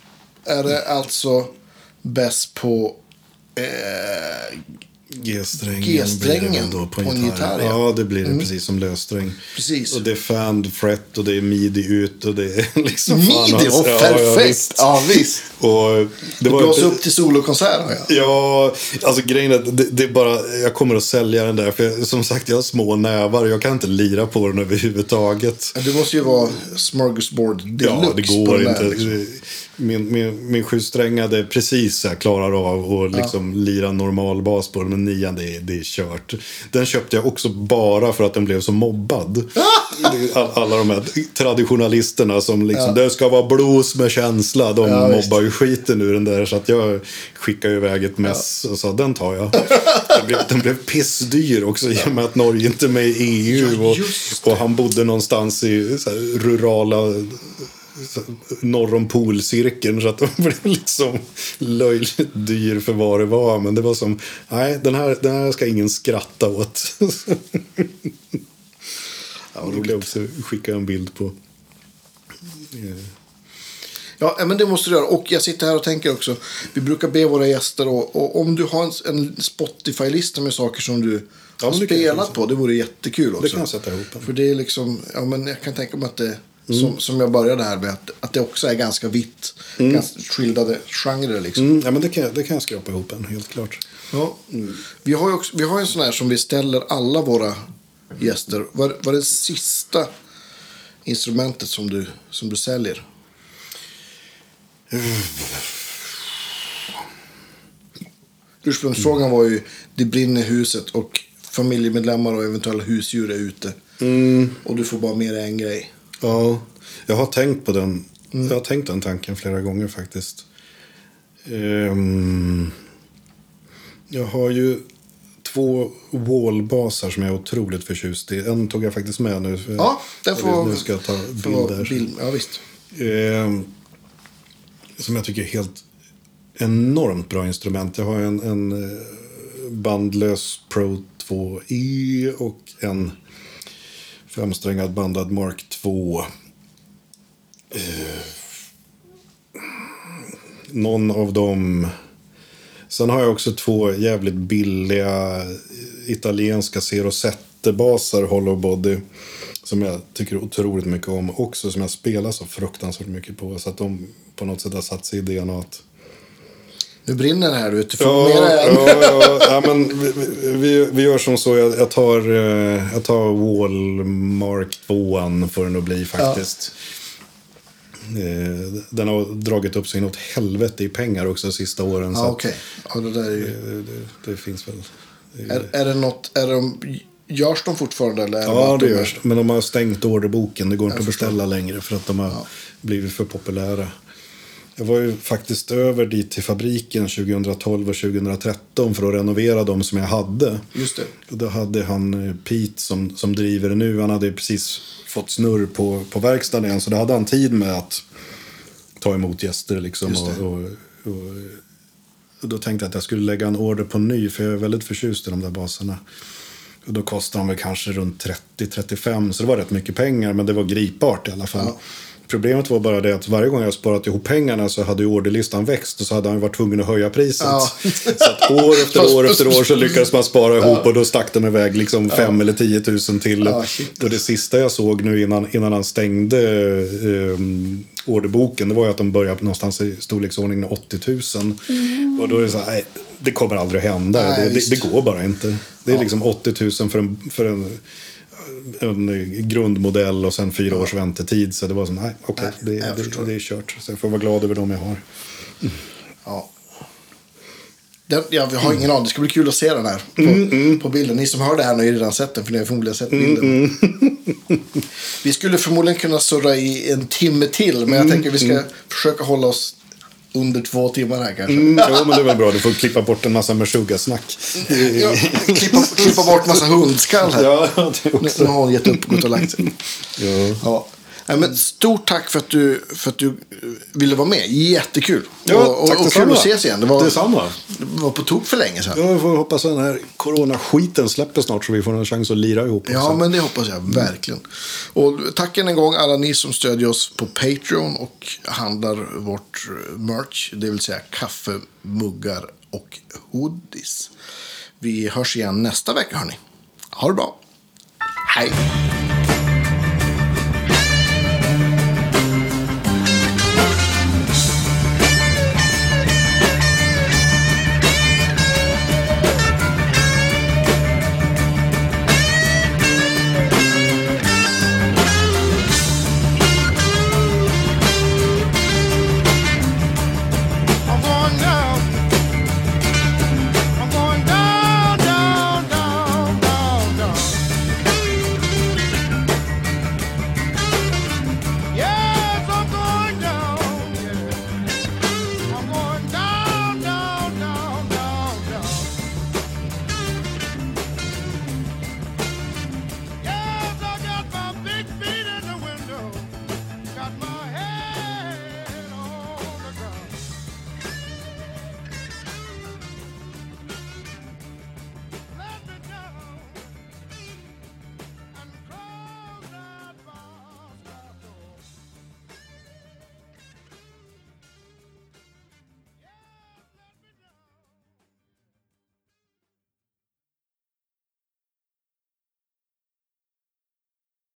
Är det alltså bäst på eh, G-strängen, G-strängen då på en gitarr, ja. Ja, det blir det precis som lössträng. Precis. Och det är fanned fret och det är midi ut och det är liksom... midi? alltså, Och ja, perfekt! visst. Ja, visst. Och det var blåser ju- upp till solokonsert har jag. Ja, alltså grejen är att det, det är bara, jag kommer att sälja den där. För jag, som sagt, jag har små nävar. Jag kan inte lira på den överhuvudtaget. Det måste ju vara smorgasbord deluxe Ja, det går inte. liksom. Min, min, min sjusträngade precis så här klarar av att liksom lira normal bas på den. Men nian, det är, det är kört. Den köpte jag också bara för att den blev så mobbad. All- Alla de här traditionalisterna som liksom, det ska vara blues med känsla. De Ja, mobbar ju skiten ur den där. Så att jag skickade iväg ett mess och sa, den tar jag. Den blev, den blev pissdyr också i och med att Norge inte är med i EU. Ja, och, och han bodde någonstans i här, rurala norr om polcirkeln så att de blev liksom löjligt dyr för vad det var. Men det var som, nej den här, den här ska ingen skratta åt. ja, då vill jag också skicka en bild på. Eh, Ja, men det måste du göra. Och jag sitter här och tänker också. Vi brukar be våra gäster och, och om du har en, en Spotify-lista med saker som du Ja, har kan spelat på. Det vore jättekul också. Det kan jag sätta ihop. För det är liksom, ja men jag kan tänka mig att det, som, som jag började här med. Att, att det också är ganska vitt. Ganska skilda genrer liksom. Mm, ja, men det kan, det kan jag skrapa ihop en, helt klart. Ja. Vi har ju också, vi har en sån här som vi ställer alla våra gäster. Vad är det sista instrumentet som du, som du säljer? Ursprungsfrågan var ju det brinner i huset och familjemedlemmar och eventuella husdjur är ute. Och du får bara med dig en grej. Ja, jag har tänkt på den. Jag har tänkt den tanken flera gånger faktiskt. Ehm, jag har ju två wallbasar som jag är otroligt förtjust i. En tog jag faktiskt med nu. Ja, den får... Nu ska jag ta bilder. Bild, ja, visst. Ehm, som jag tycker är helt enormt bra instrument. Jag har en, en eh, bandlös Pro 2E och en femsträngad bandad Mark två... Eh, någon av dem... Sen har jag också två jävligt billiga italienska Zero-Sette-basar, Hollow Body. Som jag tycker otroligt mycket om. Också som jag spelar så fruktansvärt mycket på. Så att de på något sätt har satt sig i DNA. Nu brinner det här ute. Ja, ja, ja, ja, men vi, vi, vi gör som så. Jag, jag, tar, eh, jag tar Wallmark 2 får den att bli faktiskt. Eh, Den har dragit upp sig inåt helvete i pengar också de sista åren. så Ja, att okej. Ja, det där är ju... det, det, finns väl. Är, är det något... Är de, görs de fortfarande? Eller Ja, det görs. Men de har stängt orderboken. Det går inte att beställa längre för att de har blivit för populära. Jag var ju faktiskt över dit till fabriken 2012 och 2013 för att renovera de som jag hade. Just det. Och då hade han eh, Pete som, som driver det nu. Han hade precis fått snurr på, på verkstaden igen. Så då hade han tid med att ta emot gäster. Liksom, och, och, och, och då tänkte jag att jag skulle lägga en order på en ny. För jag är väldigt förtjust i de där baserna. Och då kostade de väl kanske runt 30-35. Så det var rätt mycket pengar. Men det var gripbart i alla fall. Ja. Problemet var bara det att varje gång jag sparat ihop pengarna så hade ju orderlistan växt och så hade han varit tvungen att höja priset. Ja. Så att år efter år efter år så lyckades man spara ihop och då stack de iväg liksom fem eller 10 000 till. Ja, och det sista jag såg nu innan, innan han stängde eh, orderboken det var ju att de började någonstans i storleksordningen 80 000. Och då är det så här, nej, det kommer aldrig att hända. Nej, det, det, det går bara inte. Det är liksom 80 000 för en, för en en grundmodell och sen fyra års väntetid. Så det var som, nej, okej, Nej, det, det, det är kört. Så jag får vara glad över de jag har. Ja. Den, ja, vi har ingen aning. Det ska bli kul att se den här på, Mm, på bilden. Ni som hör det här har ju redan sett den, för ni har förmodligen sett Mm, bilden. vi skulle förmodligen kunna surra i en timme till, men Mm, jag tänker vi ska försöka hålla oss under två timmar här kanske. Mm, jo, men det är väl bra. Du får klippa bort en massa Meshuggah-snack. Ja, klippa, klippa bort massa hundskall här. Ja, det också. nu har hon gett upp och gått och lagt sig. Ja. Ja. Nej, men stort tack för att, du, för att du ville vara med. Jättekul. Ja, och, och, tack och kul att ses igen. Det var, Detsamma. det var på tok för länge sedan. Ja, vi får hoppas att den här coronaskiten släpper snart så vi får en chans att lira ihop. Ja, också. men det hoppas jag verkligen. Och tack än en gång alla ni som stödjer oss på Patreon och handlar vårt eh, merch. Det vill säga kaffe, muggar och hoodies. Vi hörs igen nästa vecka hörni. Ha det bra. Hej!